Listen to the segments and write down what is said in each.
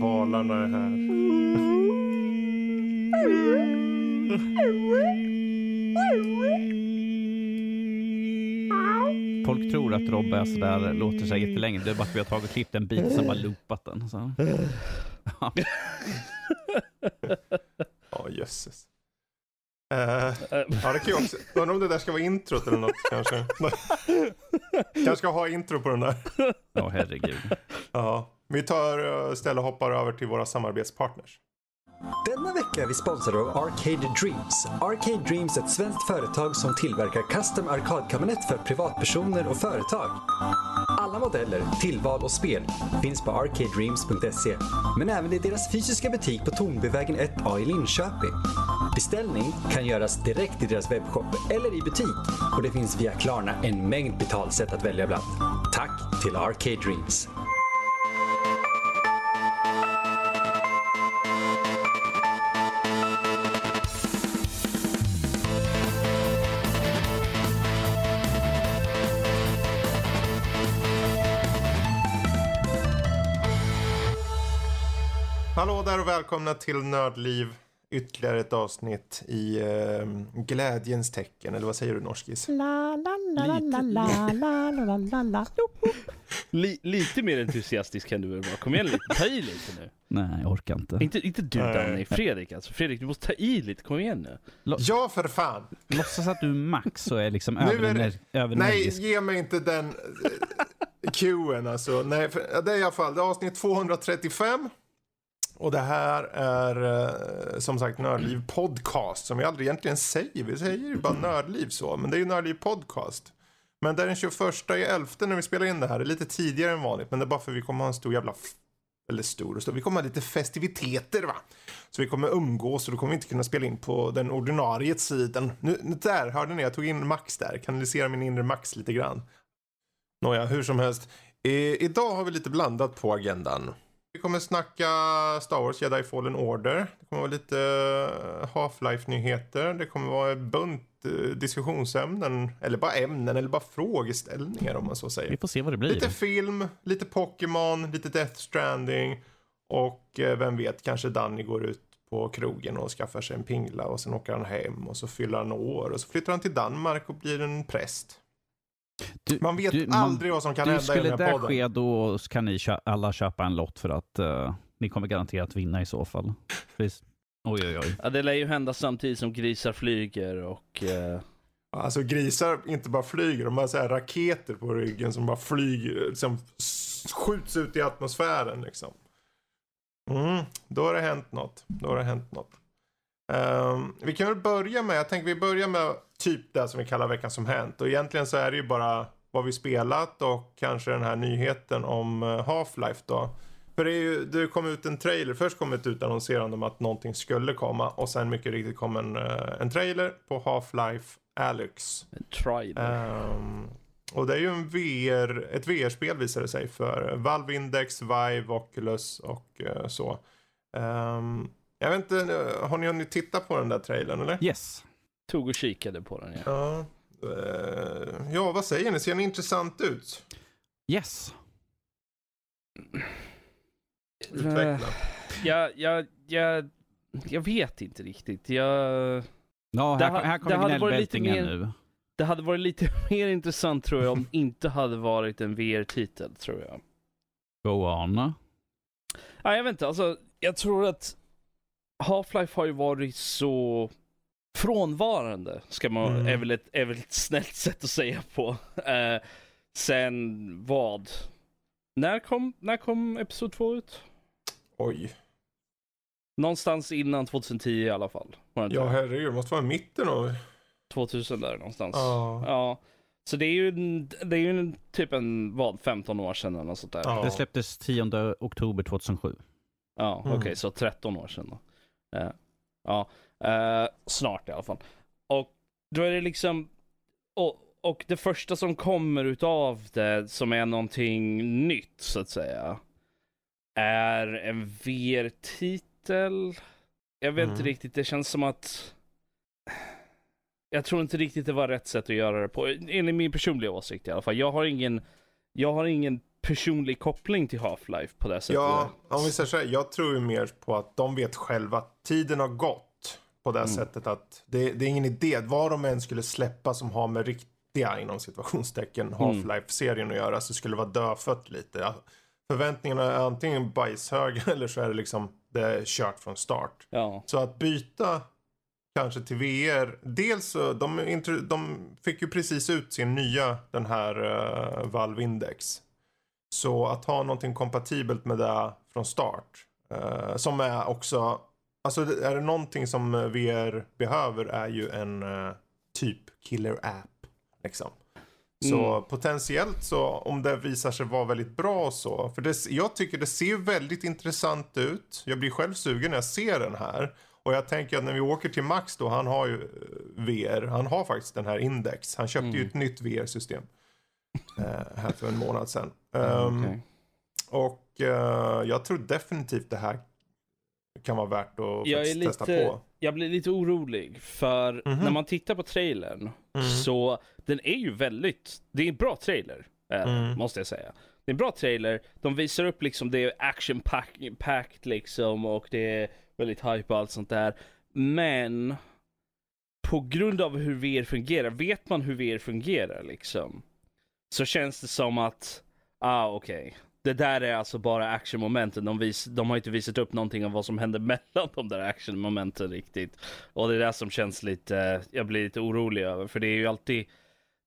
Valarna är här. Folk tror att Robbe är sådär, låter sig jättelänge. Det är bara att vi har tagit och klippt en bit och sen bara loopat den. Så. Ja, jösses. Uh, ja, det kan ju också. Undrar om det där ska vara introt eller något kanske. Kanske ska ha intro på den där. Ja, herregud. Ja, vi tar istället och hoppar över till våra samarbetspartners. Denna vecka är vi sponsrade av Arcade Dreams. Arcade Dreams är ett svenskt företag som tillverkar custom arkadkabinett för privatpersoner och företag. Alla modeller, tillval och spel finns på arcadedreams.se men även i deras fysiska butik på Tornbyvägen 1A i Linköping. Beställning kan göras direkt i deras webbshop eller i butik och det finns via Klarna en mängd betalsätt att välja bland. Tack till Arcade Dreams! Hallå där och välkomna till Nördliv. Ytterligare ett avsnitt i eh, glädjens tecken. Eller vad säger du norskis? La, la, la, la, la, la, la, la, la, la. Li, lite mer entusiastisk kan du väl vara? Kom igen lite, ta i lite nu. Nej, jag orkar inte. Inte, inte du Nej. Danny, Fredrik alltså. Fredrik du måste ta i lite, kom igen nu. Ja, för fan! Låtsas att du är Max och är liksom Nu är det- överener- Nej, överenergisk. ge mig inte den eh, cueen alltså. Nej, för, det är i alla fall det är avsnitt 235. Och det här är eh, som sagt Nördliv podcast som vi aldrig egentligen säger. Vi säger ju bara Nördliv så, men det är ju Nördliv podcast. Men det är den 21 i 11 när vi spelar in det här. Det är lite tidigare än vanligt, men det är bara för att vi kommer ha en stor jävla eller stor och stor. Vi kommer ha lite festiviteter va. Så vi kommer umgås och då kommer vi inte kunna spela in på den ordinarie sidan. Nu, där, hörde ni? Jag tog in Max där. Kanalisera min inre Max lite grann. Nåja, hur som helst. Eh, idag har vi lite blandat på agendan. Vi kommer snacka Star Wars Jedi Fallen Order. Det kommer vara lite eh, Half-Life-nyheter. Det kommer vara en bunt eh, diskussionsämnen. Eller bara ämnen, eller bara frågeställningar om man så säger. Vi får se vad det blir. Lite film, lite Pokémon, lite Death Stranding och eh, vem vet, kanske Danny går ut på krogen och skaffar sig en pingla och sen åker han hem och så fyller han år och så flyttar han till Danmark och blir en präst. Du- Man vet du- man- aldrig vad som kan du, hända i skulle den det här där podden. ske då kan ni kö- alla köpa en lott för att eh, ni kommer garanterat vinna i så fall. Precis. Oj, oj, oj. Ja, det lär ju hända samtidigt som grisar flyger och... eh, Alltså grisar inte bara flyger, de har så här raketer på ryggen som bara flyger, som s- skjuts ut i atmosfären liksom. Mm, då har det hänt något. Då har det hänt något. Ehm, vi kan väl börja med, jag tänker vi börjar med typ det som vi kallar veckan som hänt. Och egentligen så är det ju bara vad vi spelat och kanske den här nyheten om eh, Half-Life då. För det, är ju, det kom ut en trailer, först kom ett utannonserande om att någonting skulle komma och sen mycket riktigt kom en, eh, en trailer på Half-Life Alyx. en trailer. Ehm, och det är ju en VR, ett VR-spel visar det sig för Valve Index, Vive, Oculus och eh, så. Ehm, jag vet inte, eh, har ni hunnit titta på den där trailern eller? Yes. Tog och kikade på den ja. Ja. Eh, ja, vad säger ni? Ser den intressant ut? Yes. Utveckla. Jag, jag, jag, jag vet inte riktigt. Jag... Ja, Det här, här kommer hade varit lite gnällbältingen mer- nu. Det hade varit lite mer intressant tror jag om det inte hade varit en VR-titel tror jag. Go on. Ja, jag vet inte, alltså jag tror att Half-Life har ju varit så frånvarande, ska man, Mm. är, väl ett, är väl ett snällt sätt att säga på. Eh, sen vad? När kom, när kom Episod 2 ut? Oj. Någonstans innan 2010 i alla fall. Ja, herregud, det måste vara mitten av... 2000 där någonstans. Ja. Ja. Så det är ju, det är ju en, typ en, vad, 15 år sedan eller något sånt där. Ja. Det släpptes 10 oktober 2007. Ja, Mm. okej, så 13 år sedan då. Eh, ja, eh, snart i alla fall. Och då är det liksom, och, och det första som kommer utav det som är någonting nytt så att säga, är en VR-titel. Jag vet inte Mm. riktigt, det känns som att jag tror inte riktigt det var rätt sätt att göra det på, enligt min personliga åsikt i alla fall. Jag har ingen jag har ingen personlig koppling till Half-Life på det sättet. Ja, om vi säger så här, jag tror ju mer på att de vet själva att tiden har gått på det Mm. sättet att det, det är ingen idé, vad de än skulle släppa som har med riktiga inom situationstecken Mm. Half-Life-serien att göra så skulle det vara dödfött lite. Förväntningarna är antingen bajshöga eller så är det liksom, det är kört från start. Ja. Så att byta kanske till VR. Dels så, de, de fick ju precis ut sin nya, den här uh, Valve Index. Så att ha någonting kompatibelt med det från start. eh, som är också, alltså är det någonting som VR behöver är ju en eh, typ killer app. Liksom. Så Mm. potentiellt så om det visar sig vara väldigt bra så. För det, jag tycker det ser väldigt intressant ut. Jag blir själv sugen när jag ser den här. Och jag tänker att när vi åker till Max då, han har ju eh, VR, han har faktiskt den här Index. Han köpte ju ett nytt VR-system. eh, här för en månad sedan. Ehm, Okej. Och eh, jag tror definitivt det här kan vara värt att Jag är faktiskt testa lite, på. jag blir lite orolig för Mhm. när man tittar på trailern Mm. så den är ju väldigt, det är en bra trailer. Mm. Måste jag säga. Det är en bra trailer. De visar upp liksom det är action pack- packed liksom och det är väldigt hype och allt sånt där. Men på grund av hur VR fungerar, vet man hur VR fungerar liksom. Så känns det som att, ah okej. Det där är alltså bara actionmomenten. De, vis, de har inte visat upp någonting om vad som händer mellan de där actionmomenten riktigt. Och det är det som känns lite, jag blir lite orolig över. För det är ju alltid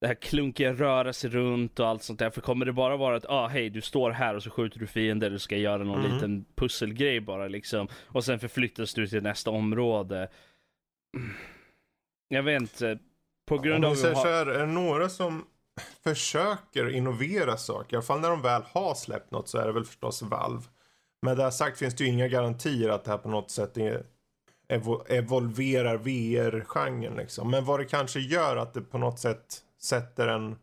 det här klunkiga röra sig runt och allt sånt där. För kommer det bara vara att, ah hej du står här och så skjuter du fiender, du ska göra någon Mm. liten pusselgrej bara liksom. Och sen förflyttas du till nästa område. Jag vet inte. På grund Om av vi säger att så här, är det några som försöker innovera saker, i alla fall när de väl har släppt något så är det väl förstås Valve. Med det sagt finns det ju inga garantier att det här på något sätt är, evolverar VR-genren liksom. Men vad det kanske gör att det på något sätt sätter en,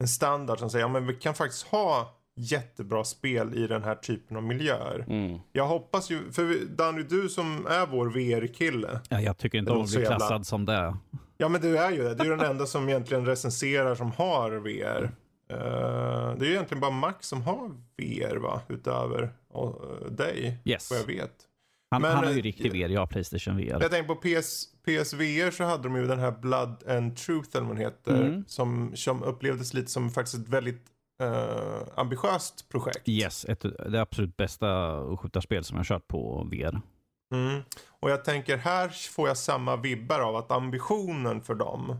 en standard som säger, ja men vi kan faktiskt ha jättebra spel i den här typen av miljöer. Mm. Jag hoppas ju, för Danny du som är vår VR-kille. Ja, jag tycker inte om att bli jävla- klassad som det. Ja men du är ju det. Du är den enda som egentligen recenserar som har VR. Eh, det är ju egentligen bara Max som har VR va? Utöver uh, dig. Yes. Vad jag vet. Han, Men, han har ju eh, riktig VR, jag har Playstation VR. Jag tänker på PS, PSVR så hade de ju den här Blood and Truth eller vad den heter. Mm. Som, som upplevdes lite som faktiskt ett väldigt eh, ambitiöst projekt. Yes, ett, det absolut bästa skjutarspel som jag kört på VR. Mm. Och jag tänker här får jag samma vibbar av att ambitionen för dem.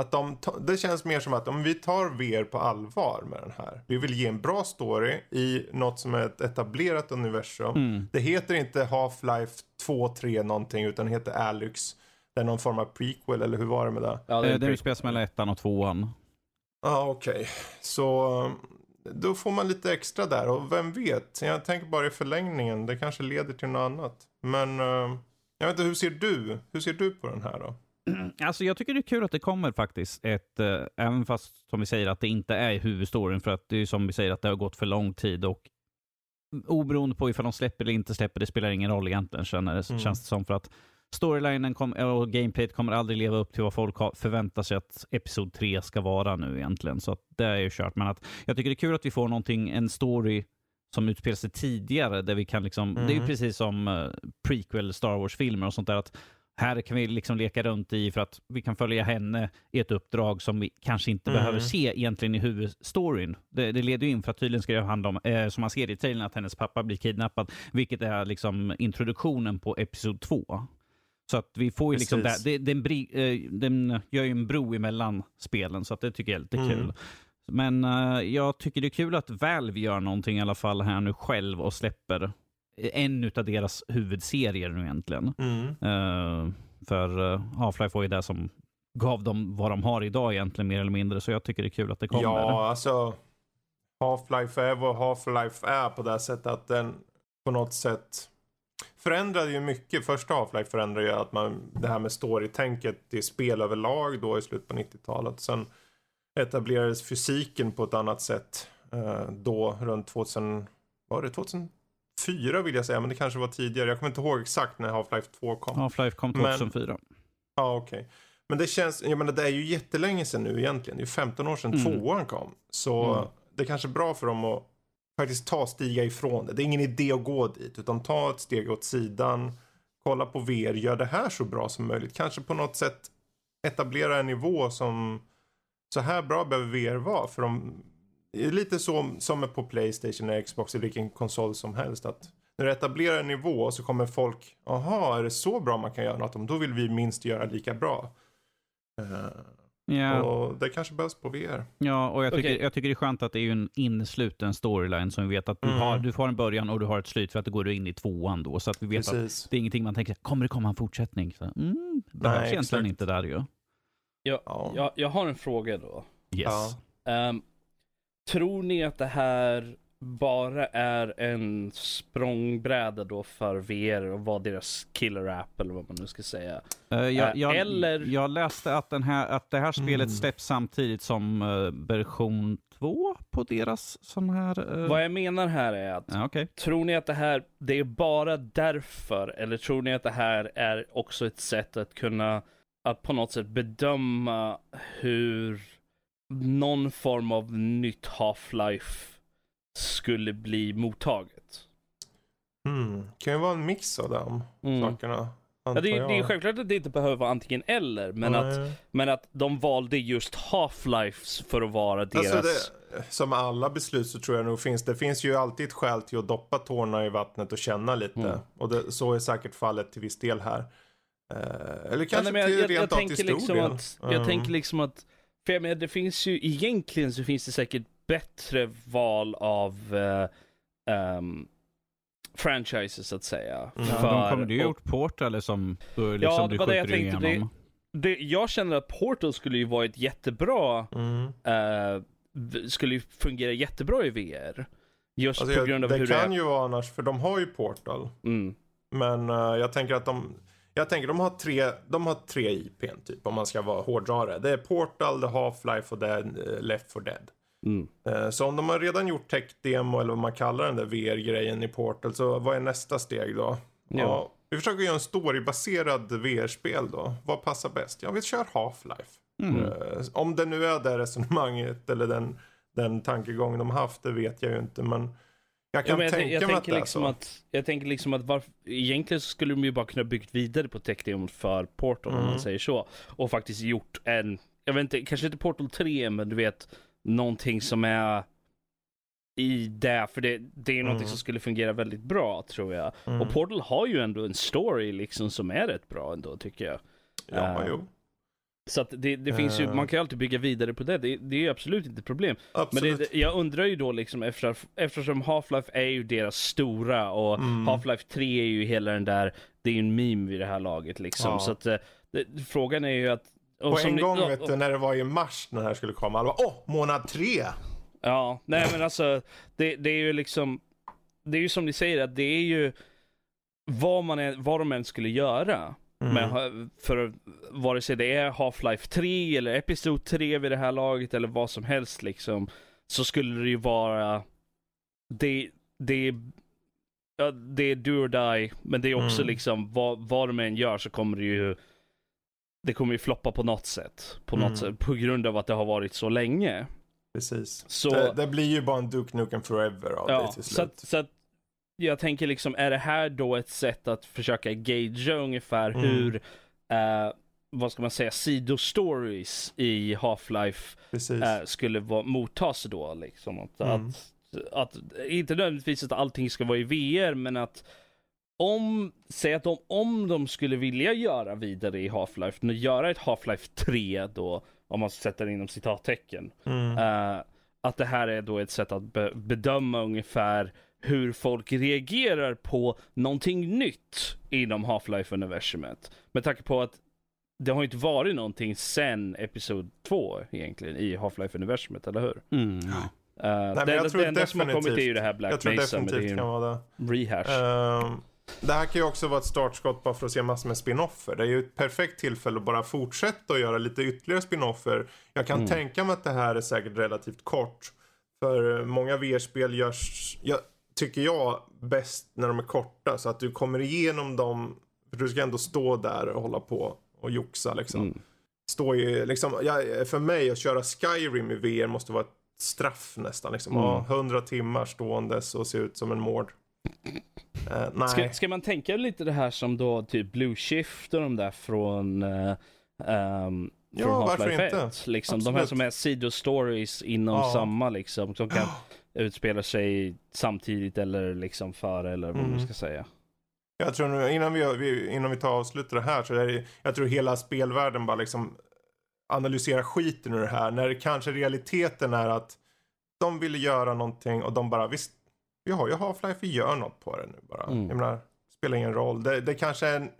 Att de, det känns mer som att om vi tar VR på allvar med den här. Vi vill ge en bra story i något som är ett etablerat universum. Mm. Det heter inte Half-Life 2, 3 någonting utan det heter Alyx. Det är någon form av prequel eller hur var det med det? Ja, Det är, en det är prequel. utspelas mellan ettan och tvåan. Ja okej. Så um, då får man lite extra där och vem vet. Jag tänker bara i förlängningen. Det kanske leder till något annat. Men um, jag vet inte hur ser du? Hur ser du på den här då? Alltså jag tycker det är kul att det kommer faktiskt ett, eh, även fast som vi säger att det inte är huvudstoryn, för att det är som vi säger att det har gått för lång tid och oberoende på ifall de släpper eller inte släpper, det spelar ingen roll egentligen känner Mm. känns det som. För att storylinen kom, och gameplayet kommer aldrig leva upp till vad folk har, förväntar sig att Episod 3 ska vara nu egentligen. Så att det är ju kört. Men att jag tycker det är kul att vi får någonting, en story som utspelar sig tidigare, där vi kan liksom, det är ju Mm. precis som eh, prequel Star Wars-filmer och sånt där, att här kan vi liksom leka runt i för att vi kan följa henne i ett uppdrag som vi kanske inte Mm. behöver se egentligen i huvudstoryn. Det, det leder ju in för att tydligen ska det handla om, eh, som man ser i trailern, att hennes pappa blir kidnappad, vilket är liksom introduktionen på Episod 2. Så att vi får ju liksom Precis. där, det, den, eh, den gör ju en bro emellan spelen, så att det tycker jag är lite Mm. kul. Men eh, jag tycker det är kul att Valve gör någonting i alla fall här nu själv och släpper en av deras huvudserier nu egentligen. Mm. Eh, för uh, Half-Life var ju det som gav dem vad de har idag egentligen mer eller mindre. Så jag tycker det är kul att det kommer. Ja, alltså. Half-Life är vad Half-Life är på det sättet att den på något sätt förändrade ju mycket. Första Half-Life förändrade ju att man, det här med story-tänket i spel överlag då i slutet på 90-talet. Sen etablerades fysiken på ett annat sätt eh, då runt 2000, var det 2004 vill jag säga, men det kanske var tidigare. Jag kommer inte ihåg exakt när Half-Life 2 kom. Half-Life kom Men- 2004. Ja, okej. Men det känns, jag menar det är ju jättelänge sedan nu egentligen. Det är ju 15 år sedan Mm. tvåan kom. Så Mm. det är kanske är bra för dem att faktiskt ta stiga ifrån det. Det är ingen idé att gå dit, utan ta ett steg åt sidan. Kolla på VR, gör det här så bra som möjligt. Kanske på något sätt etablera en nivå som så här bra behöver VR vara. För de, det är lite så som är på Playstation och Xbox i vilken konsol som helst. Att när du etablerar en nivå så kommer folk, aha, är det så bra man kan göra något? Då vill vi minst göra lika bra. Uh, Ja. Och det kanske behövs på VR. Ja, och jag tycker, Okej. jag tycker det är skönt att det är ju en innesluten storyline som vi vet att du, Mm. har, du får en början och du har ett slut för att det går in i tvåan då. Så att vi vet att Precis. det är ingenting man tänker, kommer det komma en fortsättning? Så, mm, behövs egentligen exakt. inte där ju. Jag, Ja. jag, jag har en fråga då. Yes. Ja. Ehm, tror ni att det här bara är en språngbräda då för VR och vad deras killer app eller vad man nu ska säga? Eh, jag, Eh, jag, eller- jag läste att, den här, att det här spelet Mm. släpps samtidigt som eh, version 2 på deras sån här... eh, Vad jag menar här är att Ja, okej. Tror ni att det här, det är bara därför? Eller tror ni att det här är också ett sätt att kunna, att på något sätt bedöma hur någon form av nytt Half-Life skulle bli mottaget? Mm. Kan ju vara en mix av de Mm. sakerna. Ja, det, är- jag. det är självklart att det inte behöver vara antingen eller, men att, men att de valde just Half-Life för att vara deras... Alltså det, som alla beslut så tror jag nog finns det finns ju alltid ett skäl till att doppa tårna i vattnet och känna lite. Mm. Och det, så är säkert fallet till viss del här. Eh, eller Ja, kanske men till jag, jag, rent jag av tänker till liksom historien. att, jag Mm. tänker liksom att, för jag menar, det finns ju, egentligen så finns det säkert bättre val av eh, ehm, franchises så att säga. Mm. Ja, För- de kommer ju och- gjort Portal eller som du, liksom, Ja, du det var det jag skjuter tänkte, igenom. det, jag känner att Portal skulle ju vara ett jättebra, Mm. eh, skulle ju fungera jättebra i VR. Just Alltså, på jag, grund av det hur kan det är. ju vara annars, för de har ju Portal. Mm. Men eh, jag tänker att de, jag tänker de har tre, de har tre IPn typ om man ska vara hårdrare. Det är Portal, det är Half-Life och det är eh, Left 4 Dead. Mm. Eh, Så om de har redan gjort tech-demo eller vad man kallar den där VR-grejen i Portal så vad är nästa steg då? Ja. Ja. vi försöker göra en storybaserad VR-spel då. Vad passar bäst? Ja, vi kör Half-Life. Mm. Eh, Om det nu är det resonemanget eller den, den tankegången de haft, det vet jag ju inte. Men jag Ja, kan men jag, tänka tän- jag mig att det är liksom så. att, jag tänker liksom att varför, egentligen så skulle de ju bara kunna byggt vidare på tech för Portal om Mm. man säger så. Och faktiskt gjort en, jag vet inte, kanske inte Portal 3 men du vet, någonting som är i det, för det, det är någonting Mm. som skulle fungera väldigt bra tror jag. Mm. Och Portal har ju ändå en story liksom som är rätt bra ändå tycker jag. Ja, eh, jo. Så att det, det finns ju, Eh. man kan ju alltid bygga vidare på det, det, det är ju absolut inte ett problem. Men Absolut. det, det, jag undrar ju då liksom efter, eftersom Half-Life är ju deras stora och Mm. Half-Life 3 är ju hela den där, det är ju en meme vid det här laget liksom. Ja. Så att eh, det, frågan är ju att... och På som en ni- gång ja, vet du, när det var i mars när det här skulle komma. Alla bara, åh, månad tre! Ja, nej men alltså det, det är ju liksom, det är ju som ni säger att det är ju vad, man är, vad de än skulle göra. Mm. Men för vare sig det är Half-Life 3 eller Episod 3 vid det här laget eller vad som helst liksom. Så skulle det ju vara, det, det, det är do or die. Men det är också Mm. liksom vad, vad de än gör så kommer det ju, det kommer ju floppa på något sätt. På något Mm. sätt, på grund av att det har varit så länge. Precis. Så- Det, det blir ju bara en Duke Nukem Forever av Ja, det till så slut. att, så att jag tänker liksom, är det här då ett sätt att försöka gagea ungefär Mm. hur, eh, vad ska man säga, sidostories i Half-Life eh, skulle vara, mottas då liksom? Att, Mm. att, att, inte nödvändigtvis att allting ska vara i VR, men att om, säg att de, om de skulle vilja göra vidare i Half-Life, nu göra ett Half-Life 3 då, om man sätter inom citattecken, Mm. Eh, att det här är då ett sätt att be- bedöma ungefär hur folk reagerar på någonting nytt inom Half-Life-universumet. Med tanke på att det har inte varit någonting sen Episod 2 egentligen i Half-Life-universumet, eller hur? Mm. Uh, men det, jag enda- tror det enda som har kommit är ju definitivt- det här Black Mesa, men det är ju en det. rehash. Ehm, det här kan ju också vara ett startskott bara för att se massor med spin-offer. Det är ju ett perfekt tillfälle att bara fortsätta och göra lite ytterligare spin-offer. Jag kan Mm. tänka mig att det här är säkert relativt kort. För många VR-spel görs, jag, tycker jag, bäst när de är korta. Så att du kommer igenom dem, för du ska ändå stå där och hålla på och joxa liksom. Mm. Stå i, liksom, ja, för mig att köra Skyrim i VR måste vara ett straff nästan. Liksom. Mm. Ja, 100 timmar ståendes och se ut som en mård. Eh, nej. Ska, ska man tänka lite det här som då typ Blue Shift och de där från, uh, um, Ja, från varför inte? 1? Liksom, de här som är sidostories inom Ja. samma liksom, som kan utspela sig samtidigt eller liksom före eller vad man Mm. ska säga. Jag tror nu, innan vi, innan vi tar avslutar det här så är det, jag tror hela spelvärlden bara liksom analyserar skiten ur det här. När det kanske realiteten är att de ville göra någonting och de bara visst, vi har ju Half-Life, vi gör något på det nu bara. Mm. Jag menar, spelar ingen roll. Det, det kanske är en,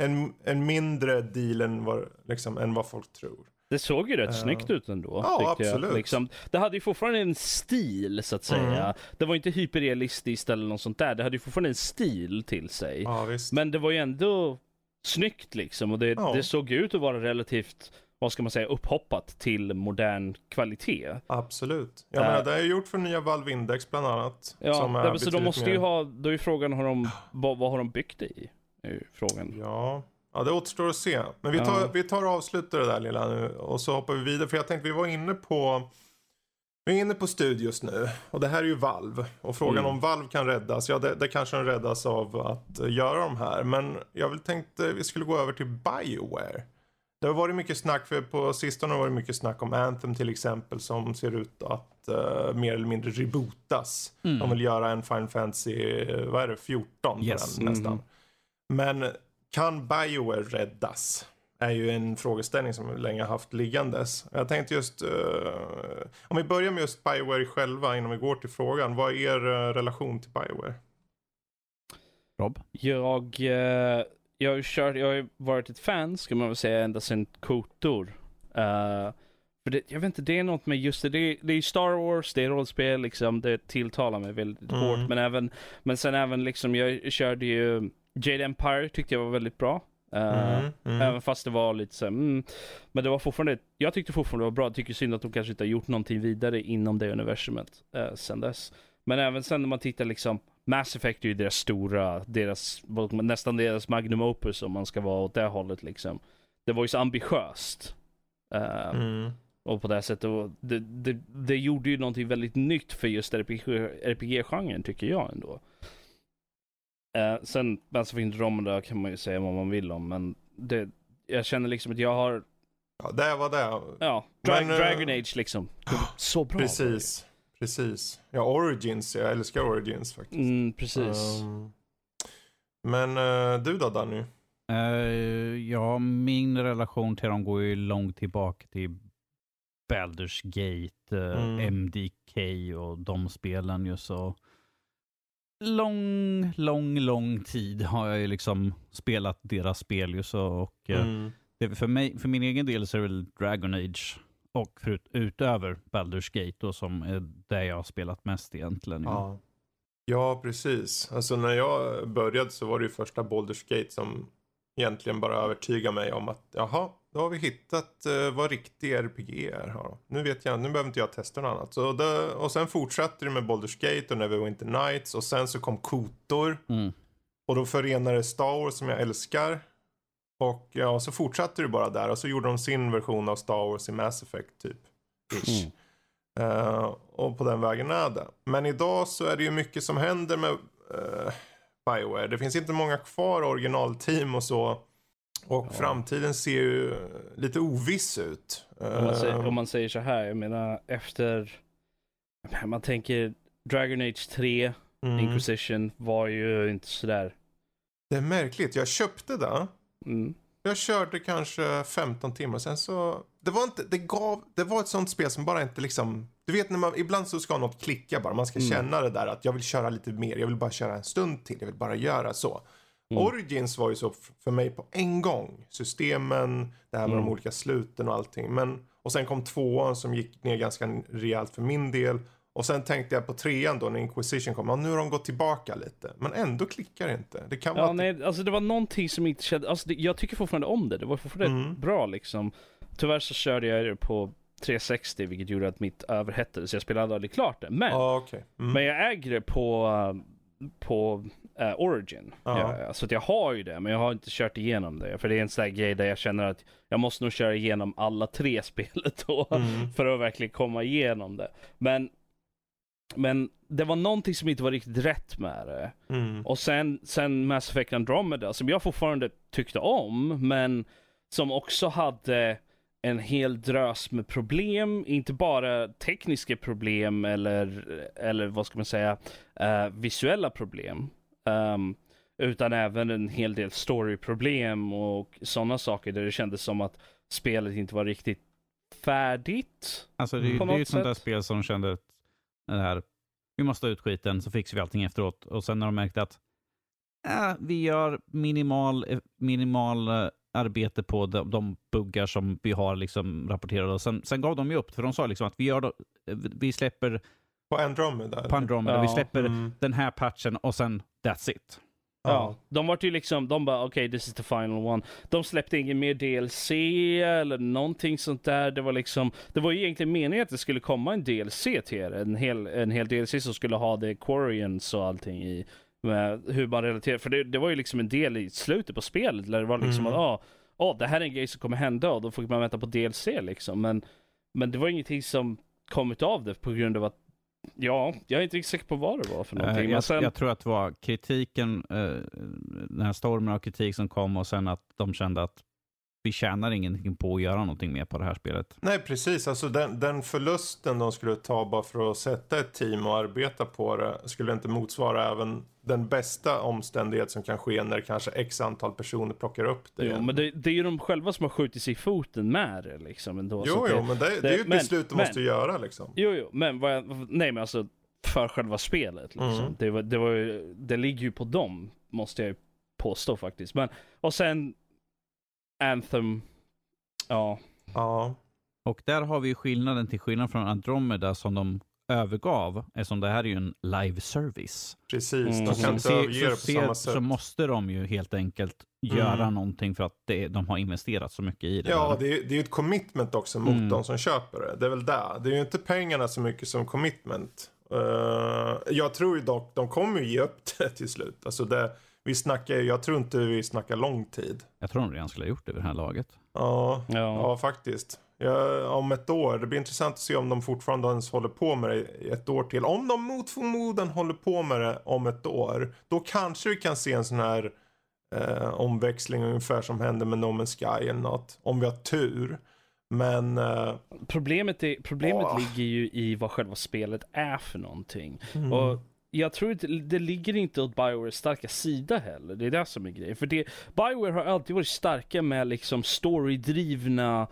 en, en mindre deal än vad, liksom, än vad folk tror. Det såg ju rätt Ja. snyggt ut ändå. Ja, absolut. Liksom, det hade ju fortfarande en stil så att säga. Mm. Det var inte hyperrealistiskt eller något sånt där. Det hade ju fortfarande en stil till sig. Ja. Men det var ju ändå snyggt liksom och det, Ja. det såg ut att vara relativt, vad ska man säga, upphoppat till modern kvalitet. Absolut. Jag Äh. menar, det är gjort för nya Valve Index bland annat. Ja, som är så de måste mer- ju ha, då är frågan, har de, vad, vad har de byggt det i? Är frågan. Ja. ja, det återstår att se. Men vi tar, Ja. vi tar och avslutar det där lilla nu och så hoppar vi vidare. För jag tänkte vi var inne på vi är inne på studios nu och det här är ju Valve. Och frågan Mm. om Valve kan räddas, ja det, det kanske den räddas av att eh, göra de här. Men jag vill tänkte vi skulle gå över till Bioware. Det har varit mycket snack, för på sistone har det varit mycket snack om Anthem till exempel som ser ut att eh, mer eller mindre rebootas. Mm. De vill göra en Final Fantasy, eh, vad är det, 14 på Yes. den nästan. Mhm. Men kan Bioware räddas? Är ju en frågeställning som vi länge har haft liggandes. Jag tänkte just, eh, om vi börjar med just Bioware själva innan vi går till frågan. Vad är er relation till Bioware? Rob? Jag, eh, jag, har kört, jag har varit ett fan, ska man väl säga, ända sedan Kotor. Uh, för det, jag vet inte, det är något med just det, det det är Star Wars, det är rollspel, liksom, det tilltalar mig väldigt Mm. hårt. Men, även, men sen även liksom, jag körde ju Jade Empire, tyckte jag var väldigt bra. Eh, Mm, mm. Även fast det var lite så mm, Men det var fortfarande, jag tyckte fortfarande det var bra. Jag tycker synd att de kanske inte har gjort någonting vidare inom det universumet uh, sen dess. Men även sen när man tittar liksom, Mass Effect är ju deras stora, deras, nästan deras magnum opus om man ska vara åt det hållet liksom. Det var ju så ambitiöst. Eh, Mm. Och på det sättet, och det, det, det gjorde ju någonting väldigt nytt för just RPG, RPG-genren tycker jag ändå. Eh, sen Mass Effect Andromeda kan man ju säga vad man vill om, men det, jag känner liksom att jag har, Ja, det var det. ja, Dra- Men, eh, Dragon Age liksom. Det var så bra. Precis. Precis. Ja, Origins. Jag älskar Origins faktiskt. Mm, precis. Um, men eh, du då Danny? Eh, ja, min relation till dem går ju långt tillbaka till Baldur's Gate, eh, Mm. MDK och de spelen ju så. Lång, lång, lång tid har jag ju liksom spelat deras spel ju så och Mm. det, för, mig, för min egen del så är det väl Dragon Age och förut, utöver Baldur's Gate då, som är det jag har spelat mest egentligen. Ja. Ja. precis. Alltså när jag började så var det ju första Baldur's Gate som egentligen bara övertygade mig om att jaha, då har vi hittat uh, vad riktig RPG är. här. Nu vet jag, nu behöver inte jag testa något annat. Så det, och sen fortsatte det med Baldur's Gate och Neverwinter Nights och sen så kom Kotor. Mm. Och då förenade Star Wars som jag älskar. Och ja, så fortsatte det bara där och så gjorde de sin version av Star Wars i Mass Effect typ. Mm. Eh, och på den vägen är det. Men idag så är det ju mycket som händer med eh, Bioware. Det finns inte många kvar originalteam och så. Och Ja. framtiden ser ju lite oviss ut. Om, man säger, Eh, om man säger så här, jag menar efter, man tänker Dragon Age 3, mm. Inquisition var ju inte sådär, Det är märkligt. Jag köpte det. Mm, Jag körde kanske 15 timmar sen så. Det var inte, det gav, det var ett sånt spel som bara inte liksom. Du vet när man, ibland så ska något klicka bara. Man ska Mm. känna det där att jag vill köra lite mer. Jag vill bara köra en stund till. Jag vill bara göra så. Mm. Origins var ju så för mig på en gång. Systemen, det här med Mm. de olika sluten och allting. Men, och sen kom tvåan som gick ner ganska rejält för min del. Och sen tänkte jag på trean då när Inquisition kom. Ja, nu har de gått tillbaka lite. Men ändå klickar det inte. Det kan vara Ja, att nej, alltså det var någonting som inte kände, alltså det, jag tycker fortfarande om det, det var fortfarande Mm. bra liksom. Tyvärr så körde jag det på 360 vilket gjorde att mitt överhettade så jag spelade aldrig klart det. Men, Ja, okej. Mm. men jag äger det på, uh, på eh, Origin. Ja. Ja. Ja, så att jag har ju det, men jag har inte kört igenom det. För det är en sån där grej där jag känner att jag måste nog köra igenom alla tre spelet då. Mm. För att verkligen komma igenom det. Men, men det var någonting som inte var riktigt rätt med det. Mm. Och sen, sen Mass Effect Andromeda, som jag fortfarande tyckte om, men som också hade en hel drös med problem, inte bara tekniska problem eller, eller vad ska man säga, eh, visuella problem. Ehm, utan även en hel del storyproblem och sådana saker där det kändes som att spelet inte var riktigt färdigt. Alltså det, det är ju ett sånt där sätt. spel som kände att det här, vi måste ha ut skiten så fixar vi allting efteråt. Och sen när de märkte att äh, vi gör minimal, minimal eh, arbete på de, de buggar som vi har liksom rapporterade. Och sen, sen gav de ju upp, för de sa liksom att vi, gör vi släpper På Andromeda? på Andromeda, vi Ja. släpper Mm. den här patchen och sen that's it. Ja. De var ju liksom, de bara okej this is the final one. De släppte ingen mer DLC eller någonting sånt där. Det var liksom, det var ju egentligen meningen att det skulle komma en DLC till er. En hel, en hel DLC som skulle ha the Quarians och allting i. Hur man relaterar, för det, det var ju liksom en del i slutet på spelet. Där det var liksom Mm. att, ah, det här är en grej som kommer hända och då får man vänta på DLC liksom. Men, men det var ingenting som kom av det på grund av att Ja, jag är inte riktigt säker på vad det var för någonting. Eh, men jag, sen, jag tror att det var kritiken, eh, den här stormen av kritik som kom och sen att de kände att vi tjänar ingenting på att göra någonting mer på det här spelet. Nej, precis. Alltså den, den förlusten de skulle ta bara för att sätta ett team och arbeta på det skulle inte motsvara även den bästa omständighet som kan ske när kanske x antal personer plockar upp det. Jo, igen. men det, det är ju de själva som har skjutit sig i foten med det liksom ändå. jo, jo, det, men det, det är ju ett men- beslut de men- måste göra liksom. jo, jo, men vad jag, nej men alltså för själva spelet liksom. Mm. Det, var, det, var ju, det ligger ju på dem, måste jag ju påstå faktiskt. Men, och sen Anthem, ja. Ja, Och där har vi ju skillnaden till skillnad från Andromeda som de övergav, eftersom det här är ju en live service. precis. Mm. De Så kan inte överge det på samma sätt. Så måste de ju helt enkelt göra Mm. någonting för att det, de har investerat så mycket i det. Ja, där. det är, det är ju ett commitment också mot Mm. de som köper det. Det är väl där. Det är ju inte pengarna så mycket som commitment. Eh, jag tror ju dock, de kommer ju ge upp det till slut. Alltså det, vi snackar, jag tror inte vi snackar lång tid. Jag tror de redan skulle ha gjort det vid det här laget. Ja, Ja. ja faktiskt. Ja, om ett år. Det blir intressant att se om de fortfarande ens håller på med det ett år till. Om de mot förmodan håller på med det om ett år. Då kanske vi kan se en sån här eh, omväxling ungefär som hände med No Man's Sky eller något. Om vi har tur. Men eh, Problemet, är, problemet Åh. ligger ju i vad själva spelet är för någonting. Mm. Och jag tror inte, det ligger inte åt Biowares starka sida heller. Det är det som är grejen. För det, Bioware har alltid varit starka med liksom storydrivna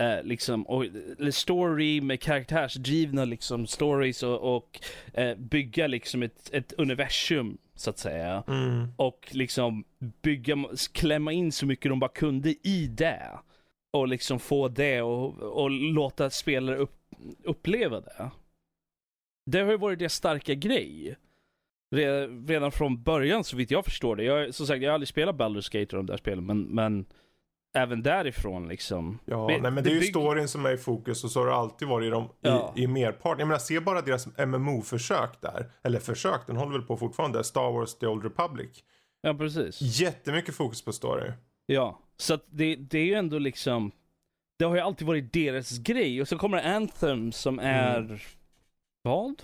Eh, liksom, och, story med karaktärsdrivna liksom stories och, och eh, bygga liksom ett, ett universum så att säga. mm. Och liksom bygga, klämma in så mycket de bara kunde i det. Och liksom få det och, och låta spelare upp, uppleva det. Det har ju varit deras starka grej. Re- Redan från början så vitt jag förstår det. Jag, som sagt, jag har aldrig spelat Baldur's Gate och de där spelen, men, men även därifrån liksom. Ja, Men nej men det är ju bygg- storyn som är i fokus och så har det alltid varit i, de, Ja. i, i merparten. Jag menar, se bara deras MMO-försök där. Eller försök, den håller väl på fortfarande. Star Wars The Old Republic. Ja, precis. Jättemycket fokus på story. Ja, så att det, det är ju ändå liksom Det har ju alltid varit deras grej och så kommer Anthem som är Vad?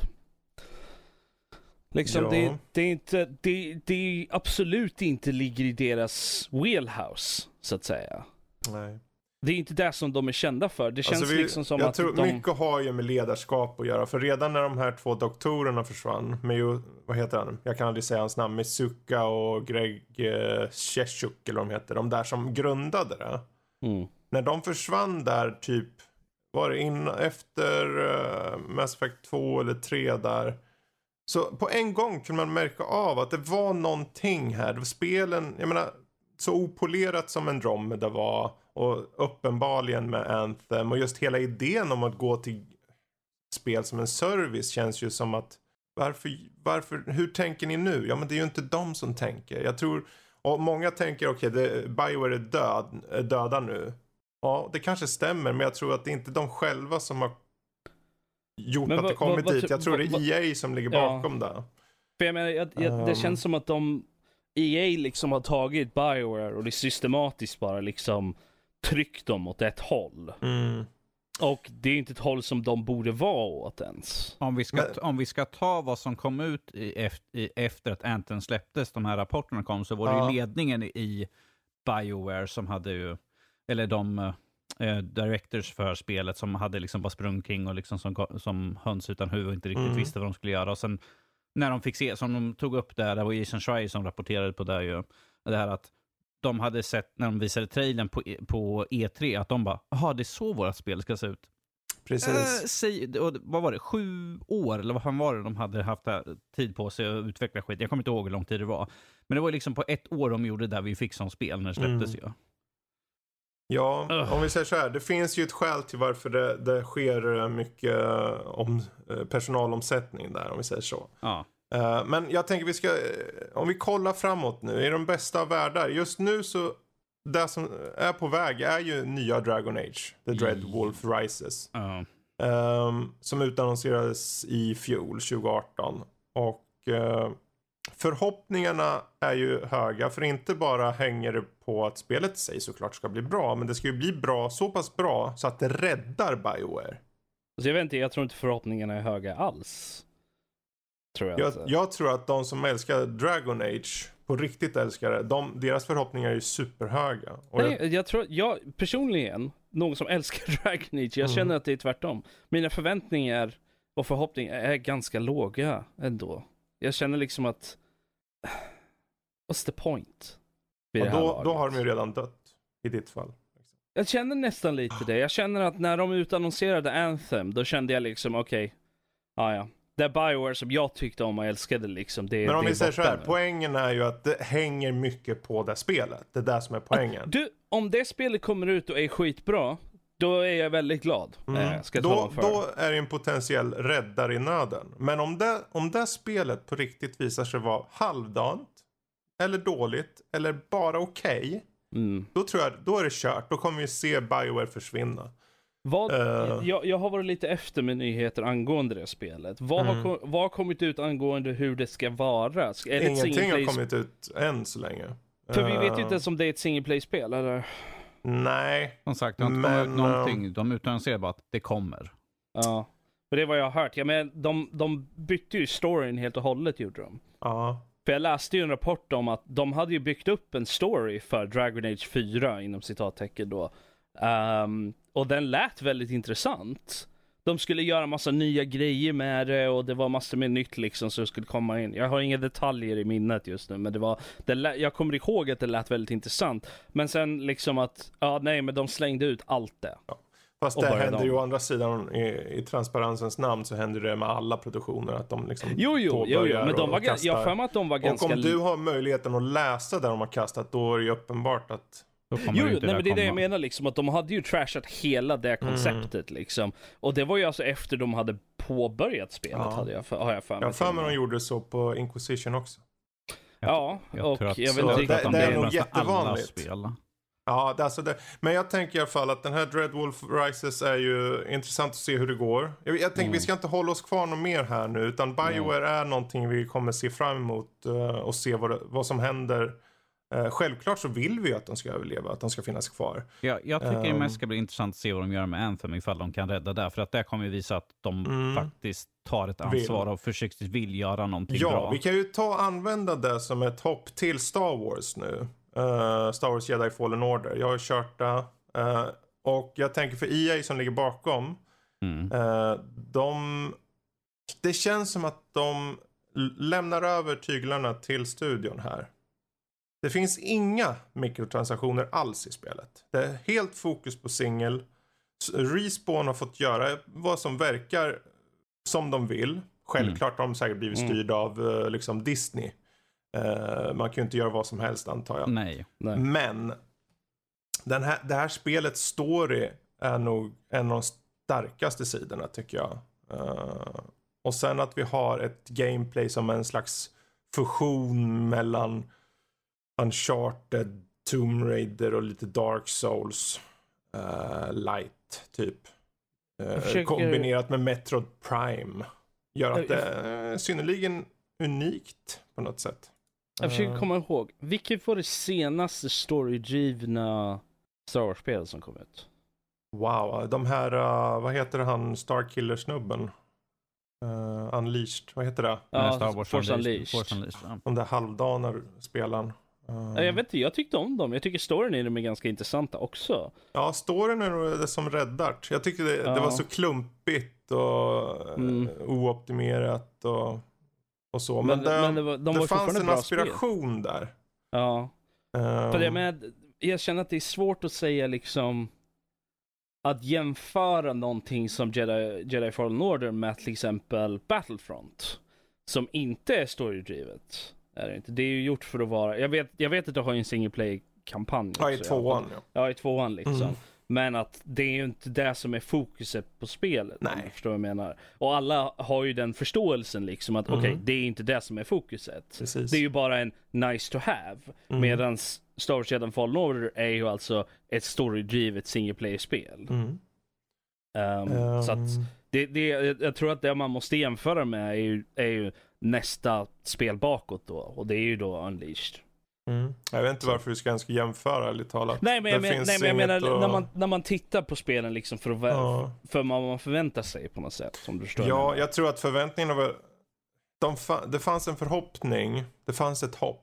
Liksom Ja. det, det är inte, det, det absolut inte ligger i deras wheelhouse så att säga. Nej. Det är inte det som de är kända för. Det känns Alltså, vi- liksom som jag att tror de... mycket har ju med ledarskap att göra. För redan när de här två doktorerna försvann. Med, ju- vad heter han? Jag kan aldrig säga hans namn. Mitsuka och Greg eh, Sheshuk eller vad de heter. De där som grundade det. Mm. när de försvann där typ, var det innan, efter uh, Mass Effect 2 eller 3 där. Så på en gång kunde man märka av att det var någonting här. Det var spelen, jag menar, så opolerat som Andromeda var och uppenbarligen med Anthem och just hela idén om att gå till spel som en service känns ju som att varför, varför, hur tänker ni nu? Ja men det är ju inte de som tänker. Jag tror, och många tänker okej, okay, Bioware är död, är döda nu. Ja, det kanske stämmer, men jag tror att det är inte de själva som har gjort Men att vad- det kommit vad- vad dit. Jag tror det är EA som ligger Ja. bakom det. För jag menar, jag, jag, det Um. känns som att de, EA liksom har tagit Bioware och det systematiskt bara liksom tryckt dem åt ett håll. Mm. Och det är inte ett håll som de borde vara åt ens. Om vi, ska, Men- om vi ska ta vad som kom ut i, efter, i, efter att Anthem släpptes, de här rapporterna kom, så var det Ja. ju ledningen i Bioware som hade ju, eller de eh, directors för spelet som hade liksom bara sprungit kring och liksom som, som höns utan huvud och inte riktigt Mm. visste vad de skulle göra. Och sen när de fick se, som de tog upp där, det var Jason Schreier som rapporterade på det ju, det här att de hade sett när de visade trailern på, E- på E3 att de bara, jaha det är så vårt spel ska se ut. Precis. Eh, säg, och vad var det, sju år eller vad fan var det de hade haft tid på sig att utveckla skit. Jag kommer inte ihåg hur lång tid det var. Men det var liksom på ett år de gjorde det där vi fick som spel när det släpptes Mm. ju. Ja, om vi säger så här. Det finns ju ett skäl till varför det, det sker eh, mycket eh, om, eh, personalomsättning där, om vi säger så. Ja. Men jag tänker vi ska, om vi kollar framåt nu, i de bästa av världar. Just nu så, det som är på väg är ju nya Dragon Age, The Dread Mm. Wolf Rises. ja. Ehm, som utannonserades i fjol, 2018. Och eh, förhoppningarna är ju höga, för inte bara hänger det på att spelet i sig såklart ska bli bra, men det ska ju bli bra, så pass bra så att det räddar Bioware. Så jag vet inte, jag tror inte förhoppningarna är höga alls. Tror jag, Jag, jag tror att de som älskar Dragon Age, på riktigt älskar det, de, deras förhoppningar är ju superhöga. Och jag, Nej, jag tror, jag personligen, någon som älskar Dragon Age, jag Mm. känner att det är tvärtom. Mina förväntningar och förhoppningar är ganska låga ändå. Jag känner liksom att, what's the point? ja, då, då har de ju redan dött, i ditt fall. Jag känner nästan lite det. Jag känner att när de utannonserade Anthem, då kände jag liksom okej, ja ja. Det Bioware som jag tyckte om och älskade liksom, det, Men om det vi säger så här, nu. poängen är ju att det hänger mycket på det spelet. Det är det som är poängen. Du, om det spelet kommer ut och är skitbra, då är jag väldigt glad. Mm. Eh, ta då, då är det en potentiell räddare i nöden. Men om det, om det spelet på riktigt visar sig vara halvdant, eller dåligt, eller bara okej. Mm. då tror jag, då är det kört. Då kommer vi se Bioware försvinna. Vad, Eh. jag, jag har varit lite efter med nyheter angående det spelet. Vad, Mm. har, vad har kommit ut angående hur det ska vara? Är Ingenting har kommit ut än så länge. För vi vet ju Eh, inte ens om det är ett single play-spel eller? Nej. Som sagt, det har inte kommit Men, någonting. De utannonserar bara att det kommer. Ja. För det är vad jag har hört. Ja, men de, de bytte ju storyn helt och hållet gjorde de. Ja. För jag läste ju en rapport om att de hade ju byggt upp en story för Dragon Age 4 inom citattecken då. Ehm, och den lät väldigt intressant. De skulle göra massa nya grejer med det och det var massor med nytt liksom som skulle komma in. Jag har inga detaljer i minnet just nu men det var, det lä- jag kommer ihåg att det lät väldigt intressant. Men sen liksom att, ja nej men de slängde ut allt det. Fast Och det händer ju å andra sidan i, i transparensens namn så händer det med alla produktioner att de liksom Jo jo, jo, jo men de och var, jag har för mig att de var ganska... Och om du har möjligheten att läsa där de har kastat då är det ju uppenbart att Jo, nej, men det är det jag menar liksom, att de hade ju trashat hela det Mm. konceptet liksom. Och det var ju alltså efter de hade påbörjat spelet, Ja. hade jag för, har jag för mig. jag för mig de gjorde så på Inquisition också. Ja, Jag och tror att, jag vet inte det- riktigt om det det är nog jättevanligt. spel. Ja, det, alltså det, men jag tänker i alla fall att den här Dreadwolf Rises är ju intressant att se hur det går. Jag, jag tänker Mm. vi ska inte hålla oss kvar något mer här nu, utan Bioware är någonting vi kommer se fram emot eh, och se vad, det, vad som händer. Eh, självklart så vill vi ju att de ska överleva, att de ska finnas kvar. Ja, jag tycker det Ehm. mest ska bli intressant att se vad de gör med Anthem, ifall de kan rädda det. För att det kommer ju visa att de Mm. faktiskt tar ett Vill. ansvar och försiktigt vill göra någonting Ja, bra. vi kan ju ta använda det som ett hopp till Star Wars nu. Eh, Star Wars Jedi Fallen Order. Jag har kört det. eh, och jag tänker för EA som ligger bakom. Mm. Eh, de, det känns som att de lämnar över tyglarna till studion här. Det finns inga mikrotransaktioner alls i spelet. Det är helt fokus på singel. Respawn har fått göra vad som verkar som de vill. Självklart har de säkert blivit Mm. styrda av eh, liksom Disney. Eh, man kan ju inte göra vad som helst antar jag. Nej. Nej. Men den här, det här spelets story är nog en av de starkaste sidorna tycker jag. Eh, och sen att vi har ett gameplay som en slags fusion mellan Uncharted, Tomb Raider och lite Dark Souls eh, light typ. Jag försöker- Kombinerat med Metroid Prime. Gör att det är synnerligen unikt på något sätt. Jag försöker Eh, komma ihåg, vilket var det senaste storydrivna Star Wars-spel som kom ut? Wow, de här, uh, vad heter han, Starkiller-snubben? Uh, Unleashed, vad heter det? Ja, Star Wars Force Unleashed. Unleashed. Force Unleashed ja. De där halvdana spelen. Ja, Jag vet inte, jag tyckte om dem. Jag tycker storyn i dem är ganska intressanta också. Ja, storyn är det som räddar. Jag tycker det, det Ja. var så klumpigt och Mm. mm. ooptimerat och, och så. Men, Men, det, men det, var, de det var fanns en bra spel. aspiration där. Ja. Um, För det med, jag känner att det är svårt att säga liksom att jämföra någonting som Jedi, Jedi Fallen Order med till exempel Battlefront. Som inte är storydrivet. Är det, inte. det är ju gjort för att vara, jag vet, jag vet att du har ju en single play kampanj ja, i tvåan. Ja. Ja, i tvåan liksom. Mm. Men att det är ju inte det som är fokuset på spelet. Om Nej. du förstår vad jag menar. Och alla har ju den förståelsen liksom att Mm. okej, det är inte det som är fokuset. Precis. Det är ju bara en nice to have. Mm. Medan Star Wars Jedi Fallen Order är ju alltså ett storydrivet single player-spel. Mm. Um, Så att Ehm, det, det, jag tror att det man måste jämföra med är ju, är ju nästa spel bakåt då. Och det är ju då Unleashed. mm. Jag vet inte varför vi ska ens jämföra, ärligt talat. Nej men jag, men, nej, men jag menar att- när, man, när man tittar på spelen liksom för, att, Ja. för vad man förväntar sig på något sätt. Som du förstår. Ja, jag tror att förväntningarna var... De fa- det fanns en förhoppning, det fanns ett hopp.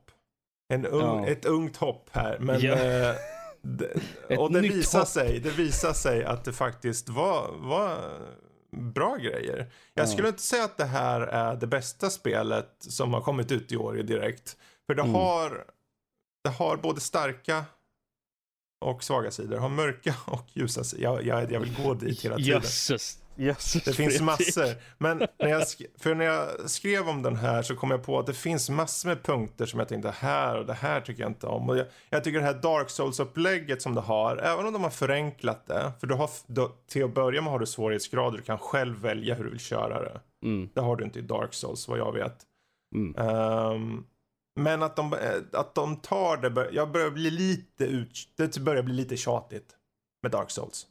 En ung, Ja. Ett ungt hopp här. Men, Ja. eh, det, och det visar, sig, det visar sig att det faktiskt var, var bra grejer. Jag Ja. skulle inte säga att det här är det bästa spelet som har kommit ut i år direkt. För det, Mm. har, det har både starka och svaga sidor. Har mörka och ljusa sidor. Jag, jag, jag vill gå dit hela tiden. Jösses. Jösses. Det finns massor. Men när jag, för när jag skrev om den här så kom jag på att det finns massor med punkter som jag tänkte här och det här tycker jag inte om. Och jag, jag tycker det här Dark Souls-upplägget som det har, även om de har förenklat det, för du har, du, till att börja med har du svårighetsgrader, du kan själv välja hur du vill köra det. Mm. Det har du inte i Dark Souls vad jag vet. Mm. Ehm, men att de, eh, att de tar det, jag börjar bli lite ut, det börjar bli lite tjatigt med Dark Souls.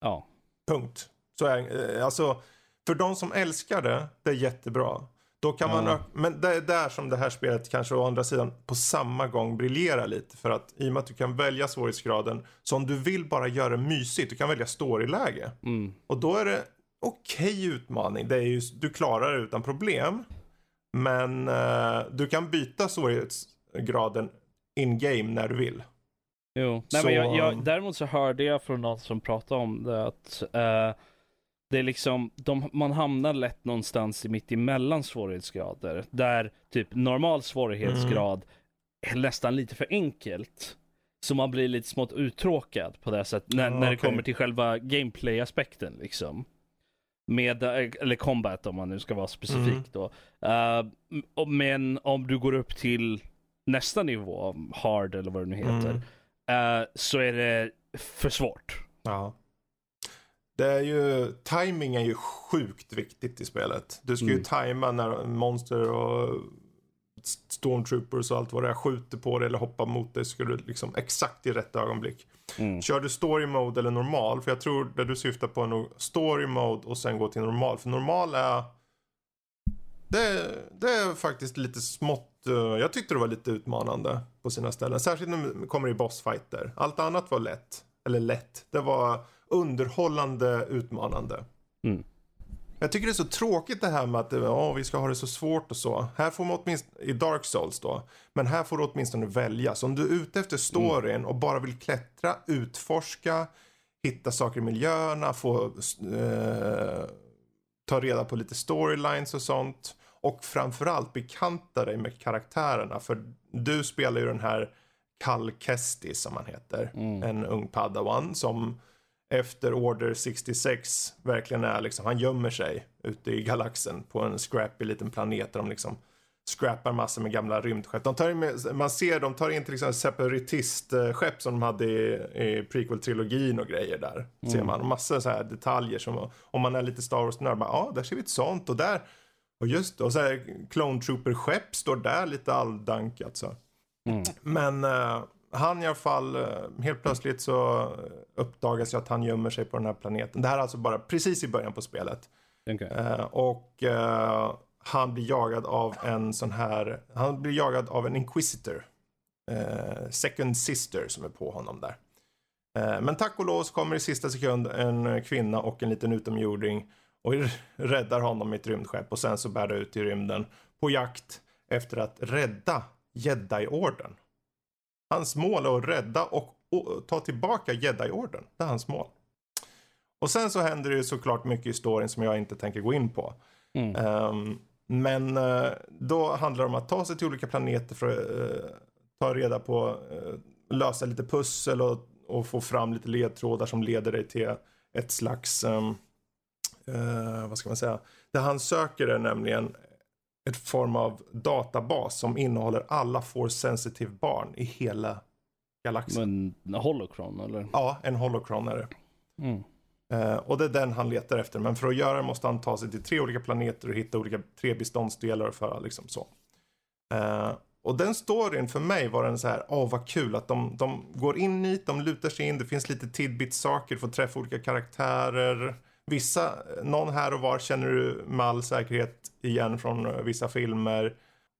Ja. Punkt. Så är, eh, alltså, för de som älskar det, det är jättebra. Då kan man, Ja. men det är där som det här spelet kanske å andra sidan på samma gång briljerar lite. För att i och med att du kan välja svårighetsgraden, så om du vill bara göra det mysigt, du kan välja storyläge. Mm. Och då är det okej utmaning. Det är ju, du klarar det utan problem. Men eh, du kan byta svårighetsgraden in game när du vill. Jo. Nej, Så, men jag, jag, um, däremot så hörde jag från någon som pratade om det att eh, det är liksom, de, man hamnar lätt någonstans i mitt emellan svårighetsgrader. Där typ normal svårighetsgrad är nästan lite för enkelt. Så man blir lite smått uttråkad på det sättet när, Ja, när det kommer till själva gameplay-aspekten liksom. Med, eh, eller combat om man nu ska vara specifik Mm. då. Och- men om du går upp till nästa nivå, hard eller vad det nu heter, Mm. eh, så är det för svårt. Ja. Det är ju, timing är ju sjukt viktigt i spelet. Du ska ju Mm. tajma när monster och stormtroopers och allt vad det är skjuter på dig eller hoppar mot dig. Ska du liksom exakt i rätt ögonblick. Mm. Kör du story mode eller normal? För jag tror det du syftar på är nog story mode och sen gå till normal. För normal är... Det, det är faktiskt lite smått... eh, jag tyckte det var lite utmanande på sina ställen. Särskilt när det kommer i bossfighter. Allt annat var lätt. Eller lätt. Det var underhållande utmanande. Mm. Jag tycker det är så tråkigt det här med att oh, vi ska ha det så svårt och så. Här får man åtminstone, i Dark Souls då, men här får du åtminstone välja. Så om du är ute efter storyn och bara vill klättra, utforska, hitta saker i miljöerna, få eh, ta reda på lite storylines och sånt. Och framförallt bekanta dig med karaktärerna. För du spelar ju den här Kal Kestis som han heter. En ung padawan som efter Order 66 verkligen är liksom, han gömmer sig ute i galaxen på en scrappy liten planet där de liksom scrappar massor med gamla rymdskepp. De tar med, man ser, de tar in till exempel separatistskepp som de hade i, i prequel-trilogin och grejer där. Ser man. Massor så här detaljer som, om man är lite Star Wars-nörd, ja, där ser vi ett sånt och där, och just det, och så här Clone Trooper-skepp står där lite alldankat så. Men eh, han i alla fall, eh, helt plötsligt så uppdagas ju att han gömmer sig på den här planeten. Det här är alltså bara precis i början på spelet. Okay. Eh, och eh, han blir jagad av en sån här, han blir jagad av en inquisitor. Eh, second sister som är på honom där. Eh, men tack och lov så kommer i sista sekund en kvinna och en liten utomjording och räddar honom i ett rymdskepp och sen så bär det ut i rymden på jakt efter att rädda Jedi-orden. Hans mål är att rädda och, och ta tillbaka Jedi-orden. Det är hans mål. Och sen så händer det ju såklart mycket i storyn som jag inte tänker gå in på. Mm. Um, men uh, då handlar det om att ta sig till olika planeter för att uh, ta reda på, uh, lösa lite pussel och, och, få fram lite ledtrådar som leder dig till ett slags, um, vad ska man säga, det han söker är nämligen ett form av databas som innehåller alla force sensitive barn i hela galaxen. Men holocron eller? Ja, en holocron är det. Mm. Uh, och det är den han letar efter. Men för att göra det måste han ta sig till tre olika planeter och hitta olika tre beståndsdelar för liksom så. Uh, och den storyn för mig var den så här, åh oh, vad kul att de, de går in hit, de lutar sig in, det finns lite tidbit saker, får träffa olika karaktärer. Vissa, någon här och var känner du med all säkerhet igen från eh, vissa filmer.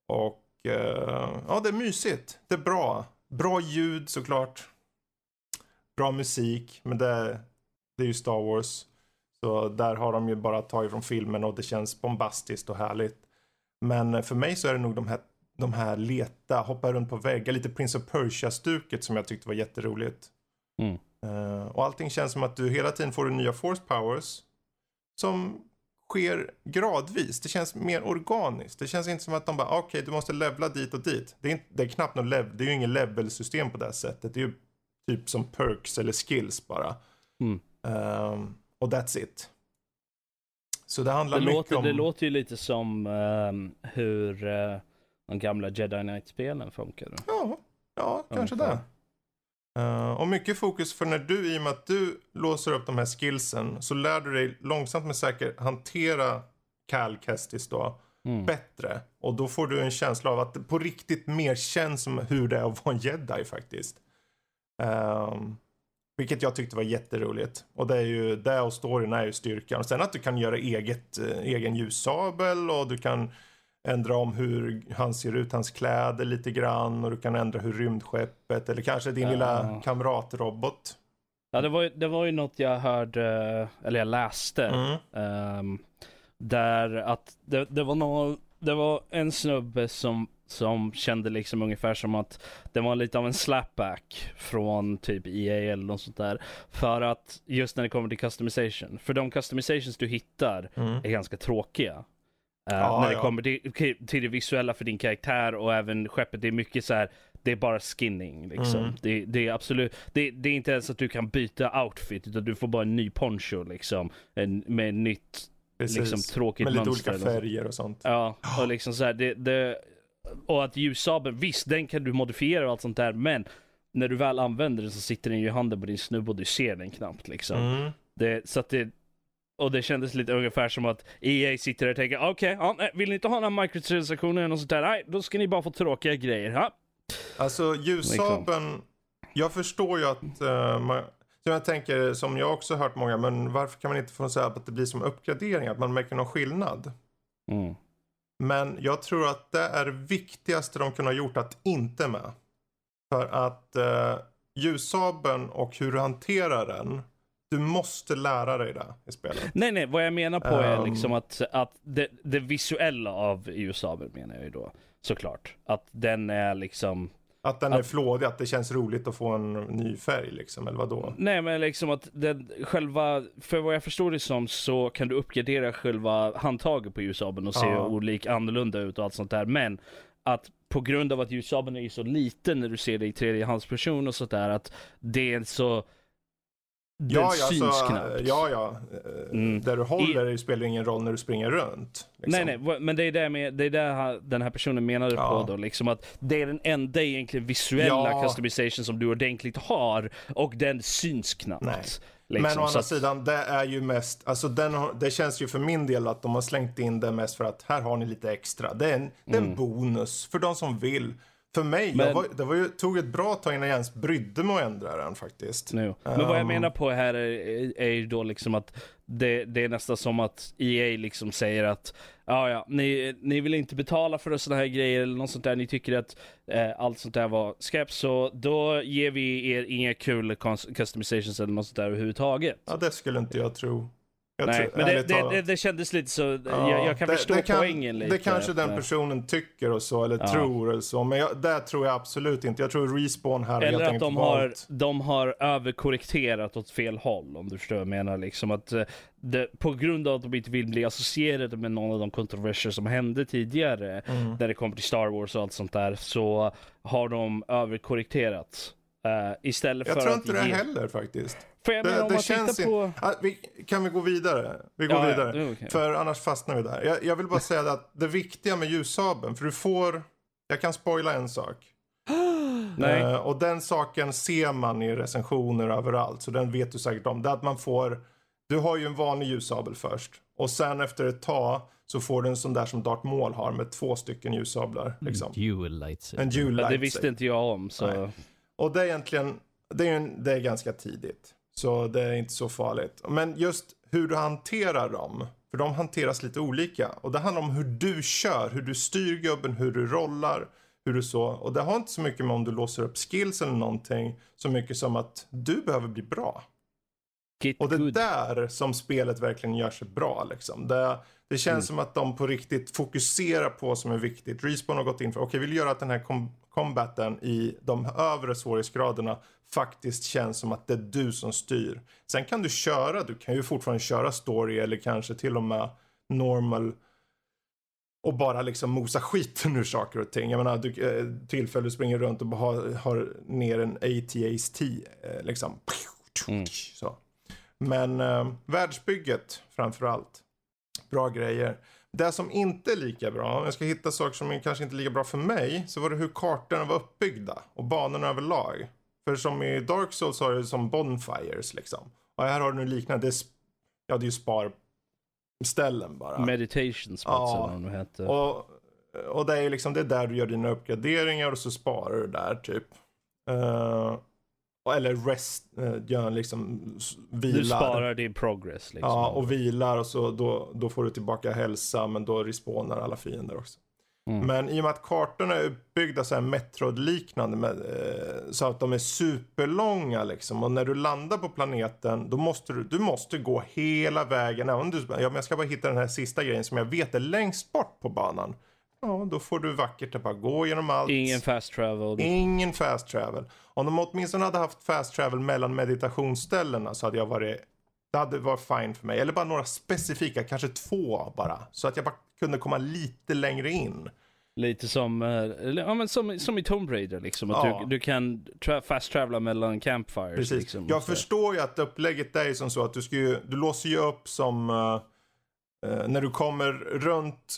Och eh, ja, det är mysigt, det är bra. Bra ljud såklart. Bra musik, men det det är ju Star Wars. Så där har de ju bara tagit från filmen och det känns bombastiskt och härligt. Men eh, för mig så är det nog de här, de här leta, hoppa runt på väggar, lite Prince of Persia-stuket som jag tyckte var jätteroligt. Mm. Uh, och allting känns som att du hela tiden får nya force powers. Som sker gradvis. Det känns mer organiskt. Det känns inte som att de bara, okej okay, du måste levla dit och dit. Det är, inte, det är knappt något lev, det är ju ingen level-system på det här sättet. Det är ju typ som perks eller skills bara. Mm. Um, och that's it. Så det handlar det mycket låter, om... Det låter ju lite som um, hur uh, de gamla Jedi Knight-spelen funkar. Ja, ja kanske det. Uh, och mycket fokus för när du, i och med att du låser upp de här skillsen, så lär du dig långsamt men säkert hantera Cal Kestis då mm. bättre. Och då får du en känsla av att det på riktigt mer känns som hur det är att vara en jedi faktiskt. Um, vilket jag tyckte var jätteroligt. Och det är ju, det och storyn är ju styrkan. Och sen att du kan göra eget, eh, egen ljussabel och du kan ändra om hur han ser ut, hans kläder lite grann. Och du kan ändra hur rymdskeppet eller kanske din Ja. lilla kamratrobot. Ja, det var, ju- det var ju något jag hörde, eller jag läste. Mm. Ehm, där att det, det, var nå det var en snubbe som, som kände liksom ungefär som att det var lite av en slapback från typ EA eller något sånt där. För att just när det kommer till customization. För de customizations du hittar Mm. är ganska tråkiga. Eh, Ja, när det ja. kommer till, till det visuella för din karaktär och även skeppet. Det är mycket så här. Det är bara skinning liksom. Mm. Det, det är absolut, det, det är inte ens att du kan byta outfit utan du får bara en ny poncho liksom. En, med ett nytt Precis. liksom, tråkigt Med lite mönster. olika så. färger och sånt. Ja, och liksom så här, det, det, och att ljussabeln, visst den kan du modifiera och allt sånt där men när du väl använder den så sitter den ju i handen på din snubbe och du ser den knappt liksom. Mm. Det, så att det, och det kändes lite ungefär som att EA sitter där och tänker okej, ja, nej, vill ni inte ha några microtransaktioner och sånt där? Nej, då ska ni bara få tråkiga grejer. Ja. Alltså ljussabeln, jag förstår ju att uh, man, som jag tänker, som jag också hört många, men varför kan man inte få här att det blir som uppgradering, att man märker någon skillnad? Mm. Men jag tror att det är viktigaste de kunde ha gjort att inte med. För att uh, ljussabeln och hur du hanterar den, du måste lära dig det i spelet. Nej, nej, vad jag menar på är Ehm. liksom att, att det, det visuella av ljussabeln menar jag ju då. Såklart. Att den är liksom Att den är Att- flådig, att det känns roligt att få en ny färg liksom, eller vadå? Nej men liksom att den själva, för vad jag förstår det som så kan du uppgradera själva handtaget på ljussabeln och se Ja. olika annorlunda ut och allt sånt där. Men att på grund av att ljussabeln är ju så liten när du ser det i tredjehandsperson och sånt där att det är så den Ja, ja, syns alltså, knappt. ja, ja. Mm. Där du håller det spelar ingen roll när du springer runt. liksom. Nej nej, men det är det, med, det, är det den här personen menade Ja. på då, liksom att det är den enda egentligen visuella Ja. customization som du ordentligt har och den syns knappt. Nej. Liksom, Men å så andra att- sidan, det är ju mest, alltså den har, det känns ju för min del att de har slängt in det mest för att här har ni lite extra. Det är en, det är en bonus för de som vill. För mig. Men- var, det var ju, tog ett bra tag innan jag ens brydde mig att ändra den faktiskt. Nu. Men vad jag Um, menar på här är, är ju då liksom att det, det är nästan som att EA liksom säger att ja, ja, ni, ni vill inte betala för sådana här grejer eller något sånt där. Ni tycker att eh, allt sånt där var skräp, så då ger vi er inga kul cus- customizations eller något sånt där överhuvudtaget. Ja, det skulle inte jag tro. Jag Nej, tror, men det, det, det, det kändes lite så, Ja, jag, jag kan förstå kan- poängen lite. Det kanske den personen tycker och så, eller Ja. tror eller så. Men jag, det tror jag absolut inte. Jag tror Respawn här Eller att de har, valt... de har överkorrekterat åt fel håll, om du förstår vad jag menar. Liksom att, eh, på grund av att de inte vill bli associerade med någon av de kontroverser som hände tidigare, Mm. när det kommer till Star Wars och allt sånt där, så har de överkorrekterat. Uh, istället Jag för tror att inte det ge... heller faktiskt. För jag menar, Det, om det man känns tittar på... in... ah, vi, Kan vi gå vidare? Vi går Ja, ja, vidare. är okej. För annars fastnar vi där. Jag, jag vill bara säga att det viktiga med ljussabeln, för du får... Jag kan spoila en sak. Nej. Eh, och den saken ser man i recensioner överallt, så den vet du säkert om. Det är att man får, du har ju en vanlig ljussabel först. Och sen efter ett tag så får du en sån där som Darth Maul har med två stycken ljussablar. Liksom. Dual lightsaber. En dual Ja, det lightsaber. visste inte jag om, så... Nej. Och det är egentligen, det är, en, det är ganska tidigt. Så det är inte så farligt. Men just hur du hanterar dem. För de hanteras lite olika. Och det handlar om hur du kör, hur du styr gubben, hur du rollar. Hur du så. Och det har inte så mycket med om du låser upp skills eller någonting. Så mycket som att du behöver bli bra. Get Och det är där som spelet verkligen gör sig bra. Liksom. Det, det känns Mm. som att de på riktigt fokuserar på vad som är viktigt. Respawn har gått in för, okej vi vill göra att den här com- combaten i de övre svårighetsgraderna faktiskt känns som att det är du som styr. Sen kan du köra, du kan ju fortfarande köra story eller kanske till och med normal och bara liksom mosa skiten ur saker och ting. Jag menar, du, eh, tillfälle du springer runt och bara har, har ner en ATAST eh, liksom. Mm. Så. Men eh, världsbygget framför allt. Bra grejer. Det som inte är lika bra, om jag ska hitta saker som är kanske inte är lika bra för mig, så var det hur kartorna var uppbyggda och banorna överlag. För som i Dark Souls har du som bonfires liksom. Och här har du liknande, ja det är ju sparställen bara. Meditation spots Ja. eller vad de heter. Och, och det är liksom, det är där du gör dina uppgraderingar och så sparar du där typ. Och- eller rest, uh, gör liksom vilar. Du sparar din progress liksom. Ja, och vilar och så då, då får du tillbaka hälsa men då respawnar alla fiender också. Mm. Men i och med att kartorna är uppbyggda så här Metroid-liknande med, eh, så att de är superlånga liksom. Och när du landar på planeten då måste du, du måste gå hela vägen. Även om du, ja, men jag ska bara hitta den här sista grejen som jag vet är längst bort på banan. Ja, då får du vackert att bara gå genom allt. Ingen fast travel. Ingen fast travel. Om de åtminstone hade haft fast travel mellan meditationsställena så hade jag varit det hade varit fine för mig. Eller bara några specifika, kanske två bara. Så att jag bara kunde komma lite längre in. Lite som, eh, ja, men som, som i Tomb Raider liksom. Att Ja. du, du kan tra- fast travela mellan campfires. Precis. Liksom, jag förstår ju att upplägget är ju som så att du ska ju, du låser ju upp som eh, när du kommer runt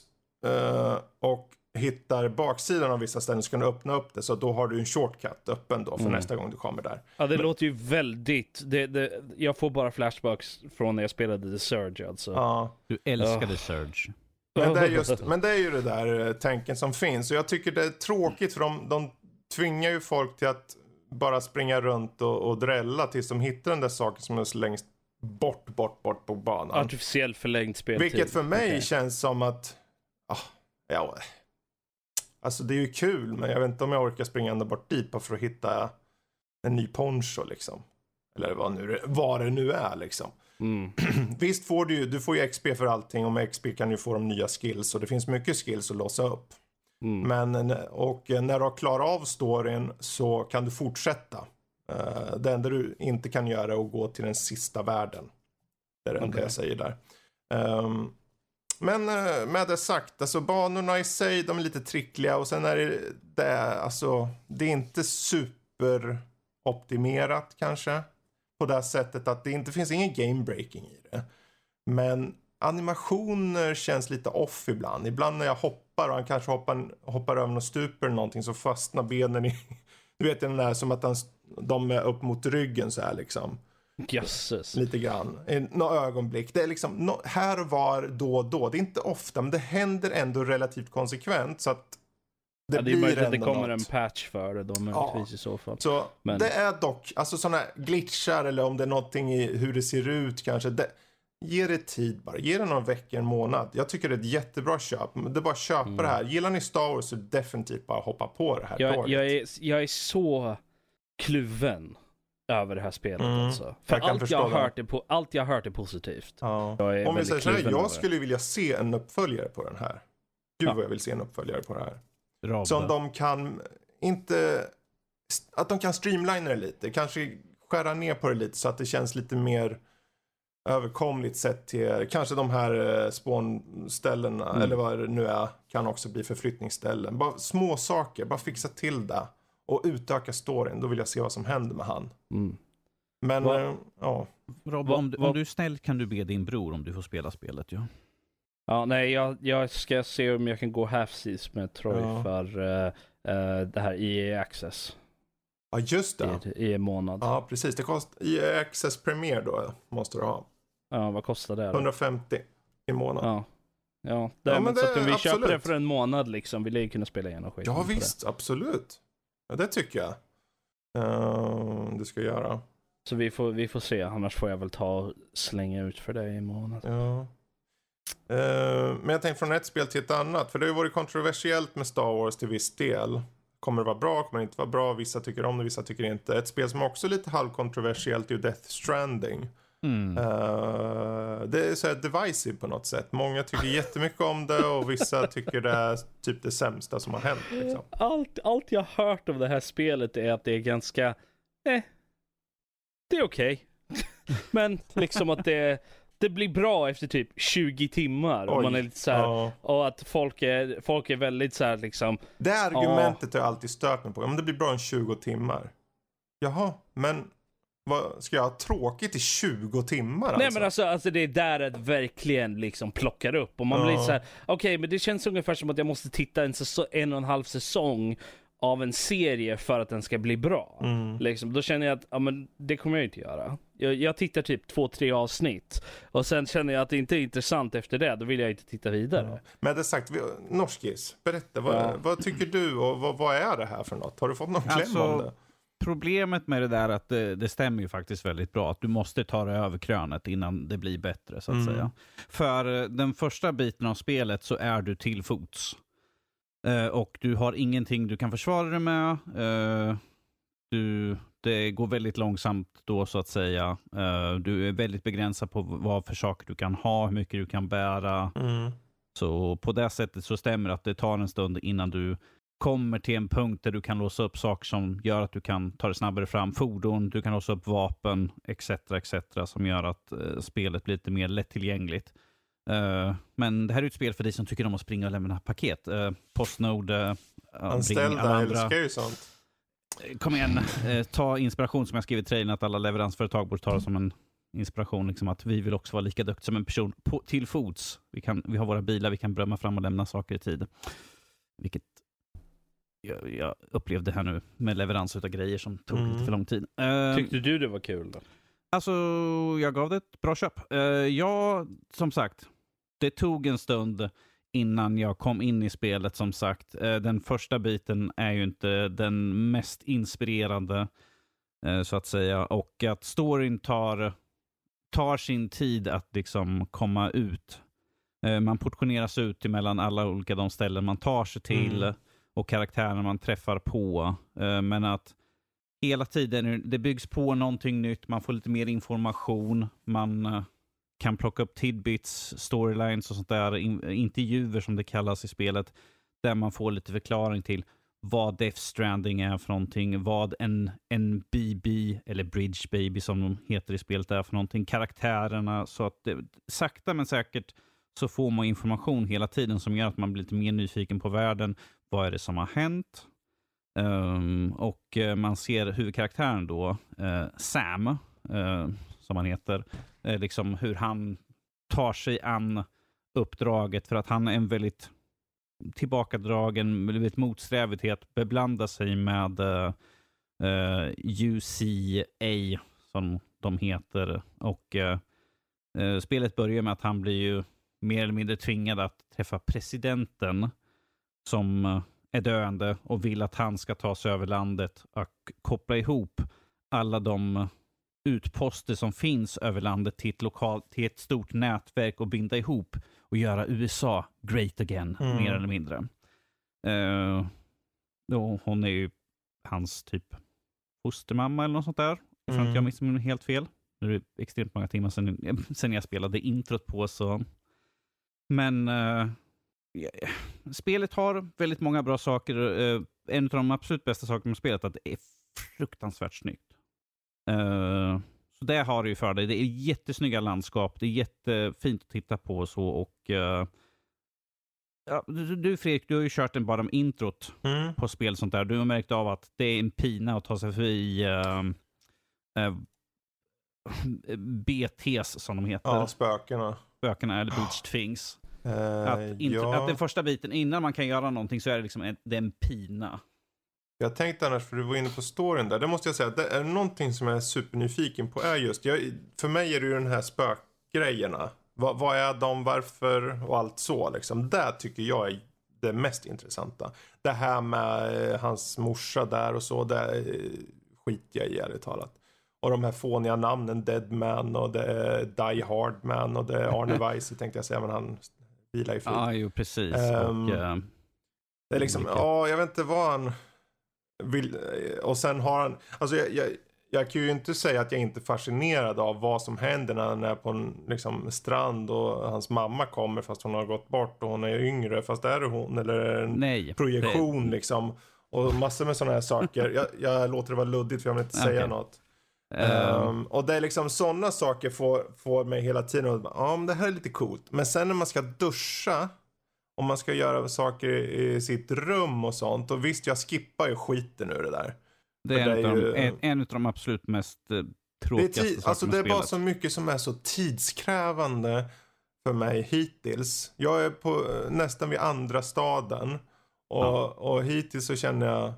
och hittar baksidan av vissa ställen så kan du öppna upp det. Så då har du en shortcut öppen då för Mm. nästa gång du kommer där. Ja, det låter ju väldigt... Det, det, jag får bara flashbacks från när jag spelade The Surge alltså. Ja. Du älskade Surge. Men det, är just, men det är ju det där eh, tanken som finns. Och jag tycker det är tråkigt för de, de tvingar ju folk till att bara springa runt och, och drälla tills de hittar den där saken som är längst bort, bort, bort på banan. Artificiell förlängd speltid. Vilket för mig Okej. känns som att, ah, ja, alltså det är ju kul men jag vet inte om jag orkar springa ända bort dit bara för att hitta en ny poncho liksom. Eller vad, nu, vad det nu är liksom. Mm. Visst får du ju, du får ju XP för allting och med XP kan du få de nya skills och det finns mycket skills att låsa upp. Mm. Men, och när du har klarat av storyn så kan du fortsätta. Uh, det enda du inte kan göra är att gå till den sista världen. Det är det enda jag säger där. Ehm, men eh, med det sagt, alltså banorna i sig, de är lite trickliga och sen är det, det, alltså, det är inte superoptimerat kanske. På det sättet att det inte finns ingen game breaking i det. Men animationer känns lite off ibland. Ibland när jag hoppar och han kanske hoppar, hoppar över något stup eller någonting så fastnar benen i... Du vet den där som att han, de är upp mot ryggen så här liksom. Jösses. Lite grann. Några ögonblick. Det är liksom nå- här och var då och då. Det är inte ofta men det händer ändå relativt konsekvent så att det ja, det är möjligt att det kommer något. en patch för det då möjligtvis i så fall. Så Men- det är dock, alltså sådana glitchar eller om det är någonting i hur det ser ut kanske. Det, Ge det tid bara. Ge det några veckor, en månad. Jag tycker det är ett jättebra köp. Det är bara att köpa det här. Gillar ni Star Wars så definitivt bara hoppa på det här Jag, jag, är, jag är så kluven över det här spelet Mm, alltså. För jag allt jag, hört är allt jag har hört är positivt. Ja. Är Om vi säger så här, jag skulle vilja se en uppföljare på den här. Gud Ja. vad jag vill se en uppföljare på det här. Rabbe. Som de kan, inte, att de kan streamlina det lite. Kanske skära ner på det lite så att det känns lite mer överkomligt sett till, kanske de här eh, spånställena Mm. eller vad det nu är, kan också bli förflyttningsställen. Bara små saker, bara fixa till det. Och utöka storyn, då vill jag se vad som händer med han. Mm. Men, eh, ja. Vad- om, du, om du är snäll kan du be din bror om du får spela spelet. Ja. Ja, nej, jag, jag ska se om jag kan gå half-seas med Troy Ja. för eh, eh, det här EA Access ja, just det. i, i en månad. Ja. Ja, precis. Det kostar, i Access Premier då måste du ha. vad kostar det? Då? 150 i månaden. Ja. Ja, Ja, däremot men så det- att om vi köper absolut. det för en månad liksom, vill jag ju kunna spela igenom skiten Ja, på det. visst, absolut. Ja, det tycker jag. Uh, du ska göra. Så vi får, vi får se, annars får jag väl ta och slänga ut för det i en månad. Ja. Eh, men jag tänkte från ett spel till ett annat. För det har ju varit kontroversiellt med Star Wars till viss del. Kommer det vara bra? Kommer det inte vara bra? Vissa tycker om det, vissa tycker inte. Ett spel som också är lite halvkontroversiellt är ju Death Stranding. Mm. Eh, det är så här divisive på något sätt. Många tycker jättemycket om det och vissa tycker det är typ det sämsta som har hänt. Liksom. Allt, allt jag har hört om det här spelet är att det är ganska, eh, det är okej. Men liksom att det, det blir bra efter typ 20 timmar. Och Oj. man är lite så här, Ja. och att folk är, folk är väldigt så här liksom, Det argumentet har jag alltid stört mig på. Ja, men det blir bra i 20 timmar. Jaha, men vad, ska jag ha tråkigt i 20 timmar alltså? Nej men alltså, alltså det är där det verkligen liksom plockar upp och man blir Ja. så här: okej men det känns ungefär som att jag måste titta en, en och en halv säsong av en serie för att den ska bli bra. Mm. Liksom, då känner jag att, ja men det kommer jag inte göra. Jag, jag tittar typ två, tre avsnitt och sen känner jag att det inte är intressant efter det, då vill jag inte titta vidare. Med det sagt, vi- Norskis, berätta. Vad, Ja. vad tycker du och vad, vad är det här för något? Har du fått någon kläm Alltså, om det? Problemet med det där är att det, det stämmer ju faktiskt väldigt bra. Att du måste ta dig över krönet innan det blir bättre så att Mm. säga. För eh, den första biten av spelet så är du till fots. Eh, och du har ingenting du kan försvara dig med. Eh, du, det går väldigt långsamt då så att säga. Eh, du är väldigt begränsad på vad för saker du kan ha, hur mycket du kan bära. Mm. Så på det sättet så stämmer det att det tar en stund innan du kommer till en punkt där du kan låsa upp saker som gör att du kan ta dig snabbare fram. Fordon, du kan låsa upp vapen, etc. etc. som gör att eh, spelet blir lite mer lättillgängligt. Eh, men det här är ett spel för dig som tycker om att springa och lämna paket. Uh, Postnode, uh, Anställda älskar ju sånt. Kom igen, eh, ta inspiration som jag skrivit i trailern att alla leveransföretag borde ta det som en inspiration. Liksom att vi vill också vara lika duktiga som en person på, till fots. Vi, kan, vi har våra bilar, vi kan brömma fram och lämna saker i tid. Vilket jag, jag upplevde här nu med leverans av grejer som tog Mm. lite för lång tid. Eh, Tyckte du det var kul då? Alltså, jag gav det ett bra köp. Uh, ja, som sagt, det tog en stund innan jag kom in i spelet som sagt. Eh, den första biten är ju inte den mest inspirerande, eh, så att säga. Och att storyn tar, tar sin tid att liksom komma ut. Man portioneras ut emellan alla olika de ställen man tar sig till Mm och karaktärerna man träffar på. Eh, men att hela tiden, det byggs på någonting nytt, man får lite mer information, man eh, kan plocka upp tidbits, storylines och sånt där, eh, intervjuer som det kallas i spelet, där man får lite förklaring till vad Death Stranding är för någonting, vad en, en BB, eller Bridge Baby som de heter i spelet, är för någonting, karaktärerna, så att det, sakta men säkert så får man information hela tiden som gör att man blir lite mer nyfiken på världen. Vad är det som har hänt? Um, och eh, man ser huvudkaraktären då, uh, Sam, uh, som han heter, uh, liksom hur han tar sig an uppdraget för att han är en väldigt tillbakadragen, väldigt motsträvig till att beblanda sig med UCA, som de heter. Och spelet börjar med att han blir ju mer eller mindre tvingad att träffa presidenten som eh, är döende och vill att han ska ta sig över landet och koppla ihop alla de utposter som finns över landet till ett, lokal, till ett stort nätverk och binda ihop och göra USA great again, Mm. mer eller mindre. Uh, då, hon är ju hans typ fostermamma eller något sånt där. Ifall Mm. jag missminner mig helt fel. Nu är det extremt många timmar sedan, sedan jag spelade introt på så. Men eh, ja, spelet har väldigt många bra saker. Eh, en av de absolut bästa sakerna med spelet är att det är fruktansvärt snyggt. Eh, så det har det ju för dig. Det är jättesnygga landskap. Det är jättefint att titta på och så. Och, eh, ja, du, du Fredrik, du har ju kört en bara om introt Mm. på spel och sånt där. Du har märkt av att det är en pina att ta sig förbi BTs som de heter. Ja, spökena. Spökena eller Beach Things. Eh, Att, ja. att den första biten, innan man kan göra någonting så är det liksom en, det en pina. Jag tänkte annars, för du var inne på storyn där. Det måste jag säga, det är någonting som jag är supernyfiken på är just, jag, för mig är det ju den här spökgrejerna. Vad, vad är de, varför och allt så liksom. Det tycker jag är det mest intressanta. Det här med eh, hans morsa där och så, det eh, skiter jag i ärligt talat. Och de här fåniga namnen, Deadman och det är Die Hard Man och det är Arne Weise tänkte jag säga, men han vilar i frid. Ja, jo precis. Ehm, och, eh, Det är liksom, Olika. ja, jag vet inte vad han vill. Och sen har han, alltså jag, jag, jag kan ju inte säga att jag inte är fascinerad av vad som händer när han är på en liksom, strand och hans mamma kommer fast hon har gått bort och hon är yngre. Fast är det hon eller är det en nej. projektion liksom. Och massor med sådana här saker. Jag, jag låter det vara luddigt för jag vill inte säga Okej. något. Det, Ehm, och det är liksom sådana saker får, får mig hela tiden att ja men det här är lite coolt. Men sen när man ska duscha, om man ska göra saker i, sitt rum och sånt. Och visst, jag skippar ju skiten ur det där. det är, det en, är av ju- en, en av de absolut mest eh, Det är, tråkigaste tid, sakerna alltså, det är bara så mycket som är så tidskrävande för mig hittills. Jag är på eh, nästan vid andra staden. Och, Ja. och hittills så känner jag,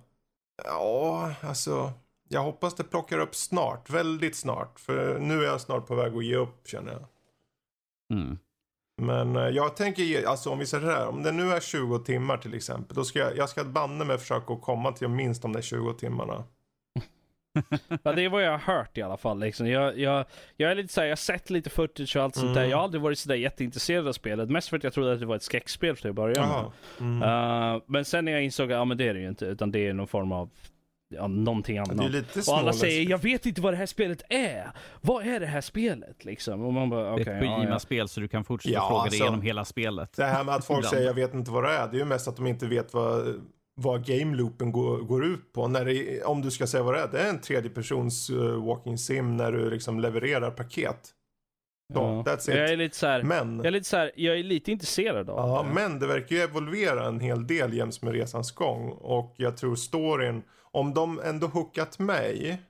ja alltså, jag hoppas det plockar upp snart, väldigt snart. För nu är jag snart på väg att ge upp känner jag. Mm. Men eh, jag tänker, ge- alltså om vi säger så här, om det nu är 20 timmar till exempel, då ska jag, jag ska banne mig försöka att komma till minst de där 20 timmarna. Ja, det är vad jag har hört i alla fall. Liksom. Jag, jag, jag är lite såhär, jag har sett lite footage och allt sånt där. Mm. Jag har aldrig varit sådär jätteintresserad av spelet. Mest för att jag trodde att det var ett skräckspel till att börja med. Mm. Uh, men sen när jag insåg att ja, men det är det ju inte, utan det är någon form av ja, någonting annat. det är lite och alla säger, jag vet inte vad det här spelet är. Vad är det här spelet? Liksom. Och man bara, Det okej. är ett ja, ja. Kojima-spel så du kan fortsätta Ja, fråga dig alltså- igenom hela spelet. Det här med att folk säger jag vet inte vad det är, det är ju mest att de inte vet vad, vad game loopen går, går ut på. När det, om du ska säga vad det är, det är en tredjepersons uh, walking sim när du liksom levererar paket. Så, Ja. Jag är lite såhär, Men, jag är lite såhär, jag är lite intresserad av ja, det. men det verkar ju evolvera en hel del jäms med resans gång. Och jag tror storyn, om de ändå hookat mig,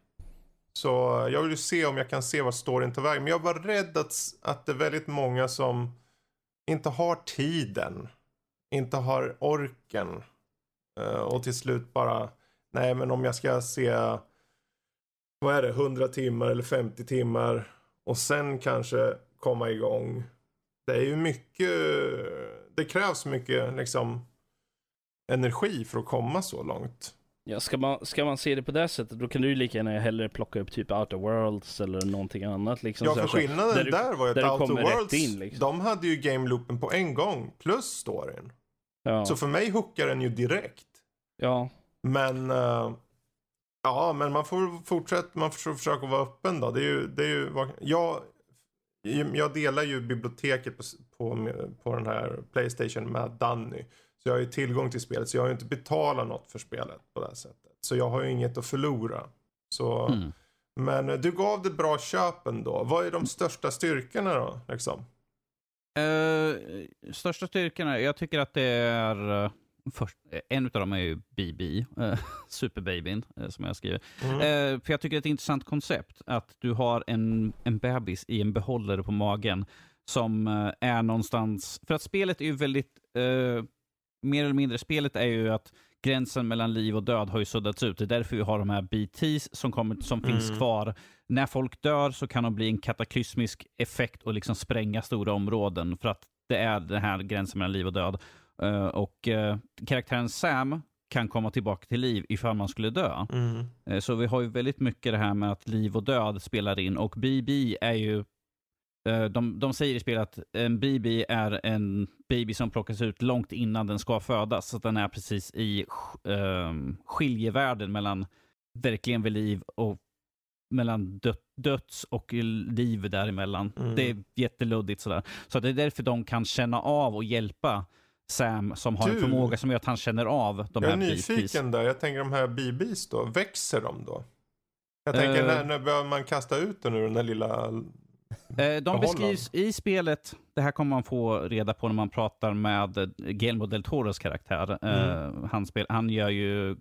så jag vill ju se om jag kan se vad storyn tar vägen. Men jag var rädd att, att det är väldigt många som inte har tiden, inte har orken. Eh, och till slut bara, nej men om jag ska se, vad är det, 100 timmar eller 50 timmar och sen kanske komma igång. Det är ju mycket, det krävs mycket liksom energi för att komma så långt. Ja, ska, man, ska man se det på det sättet, då kan du ju lika gärna hellre plocka upp typ Outer Worlds eller någonting annat. Liksom, Ja, för så- skillnaden där du- där var ju att Outer Worlds, in, liksom. de hade ju game loopen på en gång plus storyn. Ja, Så för mig hookar den ju direkt. ja. Men eh, ja, men man får fortsätta, man får försöka vara öppen då. Det är ju, det är ju, jag, jag delar ju biblioteket på, på, på den här Playstation med Danny. Jag har ju tillgång till spelet, så jag har ju inte betalat något för spelet på det här sättet. Så jag har ju inget att förlora. Så, Mm. Men eh, du gav det bra köp ändå. Vad är de största styrkorna då? Liksom? Eh, största styrkorna, jag tycker att det är... eh, först, en av dem är ju BB, uh, Superbabyn, eh, som jag skriver. Mm. Eh, för jag tycker det är ett intressant koncept, att du har en, en bebis i en behållare på magen som eh, är någonstans... För att spelet är ju väldigt... mer eller mindre, spelet är ju att gränsen mellan liv och död har ju suddats ut. Det är därför vi har de här BTs som, kommer, som finns Mm. kvar. När folk dör så kan de bli en kataklysmisk effekt och liksom spränga stora områden för att det är den här gränsen mellan liv och död. Eh, och eh, karaktären Sam kan komma tillbaka till liv ifall man skulle dö. Mm. Eh, Så vi har ju väldigt mycket det här med att liv och död spelar in och BB är ju de, de säger i spelet att en BB är en baby som plockas ut långt innan den ska födas. Så att den är precis i uh, skiljevärlden mellan verkligen vid liv och mellan dö döds och liv däremellan. Mm. Det är jätteluddigt sådär. Så det är därför de kan känna av och hjälpa Sam som har en Du, förmåga som gör att han känner av de Jag är här BBs. nyfiken där. Jag tänker de här BBs då. Växer de då? Jag tänker Eh. när, när börjar man kasta ut den ur den där lilla... Eh, de beskrivs i spelet, det här kommer man få reda på när man pratar med Guillermo del Toros karaktär. Mm. Eh, han, spel, han gör ju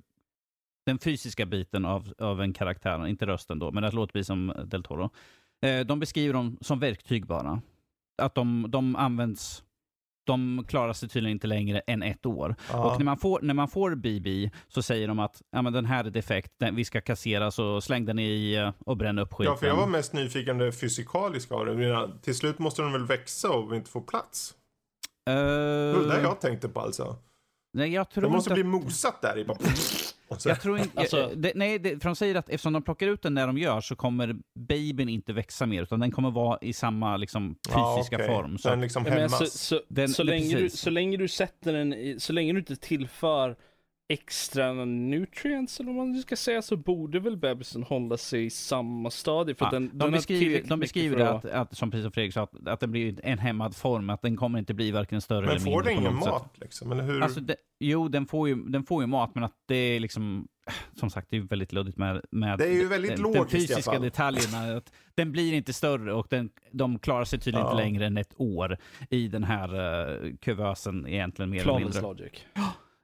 den fysiska biten av, av en karaktär, inte rösten då, men det låter precis som del Toro. Eh, de beskriver dem som verktyg bara. Att de, de används, de klarar sig tydligen inte längre än ett år. Ja. Och när man, får, när man får BB så säger de att ja, men den här är defekt, den, vi ska kassera så släng den i eh, och bränn upp skiten. Ja, för jag var mest nyfiken det fysikaliska av det. Till slut måste de väl växa och inte få plats? Eh, Det var det jag tänkte på alltså. Nej, jag tror De måste inte bli mosat där i bara... Jag tror inte, Alltså- eh, det, nej, det, för de säger att eftersom de plockar ut den när de gör så kommer babyn inte växa mer, utan den kommer vara i samma liksom, fysiska Ja, okej. form. Så Den liksom Ja, hämmas. så, så, Den- så, länge du, så länge du sätter den i, så länge du inte tillför extra nutrients eller vad man ska säga så borde väl bebisen hålla sig i samma stadie. För ja, den, de, den beskriver, de beskriver det att, att, som precis som Fredrik sa, att, att den blir en hämmad form, att den kommer inte bli varken större Men eller får mindre den på ingen något sätt. mat liksom? Eller hur? Alltså det, jo, den får, ju, den får ju mat, men att det är liksom... Som sagt, det är ju väldigt luddigt med, med Det är ju väldigt den, logiskt i den alla fysiska fall. detaljerna. Att den blir inte större och den, de klarar sig tydligen Ja. inte längre än ett år i den här uh, kuvösen egentligen mer eller Flawless mindre. logic.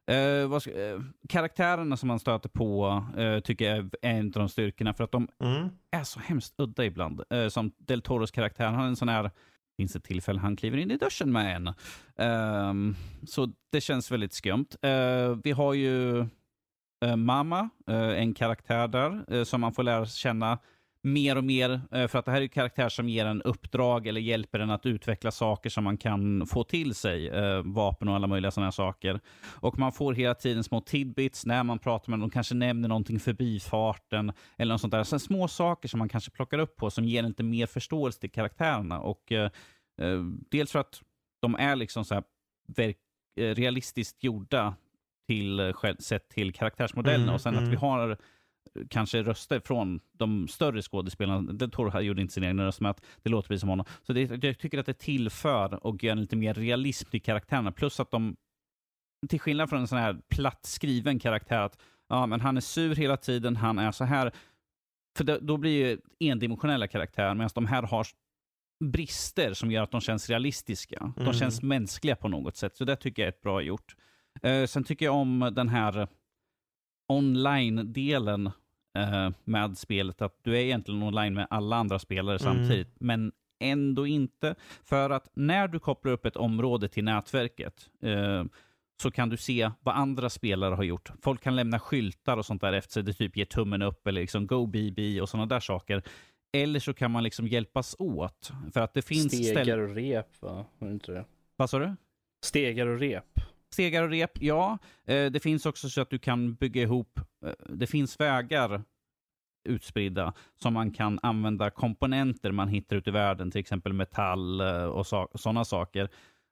Eh, vad eh, karaktärerna som man stöter på eh, tycker jag är en av de styrkorna för att de Mm. är så hemskt udda ibland. Eh, som Del Toros karaktär, han har en sån här finns ett tillfälle han kliver in i duschen med en. Ehm, så det känns väldigt skumt. Eh, vi har ju eh, Mama, eh, en karaktär där som man får lära känna mer och mer. eh, för att det här är en karaktär som ger en uppdrag eller hjälper en att utveckla saker som man kan få till sig. eh, vapen och alla möjliga sådana här saker. Och man får hela tiden små tidbits när man pratar med dem. De kanske nämner någonting förbi farten eller något sånt där. Sen små saker som man kanske plockar upp på som ger lite mer förståelse till karaktärerna. Och eh, dels för att de är liksom så här realistiskt gjorda till, sett till karaktärsmodellerna. Mm, och sen mm. att vi har eh, kanske röster från de större skådespelarna. Del Toro här gjorde inte sin egen röst, men att det låter precis som honom. Så det, jag tycker att det tillför och gör lite mer realism till karaktärerna. Plus att de, till skillnad från en sån här platt skriven karaktär, att ja, men han är sur hela tiden, han är så här. För det, då blir ju endimensionella karaktärer, medan de här har brister som gör att de känns realistiska. De Mm. känns mänskliga på något sätt. Så det tycker jag är ett bra gjort. Eh, sen tycker jag om den här online-delen med spelet. Att du är egentligen online med alla andra spelare Mm. samtidigt. Men ändå inte. För att när du kopplar upp ett område till nätverket eh, så kan du se vad andra spelare har gjort. Folk kan lämna skyltar och sånt där efter sig. Det typ ger tummen upp eller liksom go BB och sådana där saker. Eller så kan man liksom hjälpas åt. För att det finns Stegar och rep va? Var det inte det? Vad sa du? Stegar och rep. Stegar och rep, ja. Eh, det finns också så att du kan bygga ihop, eh, det finns vägar utspridda som man kan använda komponenter man hittar ute i världen, till exempel metall eh, och sådana saker.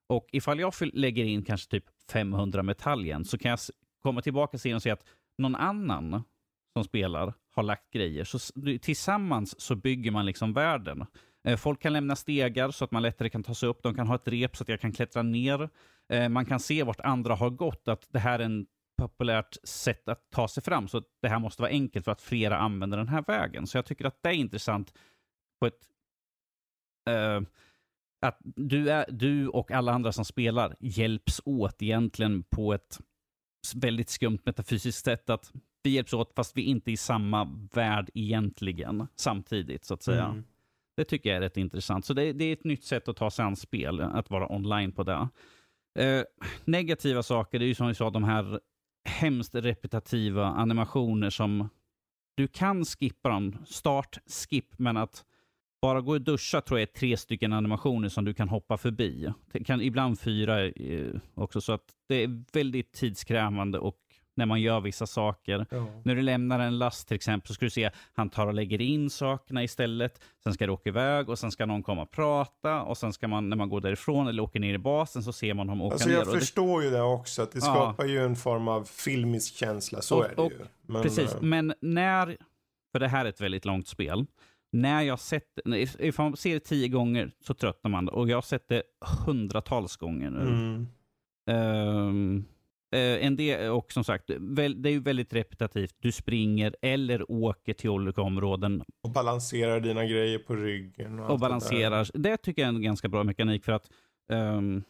Och ifall jag lägger in kanske typ 500 metall igen så kan jag komma tillbaka sen och se att någon annan som spelar har lagt grejer. Så tillsammans så bygger man liksom världen. Folk kan lämna stegar så att man lättare kan ta sig upp. De kan ha ett rep så att jag kan klättra ner. Eh, Man kan se vart andra har gått, att det här är en populärt sätt att ta sig fram. Så att det här måste vara enkelt för att flera använder den här vägen. Så jag tycker att det är intressant på ett... eh, att du, är, du och alla andra som spelar hjälps åt egentligen på ett väldigt skumt metafysiskt sätt. Att vi hjälps åt fast vi inte är i samma värld egentligen samtidigt så att säga. Mm. Det tycker jag är rätt intressant. Så det, det är ett nytt sätt att ta sig an spel, att vara online på det. Eh, negativa saker, det är ju som vi sa, de här hemskt repetitiva animationer som du kan skippa dem. Start, skip, men att bara gå och duscha tror jag är tre stycken animationer som du kan hoppa förbi. Det kan ibland fyra eh, också, så att det är väldigt tidskrävande och när man gör vissa saker. Ja. När du lämnar en last till exempel så ska du se han tar och lägger in sakerna istället. Sen ska du åka iväg och sen ska någon komma och prata och sen ska man när man går därifrån eller åker ner i basen så ser man honom åka Alltså ner. jag och det- förstår ju det också, att det Ja. skapar ju en form av filmisk känsla, så Och- är det och- ju. Men, Precis, eh, men när, för det här är ett väldigt långt spel, när jag sett if- ifall man ser det tio gånger så tröttnar man och jag har sett det hundratals gånger nu. Mm. Ehm, eh, en del, och som sagt, väl, det är ju väldigt repetitivt. Du springer eller åker till olika områden Och balanserar dina grejer på ryggen. Och, och det balanserar. Det tycker jag är en ganska bra mekanik för att um,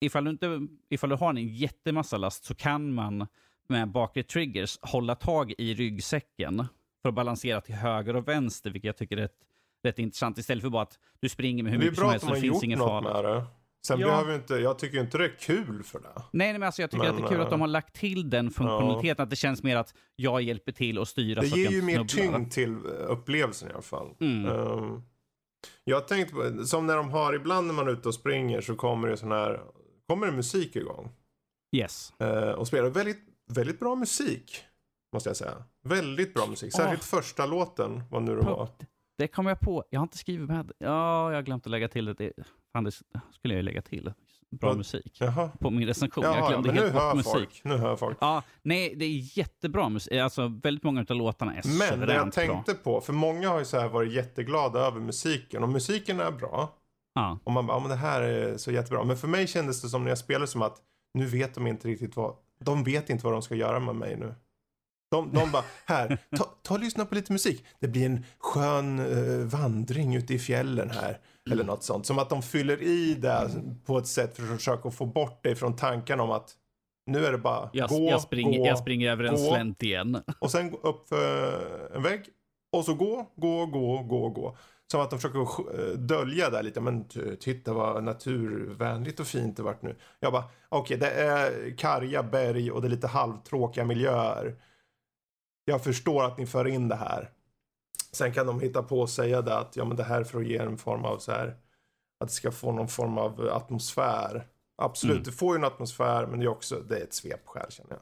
ifall, du inte, ifall du har en jättemassa last så kan man med bakre triggers hålla tag i ryggsäcken för att balansera till höger och vänster, vilket jag tycker är rätt, rätt intressant. Istället för bara att du springer med hur Det är mycket som bra att helst de och har det finns gjort ingen något fara. med det. Sen Ja. behöver inte, jag tycker inte det är kul för det. Nej, men alltså jag tycker Men, att det är kul att de eh, har lagt till den funktionaliteten, att det känns mer att jag hjälper till och styra Det ger ju mer tyngd till eh, upplevelsen i alla fall. Mm. Ehm, jag har tänkt på, som när de har, ibland när man är ute och springer så kommer det sån här, kommer det musik igång. Yes. Eh, och spelar väldigt, väldigt bra musik. Måste jag säga. Väldigt bra musik. Särskilt första låten, vad nu det var. Det kom jag på. Jag har inte skrivit med. Ja, jag har glömt att lägga till det. Det skulle jag lägga till. Bra Vad- musik. Jaha. På min recension. jag Jaha, ja, glömde men helt bort musik. folk. Nu hör folk. Ja, nej, det är jättebra musik. Alltså, väldigt många av låtarna är Men det jag suveränt bra. tänkte på, för många har ju så här varit jätteglada över musiken. Och musiken är bra. Ja. Och man bara, ja men det här är så jättebra. Men för mig kändes det som när jag spelade som att nu vet de inte riktigt vad, de vet inte vad de ska göra med mig nu. De, de bara, här, ta, ta och lyssna på lite musik. Det blir en skön eh, vandring ute i fjällen här. Eller något sånt. Som att de fyller i det på ett sätt för att försöka få bort dig från tanken om att nu är det bara Jag, gå, jag, springer, gå, jag springer över en gå. slänt igen. och sen upp för en vägg. Och så gå, gå, gå, gå, gå. Som att de försöker eh, dölja där lite. Men titta vad naturvänligt och fint det vart nu. Jag bara, okej det är karga berg och det är lite halvtråkiga miljöer. Jag förstår att ni för in det här. Sen kan de hitta på och säga det att ja men det här är för att ge en form av så här. Att det ska få någon form av atmosfär. Absolut, Mm. det får ju en atmosfär men det är också, det är ett svepskäl känner jag.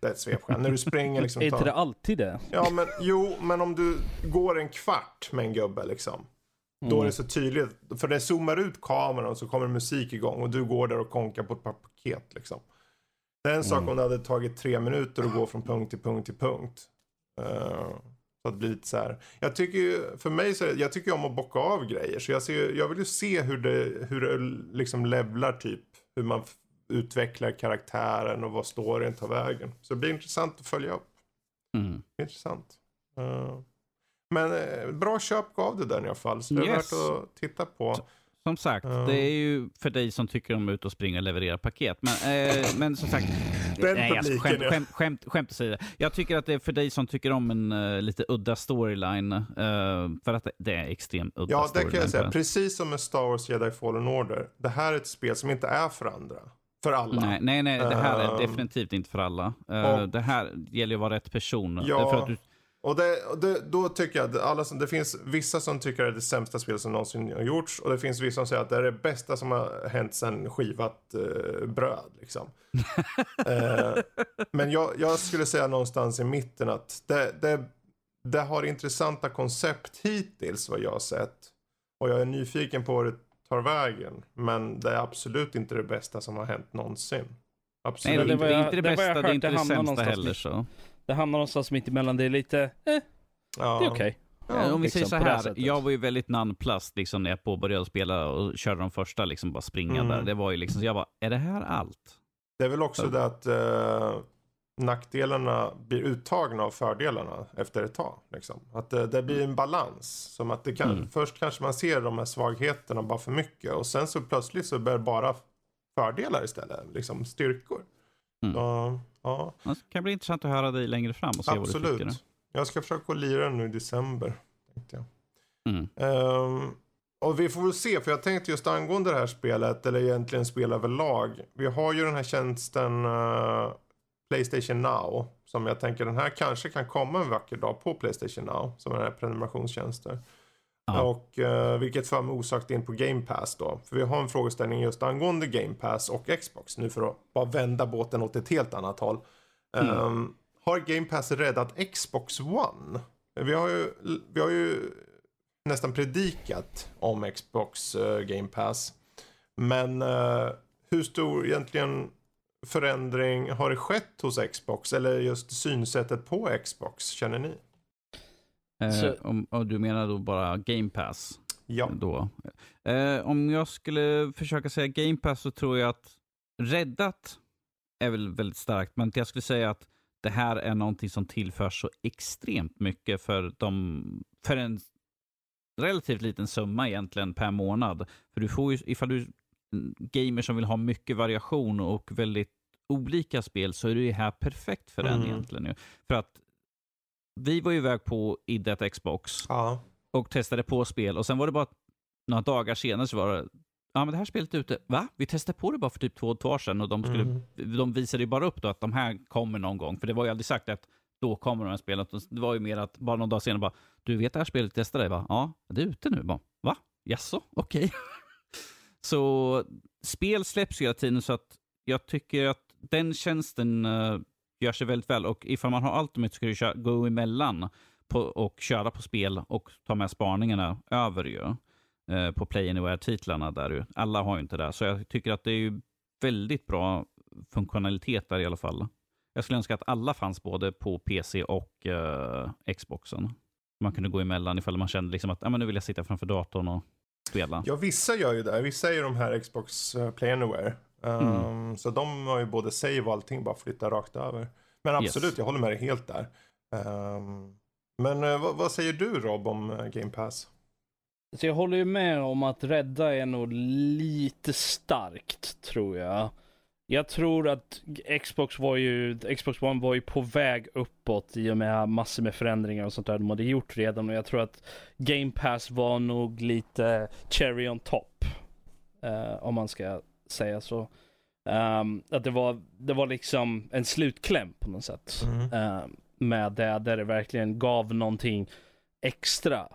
Det är ett svepskäl. När du springer liksom. Är inte det alltid det? Ja men jo, men om du går en kvart med en gubbe liksom. Då är Mm. det så tydligt. För det zoomar ut kameran och så kommer musik igång och du går där och konkar på ett par paket liksom. Det är en sak Mm. om det hade tagit tre minuter att gå från punkt till punkt till punkt. Eh, så att blir lite så här. Jag tycker ju, för mig så är det, jag tycker om att bocka av grejer. Så jag, ser, jag vill ju se hur det, hur det liksom levlar typ. Hur man utvecklar karaktären och vad storyn tar vägen. Så det blir intressant att följa upp. Mm. Intressant. Eh, men eh, bra köp gav det där i alla fall. Så det är Yes. värt att titta på. Som sagt, Ja. det är ju för dig som tycker om att ut och springa och leverera paket. Men, eh, men som sagt, Den nej, alltså, skämt, skämt, skämt, skämt åsido. Jag tycker att det är för dig som tycker om en eh, lite udda storyline. eh, för att det, är extremt udda Ja, det kan jag säga. Precis som med Star Wars Jedi Fallen Order. Det här är ett spel som inte är för andra. För alla. Nej, nej, nej, det här är Ehm, definitivt inte för alla. Eh, och- det här gäller ju att vara rätt person. Ja. För att du, Och, det, och det, då tycker jag att alla som, det finns vissa som tycker att det är det sämsta spel som någonsin har gjorts. Och det finns vissa som säger att det är det bästa som har hänt sedan skivat eh, bröd. Liksom. eh, men jag, jag skulle säga någonstans i mitten att det, det, det har intressanta koncept hittills vad jag har sett. Och jag är nyfiken på vad det tar vägen. Men det är absolut inte det bästa som har hänt någonsin. nej, Absolut det, är det inte, var det är jag- inte det bästa, det är inte det sämsta heller. Så. Det hamnar någonstans mitt emellan. Det är lite, eh, det Ja. är okej. Eh, Om vi liksom, säger så här, jag var ju väldigt nonplust liksom, när jag påbörjade spela och körde de första, liksom bara springa Mm. där. Det var ju liksom, så jag bara, är det här allt? Det är väl också Ja. det att eh, nackdelarna blir uttagna av fördelarna efter ett tag. Liksom. Att det, det blir en balans. Som att det kan, Mm. Först kanske man ser de här svagheterna bara för mycket och sen så plötsligt så det bara fördelar istället. Liksom styrkor. Mm. Så, ja, Det kan bli intressant att höra dig längre fram och se vad du tycker. absolut. Jag ska försöka lira den nu i december. Tänkte jag. Mm. Ehm, och vi får väl se, för jag tänkte just angående det här spelet, eller egentligen spel överlag. Vi har ju den här tjänsten eh, Playstation Now. Som jag tänker den här kanske kan komma en vacker dag på Playstation Now. Som den här prenumerationstjänster. Ja. Och eh, vilket för mig osagt in på Game Pass då. För vi har en frågeställning just angående Game Pass och Xbox. Nu för att bara vända båten åt ett helt annat håll. Ehm, har Game Pass räddat Xbox One? Vi har ju, vi har ju nästan predikat om Xbox eh, Game Pass. Men eh, hur stor egentligen förändring har det skett hos Xbox? Eller just synsättet på Xbox, känner ni? Eh, om, om du menar då bara Game Pass? Ja. Då. Eh, om jag skulle försöka säga Game Pass så tror jag att räddat är väl väldigt starkt, men jag skulle säga att det här är någonting som tillför så extremt mycket för, de, för en relativt liten summa egentligen per månad. För du får ju, ifall du är gamer som vill ha mycket variation och väldigt olika spel så är det här perfekt för den Mm. egentligen. ju. För att vi var ju iväg på Iddet Xbox Ja. och testade på spel och sen var det bara några dagar senare så var det Ja men det här spelet är ute. Va? Vi testade på det bara för typ två, två år sedan och de, skulle, Mm. de visade ju bara upp då att de här kommer någon gång. För det var ju aldrig sagt att då kommer de här spelen. Det var ju mer att bara någon dag senare bara Du vet det här spelet testade jag va? Ja, det är ute nu. Bara, Va? Jaså? Okej. så spel släpps hela tiden så att jag tycker att den tjänsten eh, gör sig väldigt väl. Och ifall man har Ultimate så kan du köra, gå emellan på, och köra på spel och ta med spaningarna över ju. Eh, på Play Anywhere-titlarna där ju. Alla har ju inte det. Så jag tycker att det är ju väldigt bra funktionalitet där i alla fall. Jag skulle önska att alla fanns både på PC och eh, Xboxen. Man kunde gå emellan ifall man kände liksom att ah, men nu vill jag sitta framför datorn och spela. ja, vissa gör ju det. Vissa är ju de här Xbox eh, Play Anywhere. Um, Så de har ju både save och allting, bara flytta rakt över. Men absolut, Yes. jag håller med dig helt där. Ehm, men eh, vad, vad säger du Rob om eh, Game Pass? Så jag håller ju med om att rädda är nog lite starkt, tror jag. Jag tror att Xbox var ju, Xbox One var ju på väg uppåt i och med massor med förändringar och sånt där de hade gjort redan och jag tror att Game Pass var nog lite cherry on top. eh, om man ska säga så. Ehm, att det var, det var liksom en slutkläm på något sätt. Mm. eh, med det, där det verkligen gav någonting extra.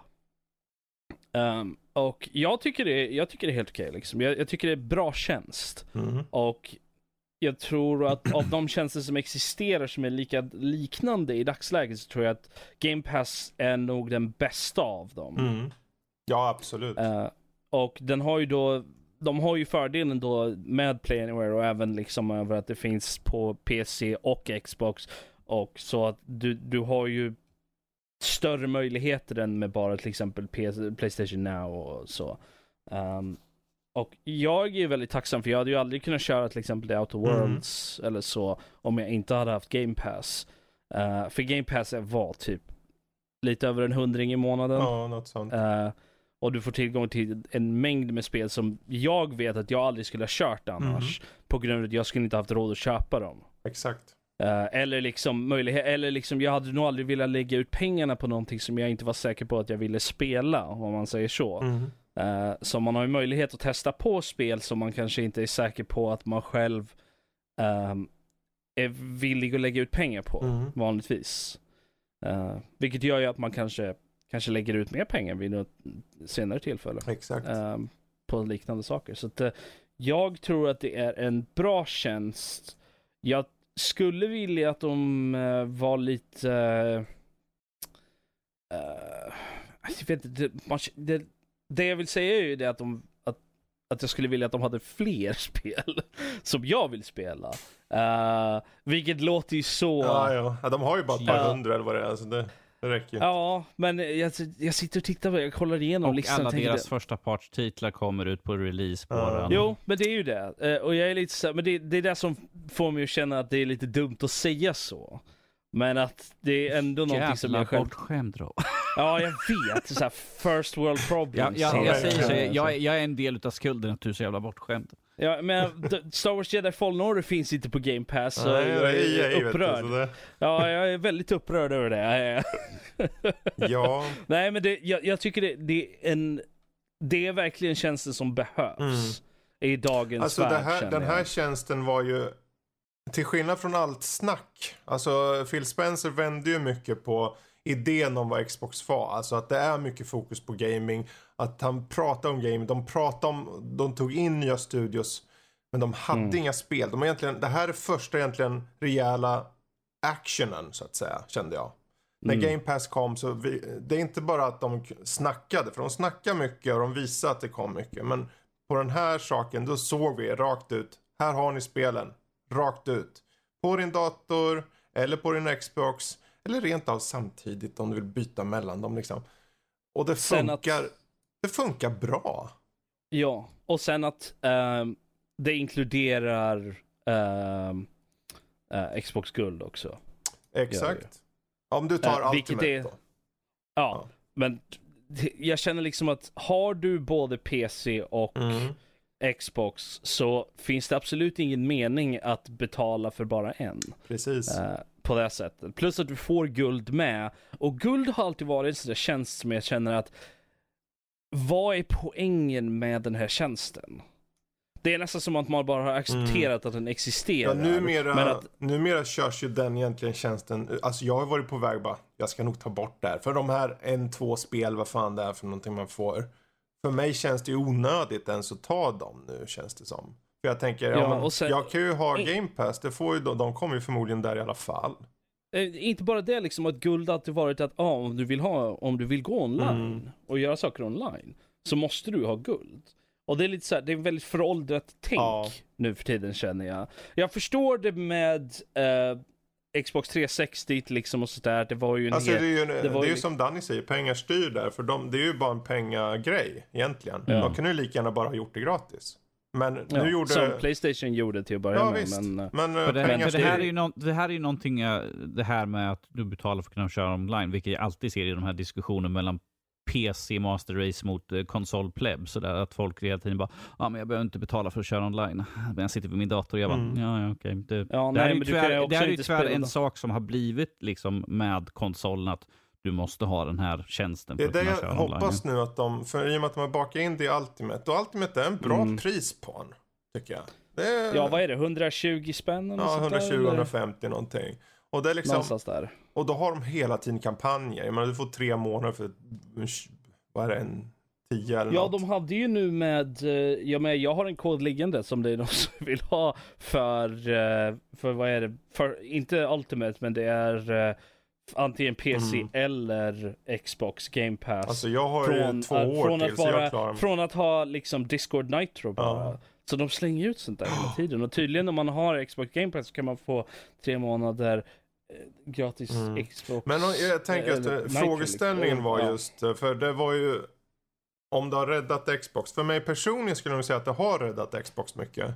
Ehm, och jag tycker, det, jag tycker det är helt okej. liksom. jag, jag tycker det är bra tjänst. Mm. Och jag tror att av de tjänster som existerar som är lika liknande i dagsläget så tror jag att Game Pass är nog den bästa av dem. Mm. Ja, absolut. Eh, och den har ju då, de har ju fördelen då med Play Anywhere och även liksom över att det finns på PC och Xbox. Och så att du, du har ju större möjligheter än med bara till exempel PC, Playstation Now och så. Ehm, och jag är väldigt tacksam för jag hade ju aldrig kunnat köra till exempel The Outer Mm. Worlds eller så om jag inte hade haft Game Pass. Eh, för Game Pass var typ lite över en hundring i månaden. Ja, något sånt. Eh, och du får tillgång till en mängd med spel som jag vet att jag aldrig skulle ha kört annars. På grund av att jag skulle inte haft råd att köpa dem. Exakt. Eh, eller liksom möjlighet, eller liksom jag hade nog aldrig velat lägga ut pengarna på någonting som jag inte var säker på att jag ville spela, om man säger så. Mm. Eh, så man har ju möjlighet att testa på spel som man kanske inte är säker på att man själv ehm, är villig att lägga ut pengar på, Mm. vanligtvis. Eh, vilket gör ju att man kanske, kanske lägger ut mer pengar vid något senare tillfälle. Exakt. ehm, på liknande saker. Så att, eh, jag tror att det är en bra tjänst. Jag skulle vilja att de eh, var lite... eh, jag vet inte, det, man, det, det jag vill säga är ju det att de att, att jag skulle vilja att de hade fler spel som jag vill spela. Eh, vilket låter ju så... Ja, ja. ja, de har ju bara ett par hundra eller vad det är. Så det, det räcker. Ja, men jag, jag sitter och tittar på jag kollar igenom Och listan. alla deras det- första partstitlar kommer ut på release på Ja. den. Jo, men det är ju det. Eh, och jag är lite så, men det, det är det som får mig att känna att det är lite dumt att säga så. Men att det är ändå någonting som Jävla jag själv... bortskämd Rob. Ja, jag vet. Så här, first world Jag, problems. jag, Ja, jag säger så, jag, jag är en del av skulden att du är så jävla bortskämd. Ja, men Star Wars Jedi Fallen Order finns inte på Game Pass, så Nej, jag är du, upprörd. det, Ja, jag är väldigt upprörd över det. ja, Nej, men det, jag, jag tycker det, det är en... Det är verkligen tjänsten som behövs i dagens alltså värld, här, den här jag. tjänsten var ju, till skillnad från allt snack, alltså Phil Spencer vände ju mycket på idén om vad Xbox var. Alltså att det är mycket fokus på gaming, att han pratar om gaming, de pratar om, de tog in nya studios, men de hade Mm. inga spel. De har egentligen, det här är första egentligen rejäla actionen så att säga, kände jag. När Mm. Game Pass kom så, vi, det är inte bara att de snackade, för de snackar mycket och de visar att det kom mycket. Men på den här saken, då såg vi rakt ut, här har ni spelen, rakt ut. På din dator, eller på din Xbox, eller rent av samtidigt om du vill byta mellan dem liksom. Och det Sen att- funkar, det funkar bra. Ja, och sen att ehm, det inkluderar ehm, eh, Xbox Guld också. Exakt. Om du tar vilket Ultimate är- då. Ja, Ja. men jag känner liksom att har du både PC och Mm. Xbox så finns det absolut ingen mening att betala för bara en. Precis. eh, på det sättet. Plus att du får guld med. Och guld har alltid varit en sån där tjänst som jag känner att vad är poängen med den här tjänsten? Det är nästan som att man bara har accepterat att den Ja, existerar. numera, Men att, numera körs ju den egentligen tjänsten, alltså jag har varit på väg bara, jag ska nog ta bort det här. För de här en, två spel, vad fan det är för någonting man får. För mig känns det ju onödigt ens att ta dem nu känns det som. För jag tänker, ja, Ja, men, sen- jag kan ju ha. Game Pass, det får ju, de, de kommer ju förmodligen där i alla fall. eh, inte bara det liksom att guld alltid varit att ah, om du vill ha, om du vill gå online Mm. och göra saker online så måste du ha guld. Och det är lite så här, det är väldigt föråldrat tänk Ja. nu för tiden känner jag. Jag förstår det med eh, Xbox 360 liksom och sådär. Det var ju en Alltså hel... det är ju, det var är ju ju liksom- som Danny säger, pengar styr där. För de, det är ju bara en pengagrej egentligen. Ja. De kunde ju lika gärna bara ha gjort det gratis. Men nu Ja, gjorde... Som Playstation gjorde till att börja Ja med. visst. Men, eh, Men, eh, För det, pengar för det, här är ju nå- det här är ju någonting, eh, det här med att du betalar för att kunna köra online, vilket jag alltid ser i de här diskussionerna mellan PC Master Race mot eh, konsol pleb. Så där att folk hela tiden bara, ja men jag behöver inte betala för att köra online. Men jag sitter vid min dator och jag bara, Mm. ja ja okej. Det, ja, det här nej, är ju tyvärr, det här är ju inte tyvärr en då. sak som har blivit liksom med konsolen, att du måste ha den här tjänsten för Det är att det jag köra online. hoppas nu att de, för i och med att de har bakat in det i Ultimate. Och Ultimate är en bra Mm. pris på den. Tycker jag. Det är, Ja, vad är det? 120 spänn eller ja, sånt där, eller? 120-150 någonting. Och det är liksom, Någonstans där. och då har de hela tiden kampanjer. Jag menar du får tre månader för, vad är det, en 10 eller Ja, något. de hade ju nu med, eh, ja, men jag har en kod liggande som det är någon som vill ha för, eh, för vad är det, för, inte Ultimate, men det är eh, antingen PC Mm. eller Xbox Game Pass. Alltså jag har ju två år från till att så jag klarar mig. Från att ha liksom Discord Nitro bara. Ja. Så de slänger ut sånt där hela tiden. Och tydligen om man har Xbox Game Pass så kan man få tre månader eh, gratis Mm. Xbox. Men jag tänker att Nitro, frågeställningen liksom. var Ja. just, eh, för det var ju om det har räddat Xbox. För mig personligen skulle jag nog säga att det har räddat Xbox mycket.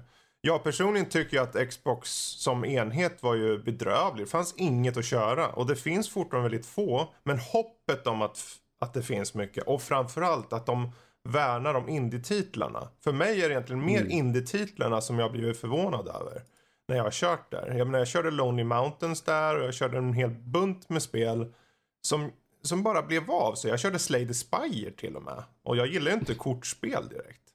Jag personligen tycker att Xbox som enhet var ju bedrövlig. Det fanns inget att köra och det finns fortfarande väldigt få. Men hoppet om att, att det finns mycket och framförallt att de värnar om indie-titlarna. För mig är det egentligen mer Mm. indie-titlarna som jag blivit förvånad över när jag har kört där. Jag menar jag körde Lonely Mountains där och jag körde en hel bunt med spel som, som bara blev av. Så jag körde Slay the Spire till och med. Och jag gillar ju inte kortspel direkt.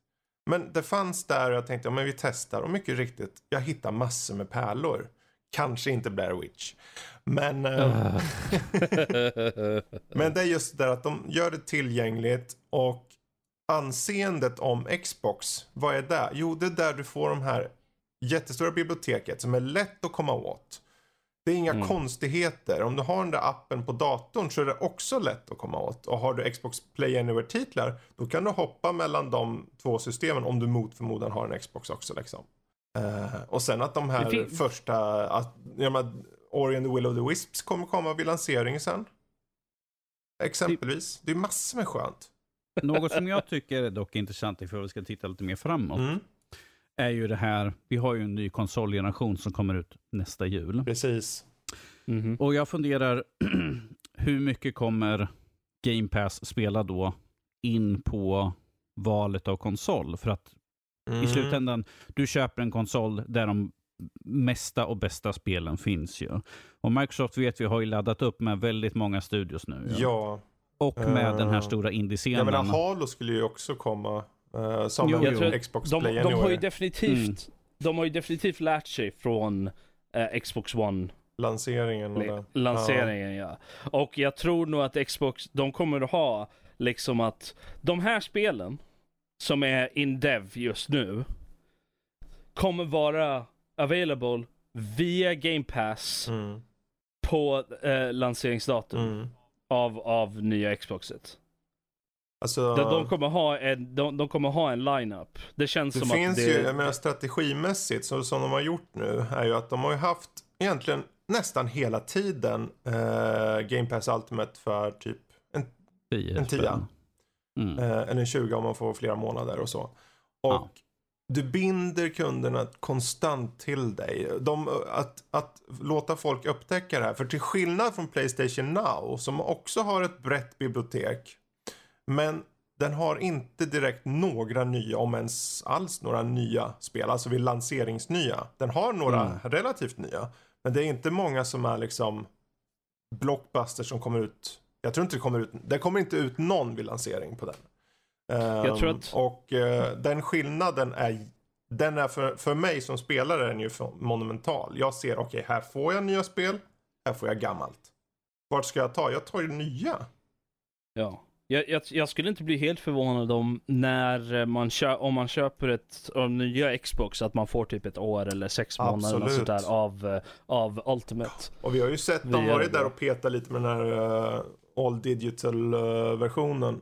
Men det fanns där och jag tänkte, ja men vi testar. Och mycket riktigt, jag hittar massor med pärlor. Kanske inte Blair Witch. Men, eh, men det är just det där att de gör det tillgängligt och anseendet om Xbox, vad är det? Jo, det är där du får de här jättestora biblioteket som är lätt att komma åt. Det är inga Mm. konstigheter. Om du har den där appen på datorn så är det också lätt att komma åt. Och har du Xbox Play Anywhere-titlar då kan du hoppa mellan de två systemen om du mot förmodan har en Xbox också liksom. Eh, och sen att de här fin- första, att, jag menar, Ori and the Will of the Wisps kommer komma vid lanseringen sen. Exempelvis. Det är massor med skönt. Något som jag tycker är dock intressant, ifall vi ska titta lite mer framåt, Mm, är ju det här, vi har ju en ny konsolgeneration som kommer ut nästa jul. precis. Mhm. Och jag funderar, hur mycket kommer Game Pass spela då in på valet av konsol? För att Mm. i slutändan, du köper en konsol där de mesta och bästa spelen finns ju. Och Microsoft vet vi har ju laddat upp med väldigt många studios nu. ju. Ja. Och med den här Eh, stora Jag indie-scenen. menar Halo skulle ju också komma. Eh, som Jo, en tror Xbox De, Play de har ju definitivt, de har ju definitivt lärt sig från eh, Xbox One Lanseringen det. lanseringen ja. Och jag tror nog att Xbox, de kommer att ha liksom att de här spelen som är in dev just nu kommer vara available via Game Pass Mm. på eh, lanseringsdatum Mm. av, av nya Xboxet. Alltså, De, de, kommer ha en, de, de kommer ha en lineup. Det känns det som finns att det... ju, jag menar strategimässigt, så, som de har gjort nu, är ju att de har ju haft egentligen nästan hela tiden eh, Game Pass Ultimate för typ en, Tio En tia. Mm. eh, eller en 20 om man får flera månader och så. Och Ja. du binder kunderna konstant till dig. De, att, att låta folk upptäcka det här. För till skillnad från Playstation Now, som också har ett brett bibliotek. Men den har inte direkt några nya, om ens alls några nya spel. Alltså vid lanseringsnya. Den har några Mm. relativt nya. Men det är inte många som är liksom blockbusters som kommer ut. Jag tror inte det kommer ut. Det kommer inte ut någon vid lansering på den. Jag tror Ehm, att- Och eh, den skillnaden är, den är för, för mig som spelare är den ju monumental. Jag ser, okej här får jag nya spel, här får jag gammalt. Vart ska jag ta? Jag tar ju nya. Ja. Jag, jag, jag skulle inte bli helt förvånad om när man kö, om man köper ett av nya Xbox att man får typ ett år eller sex månader eller sånt där av, eh, av Ultimate. Och vi har ju sett dem varit där och petat lite med den här uh, all digital eh, versionen.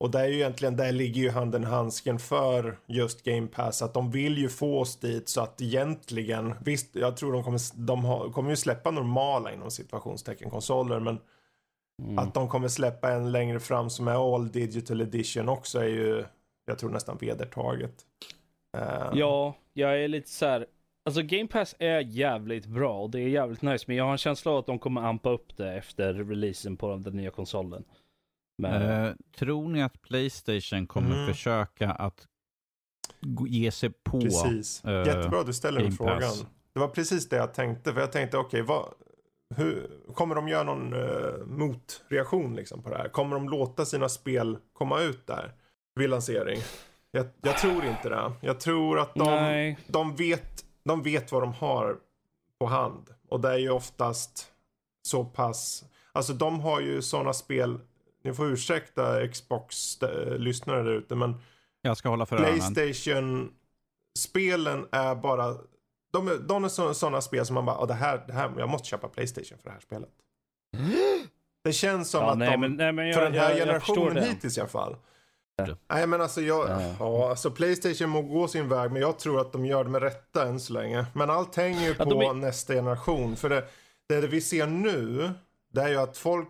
Och där är ju egentligen, där ligger ju handen i handsken för just Game Pass. Att de vill ju få oss dit så att egentligen, visst jag tror de kommer, de har, kommer ju släppa normala inom situationstecken konsoler. Men Mm. att de kommer släppa en längre fram som är all digital edition också är ju, jag tror nästan vedertaget. Eh, Ja, jag är lite så här. Alltså Game Pass är jävligt bra och det är jävligt nice. Men jag har en känsla av att de kommer ampa upp det efter releasen på den nya konsolen. Men, Eh, tror ni att Playstation kommer Mm. försöka att ge sig på... Precis. eh, Jättebra du ställer den frågan. Det var precis det jag tänkte. För jag tänkte, okej, vad, hur, kommer de göra någon uh, motreaktion liksom på det här? Kommer de låta sina spel komma ut där vid lansering? Jag, jag tror inte det. Jag tror att de, Nej. de, vet, de vet vad de har på hand. Och det är ju oftast så pass... Alltså de har ju sådana spel... Ni får ursäkta Xbox-lyssnare där ute, men Jag ska hålla för. Playstation-spelen är bara... De är, de är sådana spel som man bara, "Åh, det här, det här, jag måste köpa Playstation för det här spelet. Det känns som Ja, att nej, de, men, nej, men jag, för den här jag, jag generationen det. hittills i alla fall. Ja. Nej men alltså jag, Ja. ja. alltså Playstation må gå sin väg men jag tror att de gör det med rätta än så länge. Men allt hänger ju på är- nästa generation. För det, det vi ser nu, det är ju att folk,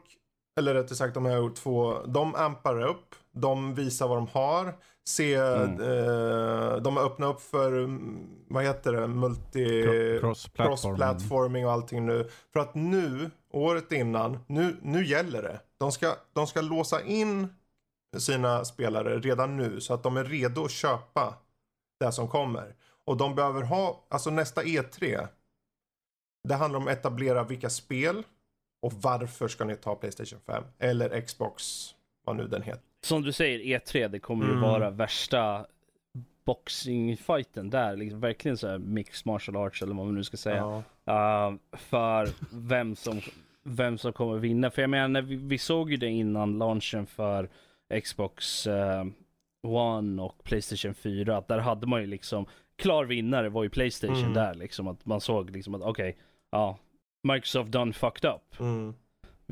eller rättare sagt de här två, de ampar upp, de visar vad de har, se, Mm. eh, de har öppnat upp för, mm, vad heter det, multi... Cro- cross-platform. cross-platforming och allting nu. För att nu, året innan, nu, nu gäller det. De ska, de ska låsa in sina spelare redan nu så att de är redo att köpa det som kommer. Och de behöver ha, alltså nästa E3. Det handlar om att etablera vilka spel och varför ska ni ta Playstation 5 eller Xbox, vad nu den heter. Som du säger, E3, det kommer ju Mm. vara värsta boxingfighten där. Liksom, verkligen så här mixed martial arts eller vad man nu ska säga. Ja. Uh, för vem som, vem som kommer vinna. För jag menar, när vi, vi såg ju det innan launchen för Xbox eh, One och Playstation 4. Att där hade man ju liksom, klar vinnare var ju Playstation Mm. där liksom. Att man såg liksom att okej, ja, Microsoft done fucked up Mm.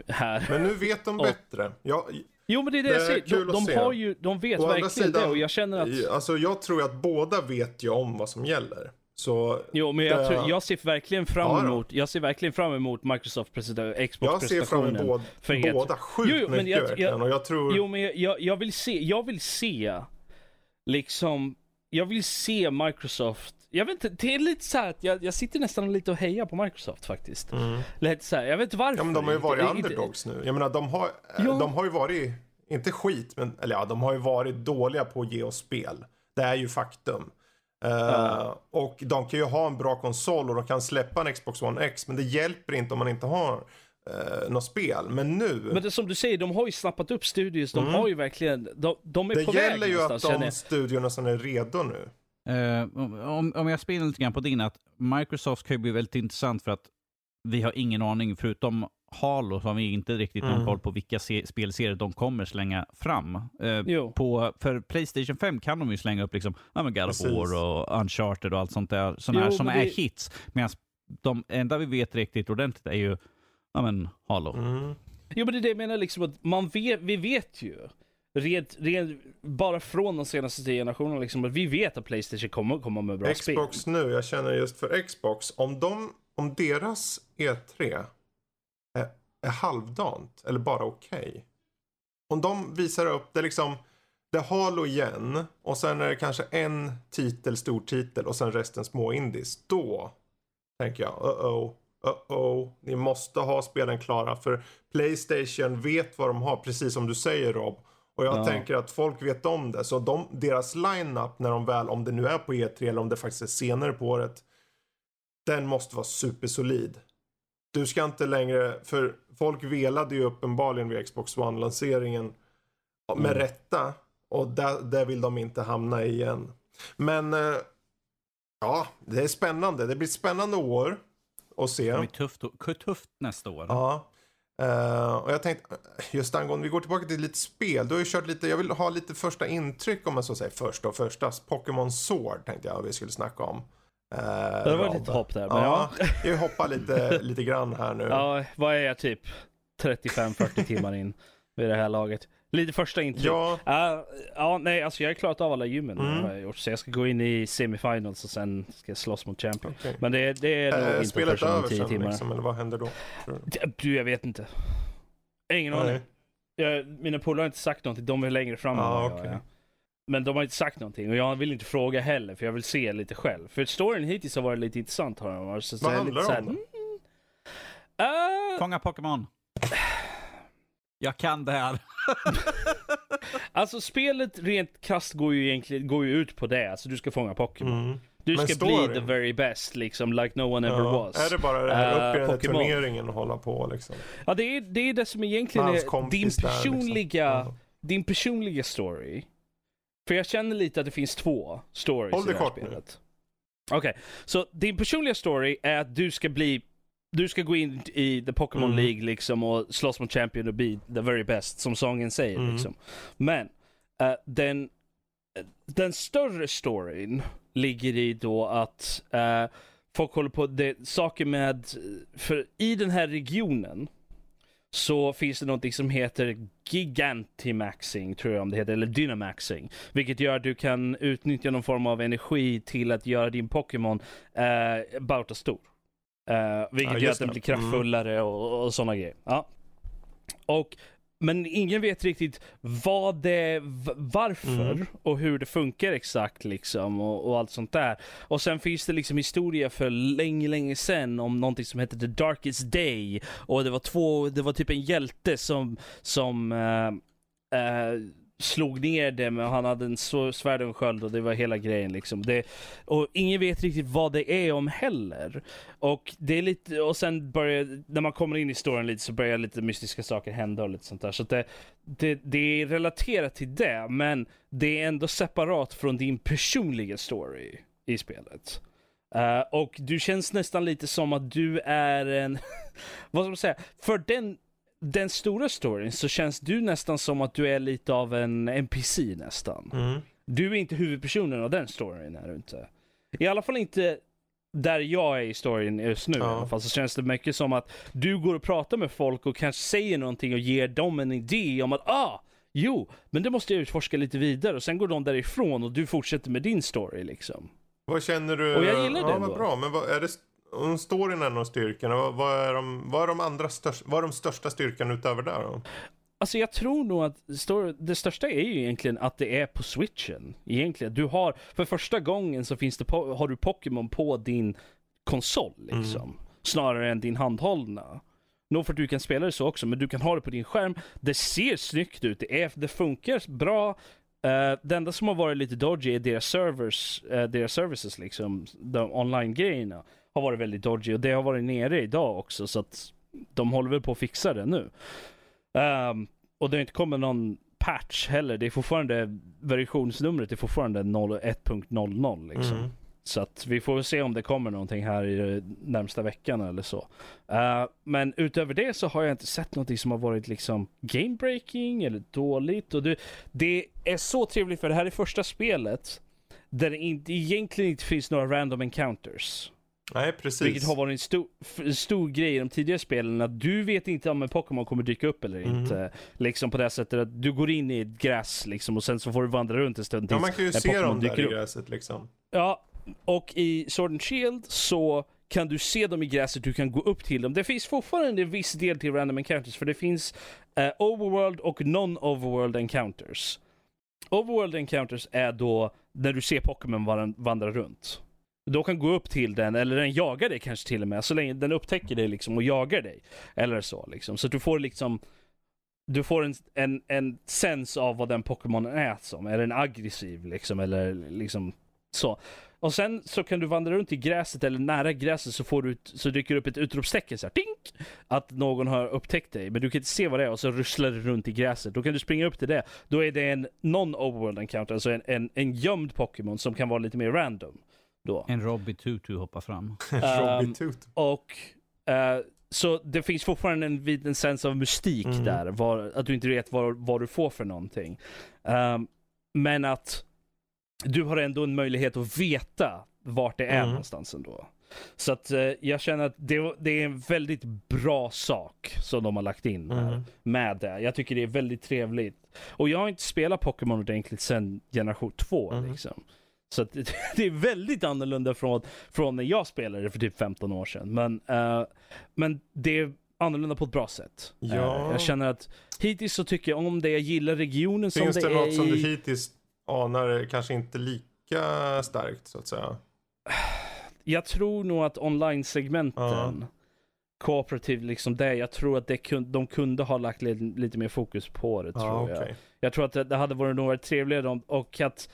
här. Men nu vet de Och- bättre. Jag, Jo men det är det, Det jag säger. De, de se. har ju, de vet Å verkligen sidan- det och jag känner att alltså jag tror att båda vet ju om vad som gäller. Så Jo, men jag, Det- tror, jag ser verkligen fram Ja, emot, jag ser verkligen fram emot Microsoft presenta- Xbox jag ser fram presentationen. emot båda, E3. båda sjukt Jo, jo, mycket jag- verkligen. jag- och jag tror... Jo, men jag, jag vill se, jag vill se, liksom, jag vill se Microsoft, jag vet inte, det är lite så här att jag, jag sitter nästan lite och hejar på Microsoft faktiskt. Mm. Lite så här, jag vet inte varför. Ja men de har ju varit inte- underdogs nu. Jag menar de har, Ja. de har ju varit, inte skit, men eller ja, de har ju varit dåliga på att ge oss spel. Det är ju faktum. Eh, Ja. Och de kan ju ha en bra konsol och de kan släppa en Xbox One X. Men det hjälper inte om man inte har uh, något spel. Men nu, Men det som du säger, de har ju snappat upp studios, de Mm. har ju verkligen, de, de är det på väg gäller ju att de jag. studiorna som är redo nu. Eh, om, om jag spinner lite grann på din, att Microsoft kan ju bli väldigt intressant för att vi har ingen aning, förutom Halo, har vi inte riktigt Mm. koll på vilka se- spelserier de kommer slänga fram. Eh, på, för Playstation 5 kan de ju slänga upp liksom, ja, men God of. War och Uncharted och allt sånt där, såna här som men är det- hits. Medan de enda vi vet riktigt ordentligt är ju ja men, Halo. Mm. Jo men det är det jag menar liksom att man vet, vi vet ju. Rent, rent, bara från de senaste tio generationerna liksom att vi vet att Playstation kommer komma med bra spel. Xbox nu, jag känner just för Xbox, om, de, om deras E3 är, är halvdant eller bara okej. Om de visar upp det liksom, det Halo igen och sen är det kanske en titel, stor titel och sen resten små indies. Då tänker jag, uh-oh, uh-oh, ni måste ha spelen klara för Playstation vet vad de har, precis som du säger Rob. Och jag Ja. tänker att folk vet om det. Så de, deras line-up när de väl, om det nu är på E3 eller om det faktiskt är senare på året. Den måste vara supersolid. Du ska inte längre, för folk velade ju uppenbarligen vid Xbox One-lanseringen. Med Mm. rätta. Och där, där vill de inte hamna igen. Men eh, ja, det är spännande. Det blir ett spännande år att se. Det blir tufft, tufft nästa år. Ja. Eh, och jag tänkte, just angående, vi går tillbaka till lite spel. Du har ju kört lite, jag vill ha lite första intryck om man så säger. Först och första, Pokémon Sword tänkte jag vi skulle snacka om. Uh, Det var lite hopp där, men ja. Jag hoppar lite, lite grann här nu. Ja, vad är jag typ 35-40 timmar in vid det här laget. Lite första intryck. Ja, Ja, ja, nej, alltså jag har klarat av alla gymmen Mm. har jag gjort, så jag ska gå in i semifinals och sen ska jag slåss mot champion. okej. Men det, det är nog Är inte första över 10 sen timmarna. liksom, eller vad händer då? Du, jag vet inte. Ingen aning. Jag, mina polare har inte sagt någonting, de är längre fram än Ah, vad jag är. Men de har inte sagt någonting och jag vill inte fråga heller för jag vill se lite själv. För storyn hittills har varit lite intressant har den varit. Så så Vad är handlar lite det om så här, "Mm, Fånga Pokémon. Jag kan det här. Alltså spelet rent krasst går ju egentligen går ju ut på det. Alltså du ska fånga Pokémon. Mm. Du Men ska bli the very best liksom, like no one ever Ja. was. Är det bara det här Eh, upp i den här Pokémon. turneringen och hålla på liksom? Ja det är, det är det som egentligen är din där, liksom. personliga, din personliga story. För jag känner lite att det finns två stories Håll i det här kort spelet. Okej, så din personliga story är att du ska bli du ska gå in i the Pokémon Mm. League liksom och slåss mot champion och bli the very best som sången säger Mm. liksom. Men eh, den, den större storyn ligger i då att eh, folk håller på, det saker med, för i den här regionen så finns det någonting som heter Gigantimaxing, tror jag om det heter, eller Dynamaxing. Vilket gör att du kan utnyttja någon form av energi till att göra din Pokémon eh, bauta stor. Eh, vilket Ja, gör att den blir kraftfullare och, och sådana grejer. Ja. Och, men ingen vet riktigt vad det, varför Mm. och hur det funkar exakt liksom och, och allt sånt där. Och sen finns det liksom historia för länge, länge sedan om någonting som heter The Darkest Day. Och det var två, det var typ en hjälte som, som eh, eh, slog ner det men han hade en svärd och en sköld och det var hela grejen liksom. Det, och ingen vet riktigt vad det är om heller. Och det är lite, och sen börjar, när man kommer in i storyn lite så börjar lite mystiska saker hända och lite sånt där. Så att det, det, det är relaterat till det, men det är ändå separat från din personliga story i spelet. Uh, och du känns nästan lite som att du är en, vad ska man säga, för den, den stora storyn så känns du nästan som att du är lite av en NPC nästan. Mm. Du är inte huvudpersonen av den storyn är du inte. I alla fall inte där jag är i storyn just nu Ja. i alla fall så känns det mycket som att du går och pratar med folk och kanske säger någonting och ger dem en idé om att ah, jo, men det måste jag utforska lite vidare och sen går de därifrån och du fortsätter med din story liksom. Vad känner du? Och jag gillar ja, det vad då. bra. Men vad är det? Om storyn av styrkorna, vad, vad, är de, vad är de andra största, vad är de största styrkan utöver det då? Alltså jag tror nog att stor- det största är ju egentligen att det är på switchen. Egentligen. Du har, för första gången så finns det, po- har du Pokémon på din konsol liksom. Snarare än din handhållna. Nog för att du kan spela det så också, men du kan ha det på din skärm. Det ser snyggt ut, det, är, det funkar bra. Uh, det enda som har varit lite dodgy är deras servers, eh, deras services liksom, de online-grejerna har varit väldigt dodgy och det har varit nere idag också så att de håller väl på att fixa det nu. Ehm, och det har inte kommit någon patch heller. Det är fortfarande, versionsnumret är fortfarande 0 1.00 liksom. Mm. Så att vi får se om det kommer någonting här i närmsta veckan eller så. Eh, men utöver det så har jag inte sett någonting som har varit liksom game breaking eller dåligt. Och det, det är så trevligt för det här är första spelet där det inte, egentligen inte finns några random encounters. Nej, precis. Vilket har varit en stor, stor grej i de tidigare spelen, att du vet inte om en Pokémon kommer dyka upp eller Mhm. inte. Liksom på det sättet att du går in i ett gräs liksom och sen så får du vandra runt en stund Ja, tills man kan ju se dem där i gräset liksom. Ja, och i Sword and Shield så kan du se dem i gräset, du kan gå upp till dem. Det finns fortfarande en viss del till random encounters, för det finns eh, overworld och non-overworld encounters. Overworld encounters är då när du ser Pokémon van- vandra runt. Då kan gå upp till den, eller den jagar dig kanske till och med, så länge den upptäcker dig liksom och jagar dig. Eller så liksom. Så att du får liksom du får en, en, en sens av vad den Pokémonen är som. Är den aggressiv liksom, eller liksom så. Och sen så kan du vandra runt i gräset eller nära gräset så får du så dyker det upp ett utropstecken så här, tink! Att någon har upptäckt dig, men du kan inte se vad det är och så russlar det runt i gräset. Då kan du springa upp till det. Då är det en non-overworld encounter, alltså en, en, en gömd Pokémon som kan vara lite mer random. Då. En Robbie Tutu hoppar fram. Robbie Toot. Och eh, så det finns fortfarande en liten sens av mystik Mm. där, var, att du inte vet vad, vad du får för någonting. Ehm, men att du har ändå en möjlighet att veta vart det är Mm. någonstans ändå. Så att eh, jag känner att det, det är en väldigt bra sak som de har lagt in här Mm. med det. Jag tycker det är väldigt trevligt. Och jag har inte spelat Pokémon ordentligt sedan generation 2 Mm. liksom. Så att det, det är väldigt annorlunda från, från när jag spelade för typ 15 år sedan. Men, eh, men det är annorlunda på ett bra sätt. Ja. Eh, jag känner att hittills så tycker jag om det. Jag gillar regionen Finns som det det, något är som du hittills anar kanske inte lika starkt så att säga? Jag tror nog att online-segmenten, kooperativ liksom det, jag tror att det kun, de kunde ha lagt lite, lite mer fokus på det tror Ja, jag. okej. Jag tror att det, det hade varit varit trevligare om, och att,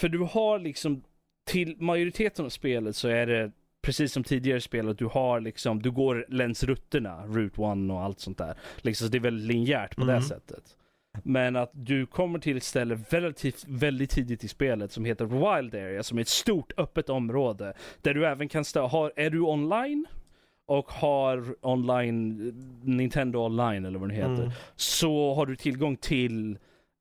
för du har liksom, till majoriteten av spelet så är det precis som tidigare spel att du har liksom, du går längs rutterna, Route 1 och allt sånt där. Liksom, så det är väldigt linjärt på det Mhm. sättet. Men att du kommer till ett ställe relativt, väldigt tidigt i spelet som heter Wild Area, som är ett stort öppet område. Där du även kan har, är du online och har online, Nintendo online eller vad det heter Mm. så har du tillgång till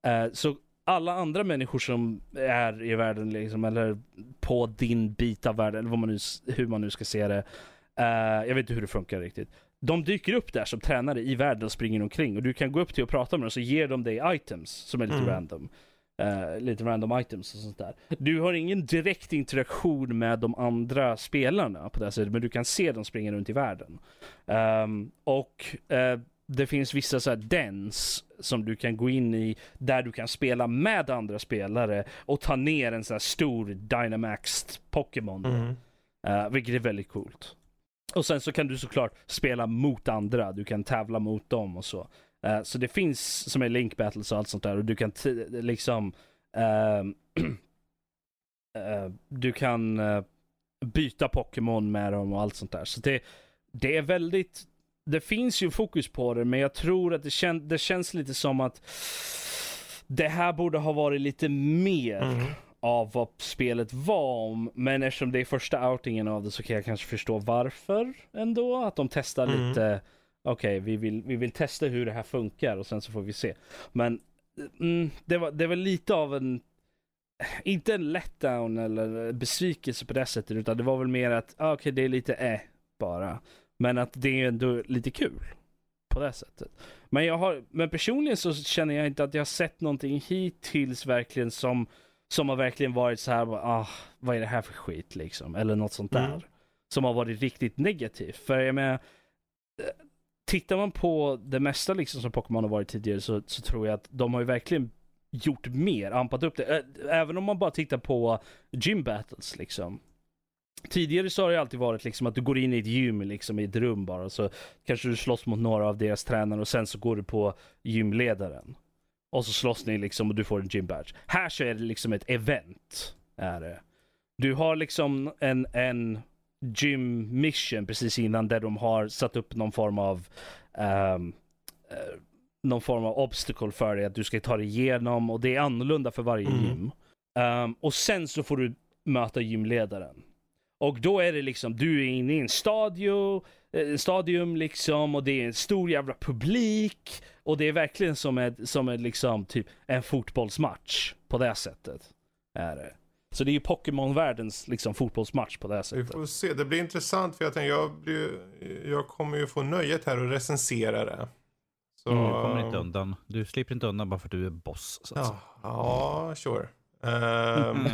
eh, så alla andra människor som är i världen liksom, eller på din bit av världen, eller vad man nu, hur man nu ska se det. Eh, jag vet inte hur det funkar riktigt. De dyker upp där som tränare i världen och springer omkring och du kan gå upp till och prata med dem så ger de dig items som är lite Mm. random. Eh, lite random items och sånt där. Du har ingen direkt interaktion med de andra spelarna på det här sättet, men du kan se dem springa runt i världen. Ehm, och eh, det finns vissa så här dens som du kan gå in i där du kan spela med andra spelare och ta ner en så här stor Dynamaxed Pokémon. Mm. Eh, vilket är väldigt coolt. Och sen så kan du såklart spela mot andra, du kan tävla mot dem och så. Eh, så det finns som är link battles och allt sånt där och du kan liksom eh, du kan byta Pokémon med dem och allt sånt där. Så det, det är väldigt, det finns ju fokus på det men jag tror att det, kän, det känns lite som att det här borde ha varit lite mer Mm. av vad spelet var om. Men eftersom det är första outingen av det så kan jag kanske förstå varför ändå. Att de testar Mm. lite. Okej, vi, vill, vi vill testa hur det här funkar och sen så får vi se. Men mm, det, var, det var lite av en, inte en letdown eller besvikelse på det sättet. Utan det var väl mer att, ah, okej det är lite eh bara. Men att det är ändå lite kul. På det sättet. Men, jag har, men personligen så känner jag inte att jag har sett någonting hittills verkligen som som har verkligen varit så här, ah, vad är det här för skit liksom? Eller något sånt där. Mm. Som har varit riktigt negativt. För jag menar, eh, tittar man på det mesta liksom som Pokémon har varit tidigare så, så tror jag att de har ju verkligen gjort mer, ampat upp det. Även om man bara tittar på gym battles liksom. Tidigare så har det alltid varit liksom att du går in i ett gym liksom i ett rum bara så kanske du slåss mot några av deras tränare och sen så går du på gymledaren. Och så slåss ni liksom och du får en gym badge. Här så är det liksom ett event. Är det. Du har liksom en, en gym mission precis innan där de har satt upp någon form av ehm, eh, någon form av obstacle för dig att du ska ta dig igenom och det är annorlunda för varje Mm. gym. Ehm, och sen så får du möta gymledaren. Och då är det liksom, du är inne i en stadio, eh, stadium liksom och det är en stor jävla publik och det är verkligen som ett, som ett liksom typ en fotbollsmatch på det sättet. Är det. Så det är ju Pokémon-världens liksom, fotbollsmatch på det här Vi sättet. får se. Det blir intressant för jag tänker jag, blir, jag kommer ju få nöjet här att recensera det. Så, Du kommer inte undan. Du slipper inte undan bara för att du är boss. Så att Ja, säga. ja sure. Ehm, Mm.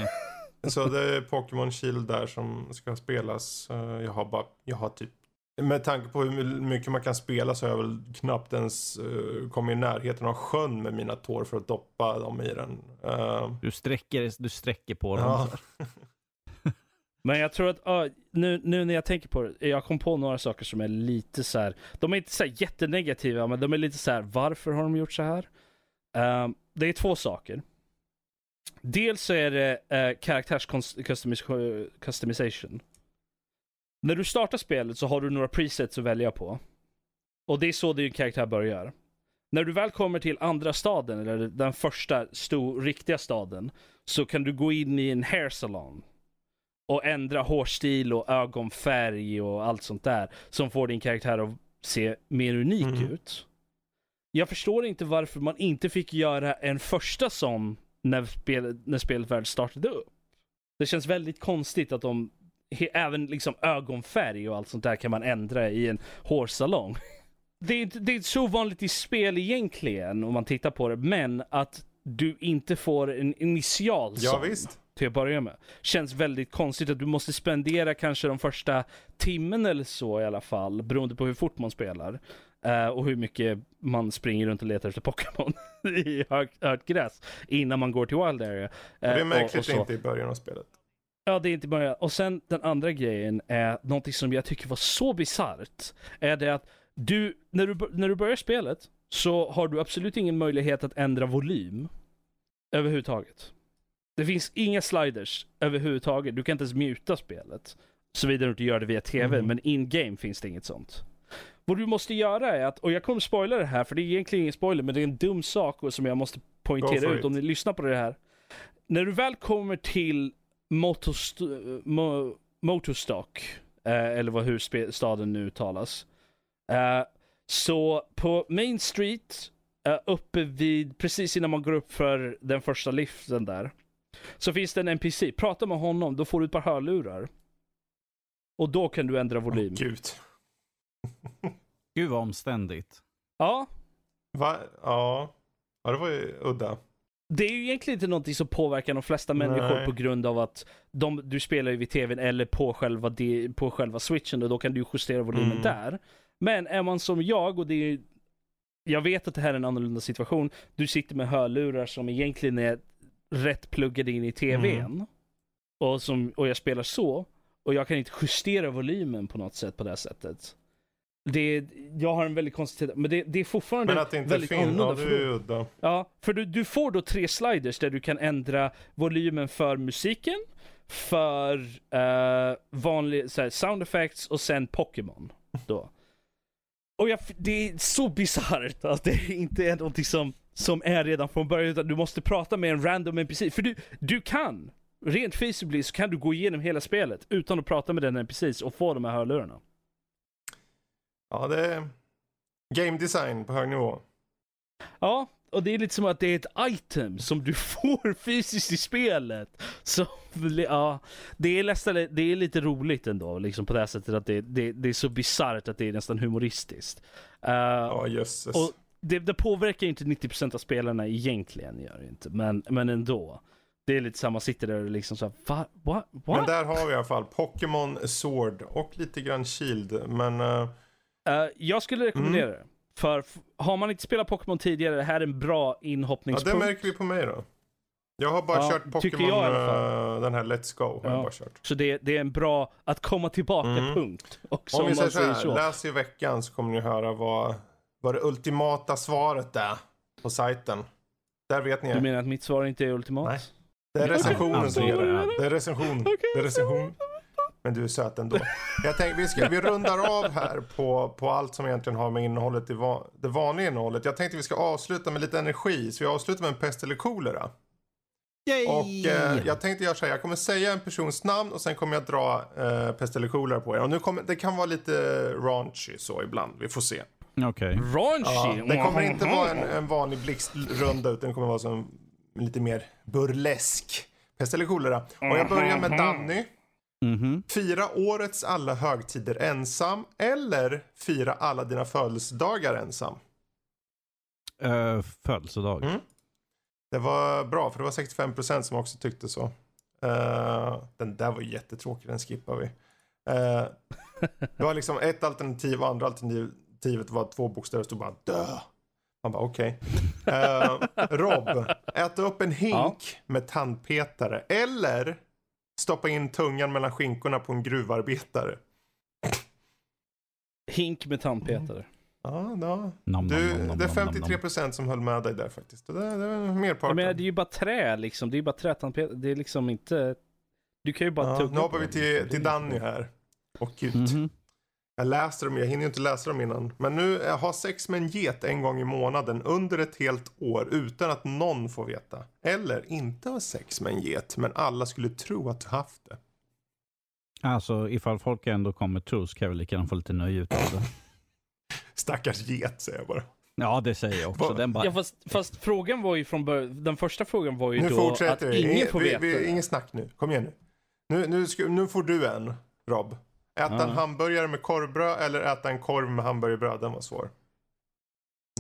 Så det är Pokémon Shield där som ska spelas. Eh, jag har bara, jag har typ med tanke på hur mycket man kan spela så har jag väl knappt ens uh, kommit i närheten av sjön med mina tår för att doppa dem i den. Ehm, Du, sträcker, du sträcker på dem. ja. så här. Men jag tror att, ja, nu, nu när jag tänker på det, jag kom på några saker som är lite så här. de är inte så här jättenegativa, men de är lite så här. varför har de gjort så här? Det är två saker. Dels så är det uh, karaktärs-customization. När du startar spelet så har du några presets att välja på. Och det är så din karaktär börjar. När du väl kommer till andra staden, eller den första stor, riktiga staden, så kan du gå in i en hair salon och ändra hårstil och ögonfärg och allt sånt där som får din karaktär att se mer unik Mm. ut. Jag förstår inte varför man inte fick göra en första sån när, spel, när spelet väl startade upp. Det känns väldigt konstigt att de, he, även liksom ögonfärg och allt sånt där kan man ändra i en hårsalong. Det är, det är så vanligt i spel egentligen om man tittar på det, men att du inte får en initial ja visst. till att börja med. Känns väldigt konstigt att du måste spendera kanske de första timmen eller så i alla fall, beroende på hur fort man spelar. eh, och hur mycket man springer runt och letar efter Pokémon i högt, högt gräs innan man går till Wild Area. Och det är Eh, märkligt och så. inte i början av spelet. Ja, det är inte bara Och sen den andra grejen är någonting som jag tycker var så bisarrt. Är det att du, när du, när du börjar spelet så har du absolut ingen möjlighet att ändra volym. Överhuvudtaget. Det finns inga sliders överhuvudtaget. Du kan inte ens muta spelet. Såvida du inte gör det via TV, Mhm. men in-game finns det inget sånt. Vad du måste göra är att, och jag kommer spoila det här för det är egentligen ingen spoiler, men det är en dum sak som jag måste poängtera ut om ni lyssnar på det här. När du väl kommer till Motost Mo Motorstock, eh, eller vad, hur staden nu uttalas. Eh, så på Main Street, eh, uppe vid, precis innan man går upp för den första liften där. Så finns det en NPC, prata med honom, då får du ett par hörlurar. Och då kan du ändra volym. Gud. Gud vad omständigt. Ja, Va? Ja. Ja, det var ju udda. det är ju egentligen inte någonting som påverkar de flesta människor Nej. på grund av att de, du spelar ju vid tvn eller på själva, de, på själva switchen och då kan du ju justera volymen Mm. där. Men är man som jag och det är jag vet att det här är en annorlunda situation. Du sitter med hörlurar som egentligen är rätt pluggade in i tvn. Mm. Och, som, och jag spelar så. Och jag kan inte justera volymen på något sätt på det här sättet. Det, jag har en väldigt konstig Men det, det är fortfarande Men att det inte väldigt finns, ja annorlunda. det för då-. Ja, för du, du får då tre sliders där du kan ändra volymen för musiken, för uh, vanlig så här, sound effects och sen Pokémon. Då. Och jag, det är så bisarrt att det inte är någonting som, som är redan från början, utan du måste prata med en random NPC. För du, du kan, rent feasibly så kan du gå igenom hela spelet utan att prata med den NPCs och få de här hörlurarna. Ja, det är game design på hög nivå. Ja, och det är lite som att det är ett item som du får fysiskt i spelet. Så, ja, det är nästan, det är lite roligt ändå, liksom på det här sättet att det, det, det är så bisarrt att det är nästan humoristiskt. Uh, Ja, jösses. och det, det påverkar inte 90% av spelarna egentligen, gör det inte. Men, men ändå. Det är lite samma, sitter där och liksom såhär, va? What? Men What? där har vi i alla fall Pokémon Sword och lite grann Shield. Men eh, Eh, jag skulle rekommendera Mm. det. För har man inte spelat Pokémon tidigare, det här är en bra ja, inhoppningspunkt. det märker vi på mig då. Jag har bara Ja, kört Pokémon, eh, den här Let's Go. Har Ja. jag bara kört. Så det, det är en bra att komma tillbaka Mm. Om vi säger så här, så. läs i veckan så kommer ni höra vad, vad det ultimata svaret är på sajten. Där vet ni. Du menar att mitt svar inte är ultimat? Nej. Det är recensionen som Okej. gäller. Det är recension. Det är recension. Men du är söt ändå. Jag tänkte vi, ska, vi rundar av här på, på allt som egentligen har med innehållet i va, det vanliga innehållet. Jag tänkte vi ska avsluta med lite energi. Så vi avslutar med en pest eller kolera. Yay! Och eh, jag tänkte göra så här, jag kommer säga en persons namn och sen kommer jag dra eh, pest eller kolera på er. Och nu kommer, det kan vara lite raunchy så ibland, vi får se. Okej. Raunchy? Ja, det kommer inte vara en, en vanlig blixtrunda utan det kommer vara som en lite mer burlesk Pest eller kolera. Och jag börjar med Danny. Mhm. Fira årets alla högtider ensam eller fira alla dina födelsedagar ensam. Uh, födelsedag. Mm. Det var bra för det var 65% som också tyckte så. Eh, den där var jättetråkig, den skippar vi. Uh, det var liksom ett alternativ och andra alternativet var två bokstäver stod bara dö. Man bara okej. Okay. Uh, Rob, äta upp en hink Ja. med tandpetare eller stoppa in tungan mellan skinkorna på en gruvarbetare. Hink med tandpetare. Ja, ja. Nam, Du, nam, det är nam, nam, nam. 53% som höll med dig där faktiskt. Det, det är merparten. menar, det är ju bara trä liksom. Det är ju bara trätandpetare. Det är liksom inte... Du kan ju bara Ja, tugga nu hoppar vi till, till Danny här. Och ut. Mhm. Jag läser dem, jag hinner ju inte läsa dem innan. Men nu, eh, ha sex med en get en gång i månaden under ett helt år utan att någon får veta. Eller inte ha sex med en get, men alla skulle tro att du haft det. Alltså ifall folk ändå kommer tro så kan jag väl lika gärna få lite nöje utav det. Stackars get, säger jag bara. Ja, det säger jag också. Bara, Ja fast, fast frågan var ju från början, den första frågan var ju Nu då att fortsätter vi. ingen Ingen, får vi, veta vi, det. ingen snack nu. Kom igen nu. Nu, nu, nu får du en, Rob. Äta Ja. en hamburgare med korvbröd eller äta en korv med hamburgerbröd. Den var svår.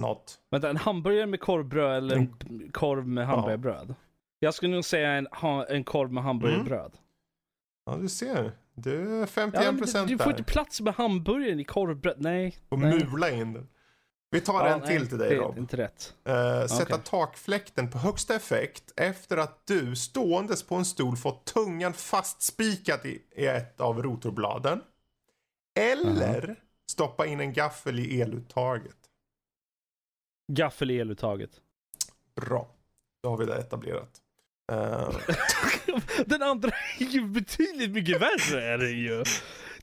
Något. Vänta, en hamburgare med korvbröd eller en korv med hamburgerbröd? Jag skulle nog säga en, en korv med hamburgerbröd. Ja, du ser. Du är 51% Ja, du, du får inte plats med hamburgaren i korvbröd. Nej. Och nej. mula in den. Vi tar Ja, en nej, till till dig Rob. inte rätt. Eh, sätta Okej. takfläkten på högsta effekt efter att du ståendes på en stol fått tungan fastspikat i, i ett av rotorbladen. Eller stoppa in en gaffel i eluttaget. Gaffel i eluttaget. Bra. Då har vi det etablerat. Eh, Den andra är ju betydligt mycket värre är det ju.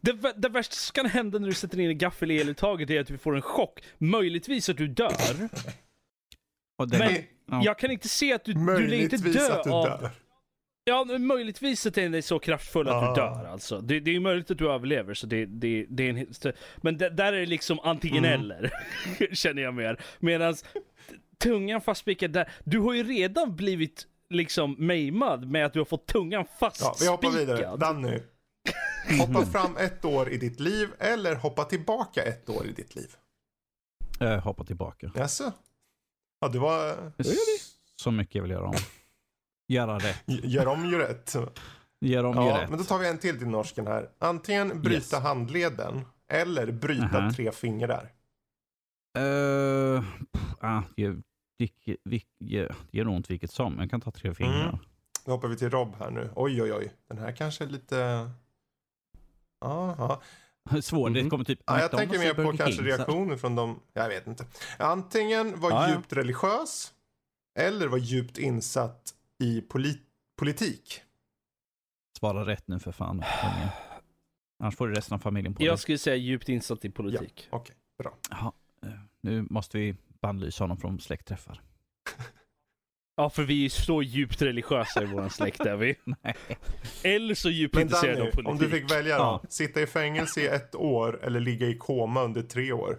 Det, det värsta som kan hända när du sätter in en gaffel i eluttaget är att du får en chock. Möjligtvis att du dör. och den, Men ja. jag kan inte se att du, du lär inte dö att du av... dör. Ja, men möjligtvis att den är så kraftfull att Ah. du dör alltså. Det, det är ju möjligt att du överlever, så det, det, det är en... Men det, där är det liksom antingen Mm. eller, känner jag mer. Medan tungan fastspikad där, du har ju redan blivit liksom maimad med att du har fått tungan Ja, fastspikad. vi hoppar vidare. Danny. Hoppa fram ett år i ditt liv eller hoppa tillbaka ett år i ditt liv. eh, hoppa tillbaka. Jaså? Ja, det var... Så mycket jag vill göra om. Göra rätt. Gör om, gör rätt. Gör om, gör Ja, rätt. men då tar vi en till till norsken här. Antingen bryta Yes. handleden eller bryta Aha. tre fingrar. Uh, ah, det, gör ont vilket som. Jag kan ta tre fingrar. Mm. Då hoppar vi till Rob här nu. Oj, oj, oj. Den här kanske är lite... Ja, ja. Svår. Det Mhm. kommer typ ja jag tänker mer på Burger kanske King, så- reaktioner från dem. Jag vet inte. Antingen vara Ja, ja. djupt religiös eller vara djupt insatt i poli- politik. Svara rätt nu för fan. Annars får du resten av familjen på Jag skulle säga djupt insatt i politik. Okej, bra. Jaha, eh, nu måste vi bannlysa honom från släktträffar. Ja, för vi är så djupt religiösa i våran släkt är vi. Nej. Eller så djupt Men intresserade Danny, av politik. om du fick välja då. Ja. Sitta i fängelse i ett år eller ligga i koma under tre år.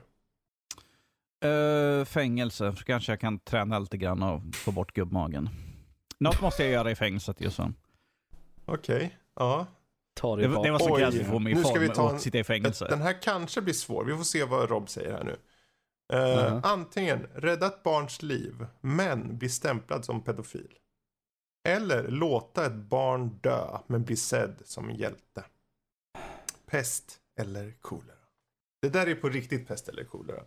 Uh, fängelse, så kanske jag kan träna lite grann och få bort gubbmagen. Något måste jag göra i fängelset just så. Okej, ja. Ta det, Det, det var så Oj, gräsligt att få mig i nu ska form vi ta en- och sitta i fängelse. Den här kanske blir svår. Vi får se vad Rob säger här nu. Eh, Mhm. Antingen rädda ett barns liv, men bli stämplad som pedofil. Eller låta ett barn dö, men bli sedd som en hjälte. Pest eller kolera. Det där är på riktigt pest eller kolera.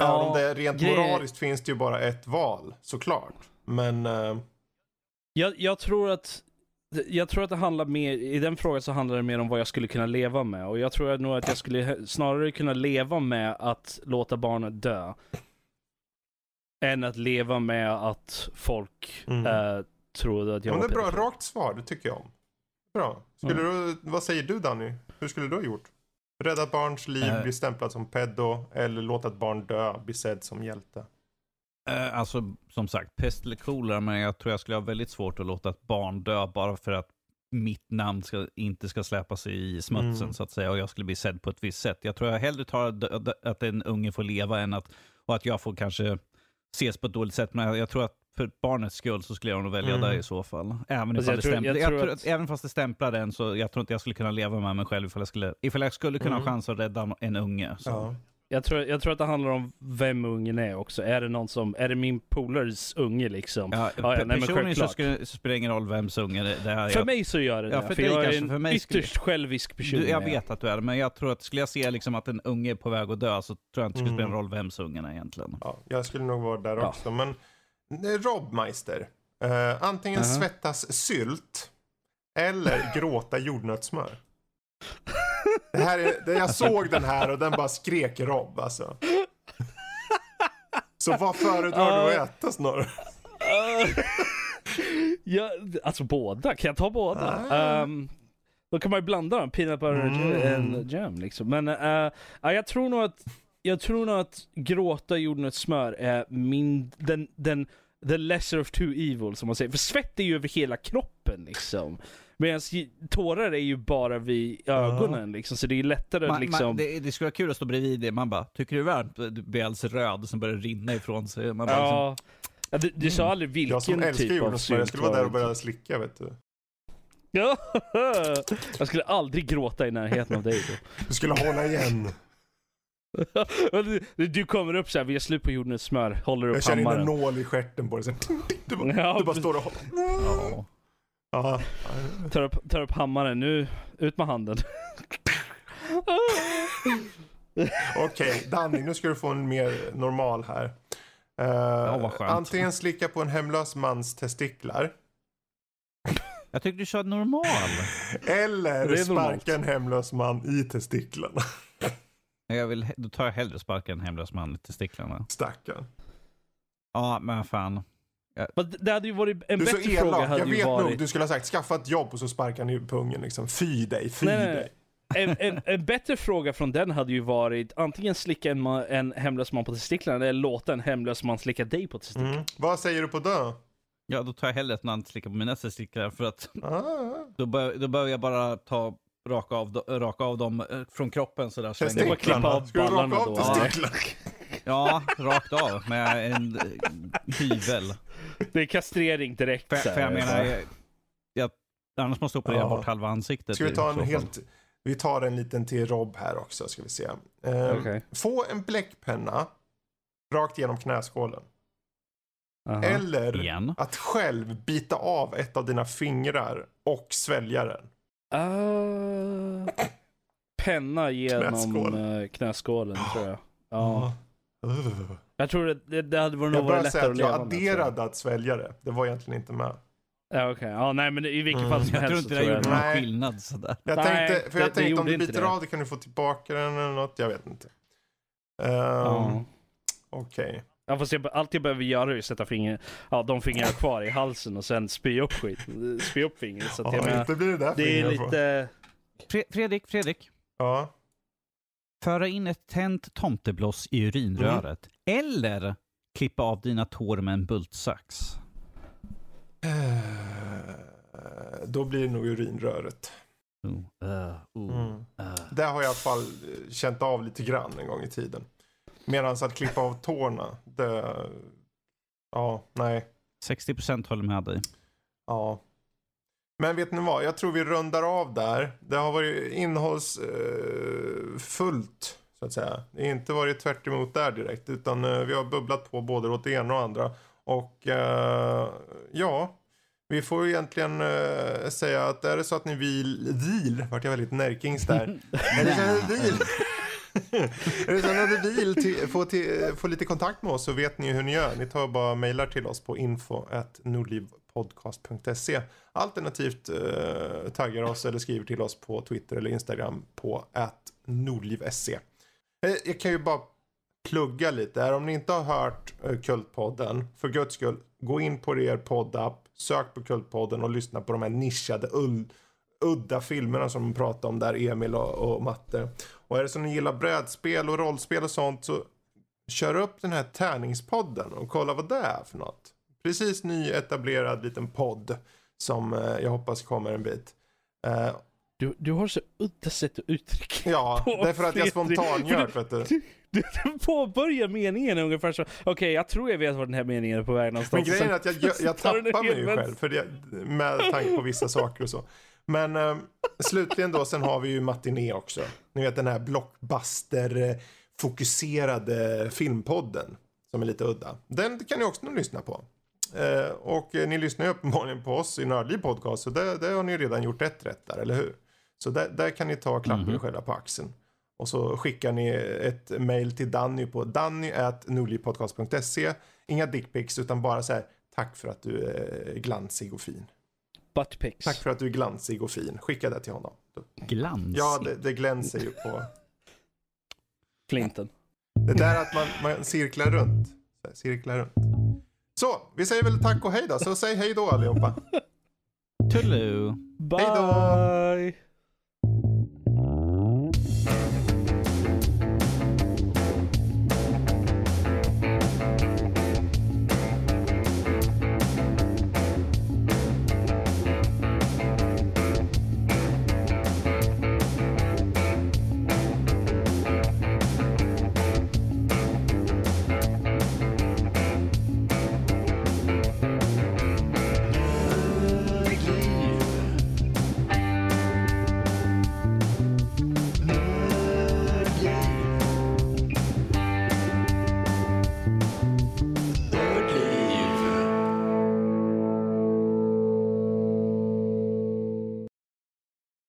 Ja, Även om det rent grej- moraliskt finns det ju bara ett val, såklart. Men eh, Jag, jag tror att jag tror att det handlar mer, i den frågan så handlar det mer om vad jag skulle kunna leva med. Och jag tror nog att jag skulle snarare kunna leva med att låta barnet dö. Än att leva med att folk Mm. eh, trodde att jag ja, var det är bra, rakt svar, det tycker jag om. Bra. Skulle du, vad säger du Danny? Hur skulle du ha gjort? Rädda barns liv, Eh. bli stämplad som pedo eller låta ett barn dö, bli sedd som hjälte. Eh, alltså, som sagt, pest eller kolera, men jag tror jag skulle ha väldigt svårt att låta ett barn dö bara för att mitt namn ska, inte ska släpa sig i smutsen Mm. så att säga och jag skulle bli sedd på ett visst sätt. Jag tror jag hellre tar att en unge får leva än att, och att jag får kanske ses på ett dåligt sätt. Men jag, tror att för barnets skull så skulle jag nog välja Mm. det i så fall. Även, Alltså, det tror- jag tror att, även fast det stämplar den så jag tror inte jag skulle kunna leva med mig själv ifall jag skulle, ifall jag skulle kunna Mm. ha chans att rädda en unge. Så. Ja. Jag tror, jag tror att det handlar om vem ungen är också. Är det någon som, är det min polares unge liksom? Ja, ja, nej, men personligen så, skulle, så spelar det ingen roll vems unge det, det är. För jag, mig så gör det Ja, det. för För, dig jag är en för mig skulle- ytterst självisk person. du, jag är vet att du är det, men jag tror att skulle jag se liksom att en unge är på väg att dö så tror jag inte det skulle spela Mm. någon roll vems ungen är egentligen. Ja, jag skulle nog vara där Ja. också. Men eh, Robmeister. Eh, antingen Aha. svettas sylt eller gråta jordnötssmör. Det här är, jag såg den här och den bara skrek Rob alltså. Så vad föredrar du att äta snarare? ja, alltså båda, kan jag ta båda? Ah. Ehm, då kan man ju blanda dem, peanut butter Mm. and jam liksom. Men eh, ja, jag tror nog att jag tror nog att gråta jordnötssmör är min, den, den, the lesser of two evil som man säger. För svett är ju över hela kroppen liksom. Medan tårar är ju bara vid ögonen liksom, så det är lättare Man, liksom. man, det, det skulle vara kul att stå bredvid det. Man bara, tycker du det är varmt? Du blir alldeles röd som börjar rinna ifrån sig. Man bara, liksom, ja. Ja, du, du sa aldrig vilken Jag som älskar typ av jordnötssmör, jag skulle vara där och börja slicka vet du. Ja, jag skulle aldrig gråta i närheten av dig då. Du skulle hålla igen. du, du kommer upp så här, vi har slut på jordnötssmör, håller upp Jag känner in en hammaren. nål i stjärten på dig. Du bara, Ja, du bara står och håller. ja. Ja. Tar upp, tar upp hammaren, nu ut med handen. Okej, Danny, nu ska du få en mer normal här. Vad skönt. antingen slicka på en hemlös mans testiklar. Jag tyckte du körde normal. Eller sparka en hemlös man i testiklarna. Jag vill, då tar jag hellre sparka en hemlös man i testiklarna. Stackarn. Ja, men fan. Men det hade ju varit, en Du är så bättre fråga elak. hade Jag vet varit... nog, du skulle ha sagt skaffa ett jobb och så sparkar ni pungen liksom. Fy dig, fy Nej, nej, dig. nej. En, en, en bättre fråga från den hade ju varit antingen slicka en, ma- en hemlös man på testiklarna eller låta en hemlös man slicka dig på testiklarna. Mm. Vad säger du på dö? Ja, då tar jag hellre ett namn slicka på mina testiklar för att Ah. då, bör, då behöver jag bara ta raka av, raka av dem eh, från kroppen sådär. Det att av Ska du raka av testiklarna? Ja, rakt av med en eh, hyvel. Det är kastrering direkt. För, för jag menar, jag, jag, annars måste jag operera Ja. bort halva ansiktet. Ska vi ta en helt... Vi tar en liten till Rob här också, ska vi se. Ehm, Okej. Få en bläckpenna rakt genom knäskålen. Aha. Eller Igen. att själv bita av ett av dina fingrar och svälja den. Uh, penna genom Knäskål. knäskålen, knäskålen tror jag. Ja. Uh. Jag tror det, det, det hade nog Jag varit lättare att leva jag med. tror jag. adderade att svälja det. Det var egentligen inte med. Ja, okej. Ja, nej, men i vilket Mm. fall som Jag tror helst inte så det tror gjorde jag... någon Nej. skillnad sådär. Jag Nej, tänkte, för det- jag det tänkte om gjorde du inte det. av det kan du få tillbaka den eller något. Jag vet inte. Um, Ja. Okej. Ja, fast jag, allt jag behöver göra är att sätta finger, ja, de fingrarna kvar i halsen och sen spy upp skit. Spy upp fingret. Så att jag Ja, menar, inte blir det där det är på. lite... Fre- Fredrik, Fredrik. Ja. Föra in ett tänt tomtebloss i urinröret. Eller klippa av dina tår med en bultsax. Eh, Då blir det nog urinröret. Oh, uh, oh, Mm. uh. Det har jag i alla fall eh, känt av lite grann en gång i tiden. Medan att klippa av tårna, det... Ja, nej. 60% håller med dig. Ja. Men vet ni vad? Jag tror vi rundar av där. Det har varit innehållsfullt, eh, så att säga. Det har inte varit tvärt emot där direkt. Utan eh, vi har bubblat på både åt det ena och andra. Och eh, ja, vi får ju egentligen säga att är det så att ni vill, vill, vart jag väldigt närkings där. är det så att ni vill, är det så att ni vill till, få, till, få lite kontakt med oss så vet ni hur ni gör. Ni tar bara mejlar till oss på podcast.se Alternativt eh, taggar oss eller skriver till oss på Twitter eller Instagram på nordliv.se. Eh, jag kan ju bara plugga lite här. Om ni inte har hört eh, Kultpodden, för guds skull, gå in på er poddapp, sök på Kultpodden och lyssna på de här nischade, udda filmerna som de pratar om där, Emil och, och Matte. Och är det så ni gillar brädspel och rollspel och sånt så kör upp den här tärningspodden och kolla vad det är för något. Precis nyetablerad liten podd som eh, jag hoppas kommer en bit. Eh, Du, du har så udda sätt att uttrycka ja, på, därför att jag spontangör, För vet du. du, Du påbörjar meningen ungefär så. Okej, jag tror jag vet var den här meningen är på väg någonstans. Men grejen är att jag, jag, jag tappar mig ju själv för det, med tanke på vissa saker och så. Men eh, slutligen då, sen har vi ju Matiné också. Ni vet den här blockbuster-fokuserade filmpodden som är lite udda. Den kan ni också lyssna på. Eh, och eh, ni lyssnar ju uppenbarligen på oss i Nördliv Podcast, så det, det har ni redan gjort ett rätt där, eller hur? Så där, där kan ni ta klappa er själva på axeln. Och så skickar ni ett mail till Danny på danny.nordlivpodcast.se. Inga dickpics utan bara så här, tack för att du är glansig och fin. Buttpics. Tack för att du är glansig och fin. Skicka det till honom. Glans. Ja, det, det glänser ju på... Flinten. Det där att man, man cirklar runt. Här, Cirklar runt. Så, vi säger väl tack och hej då. Så säg hej då allihopa. Toodaloo. Bye!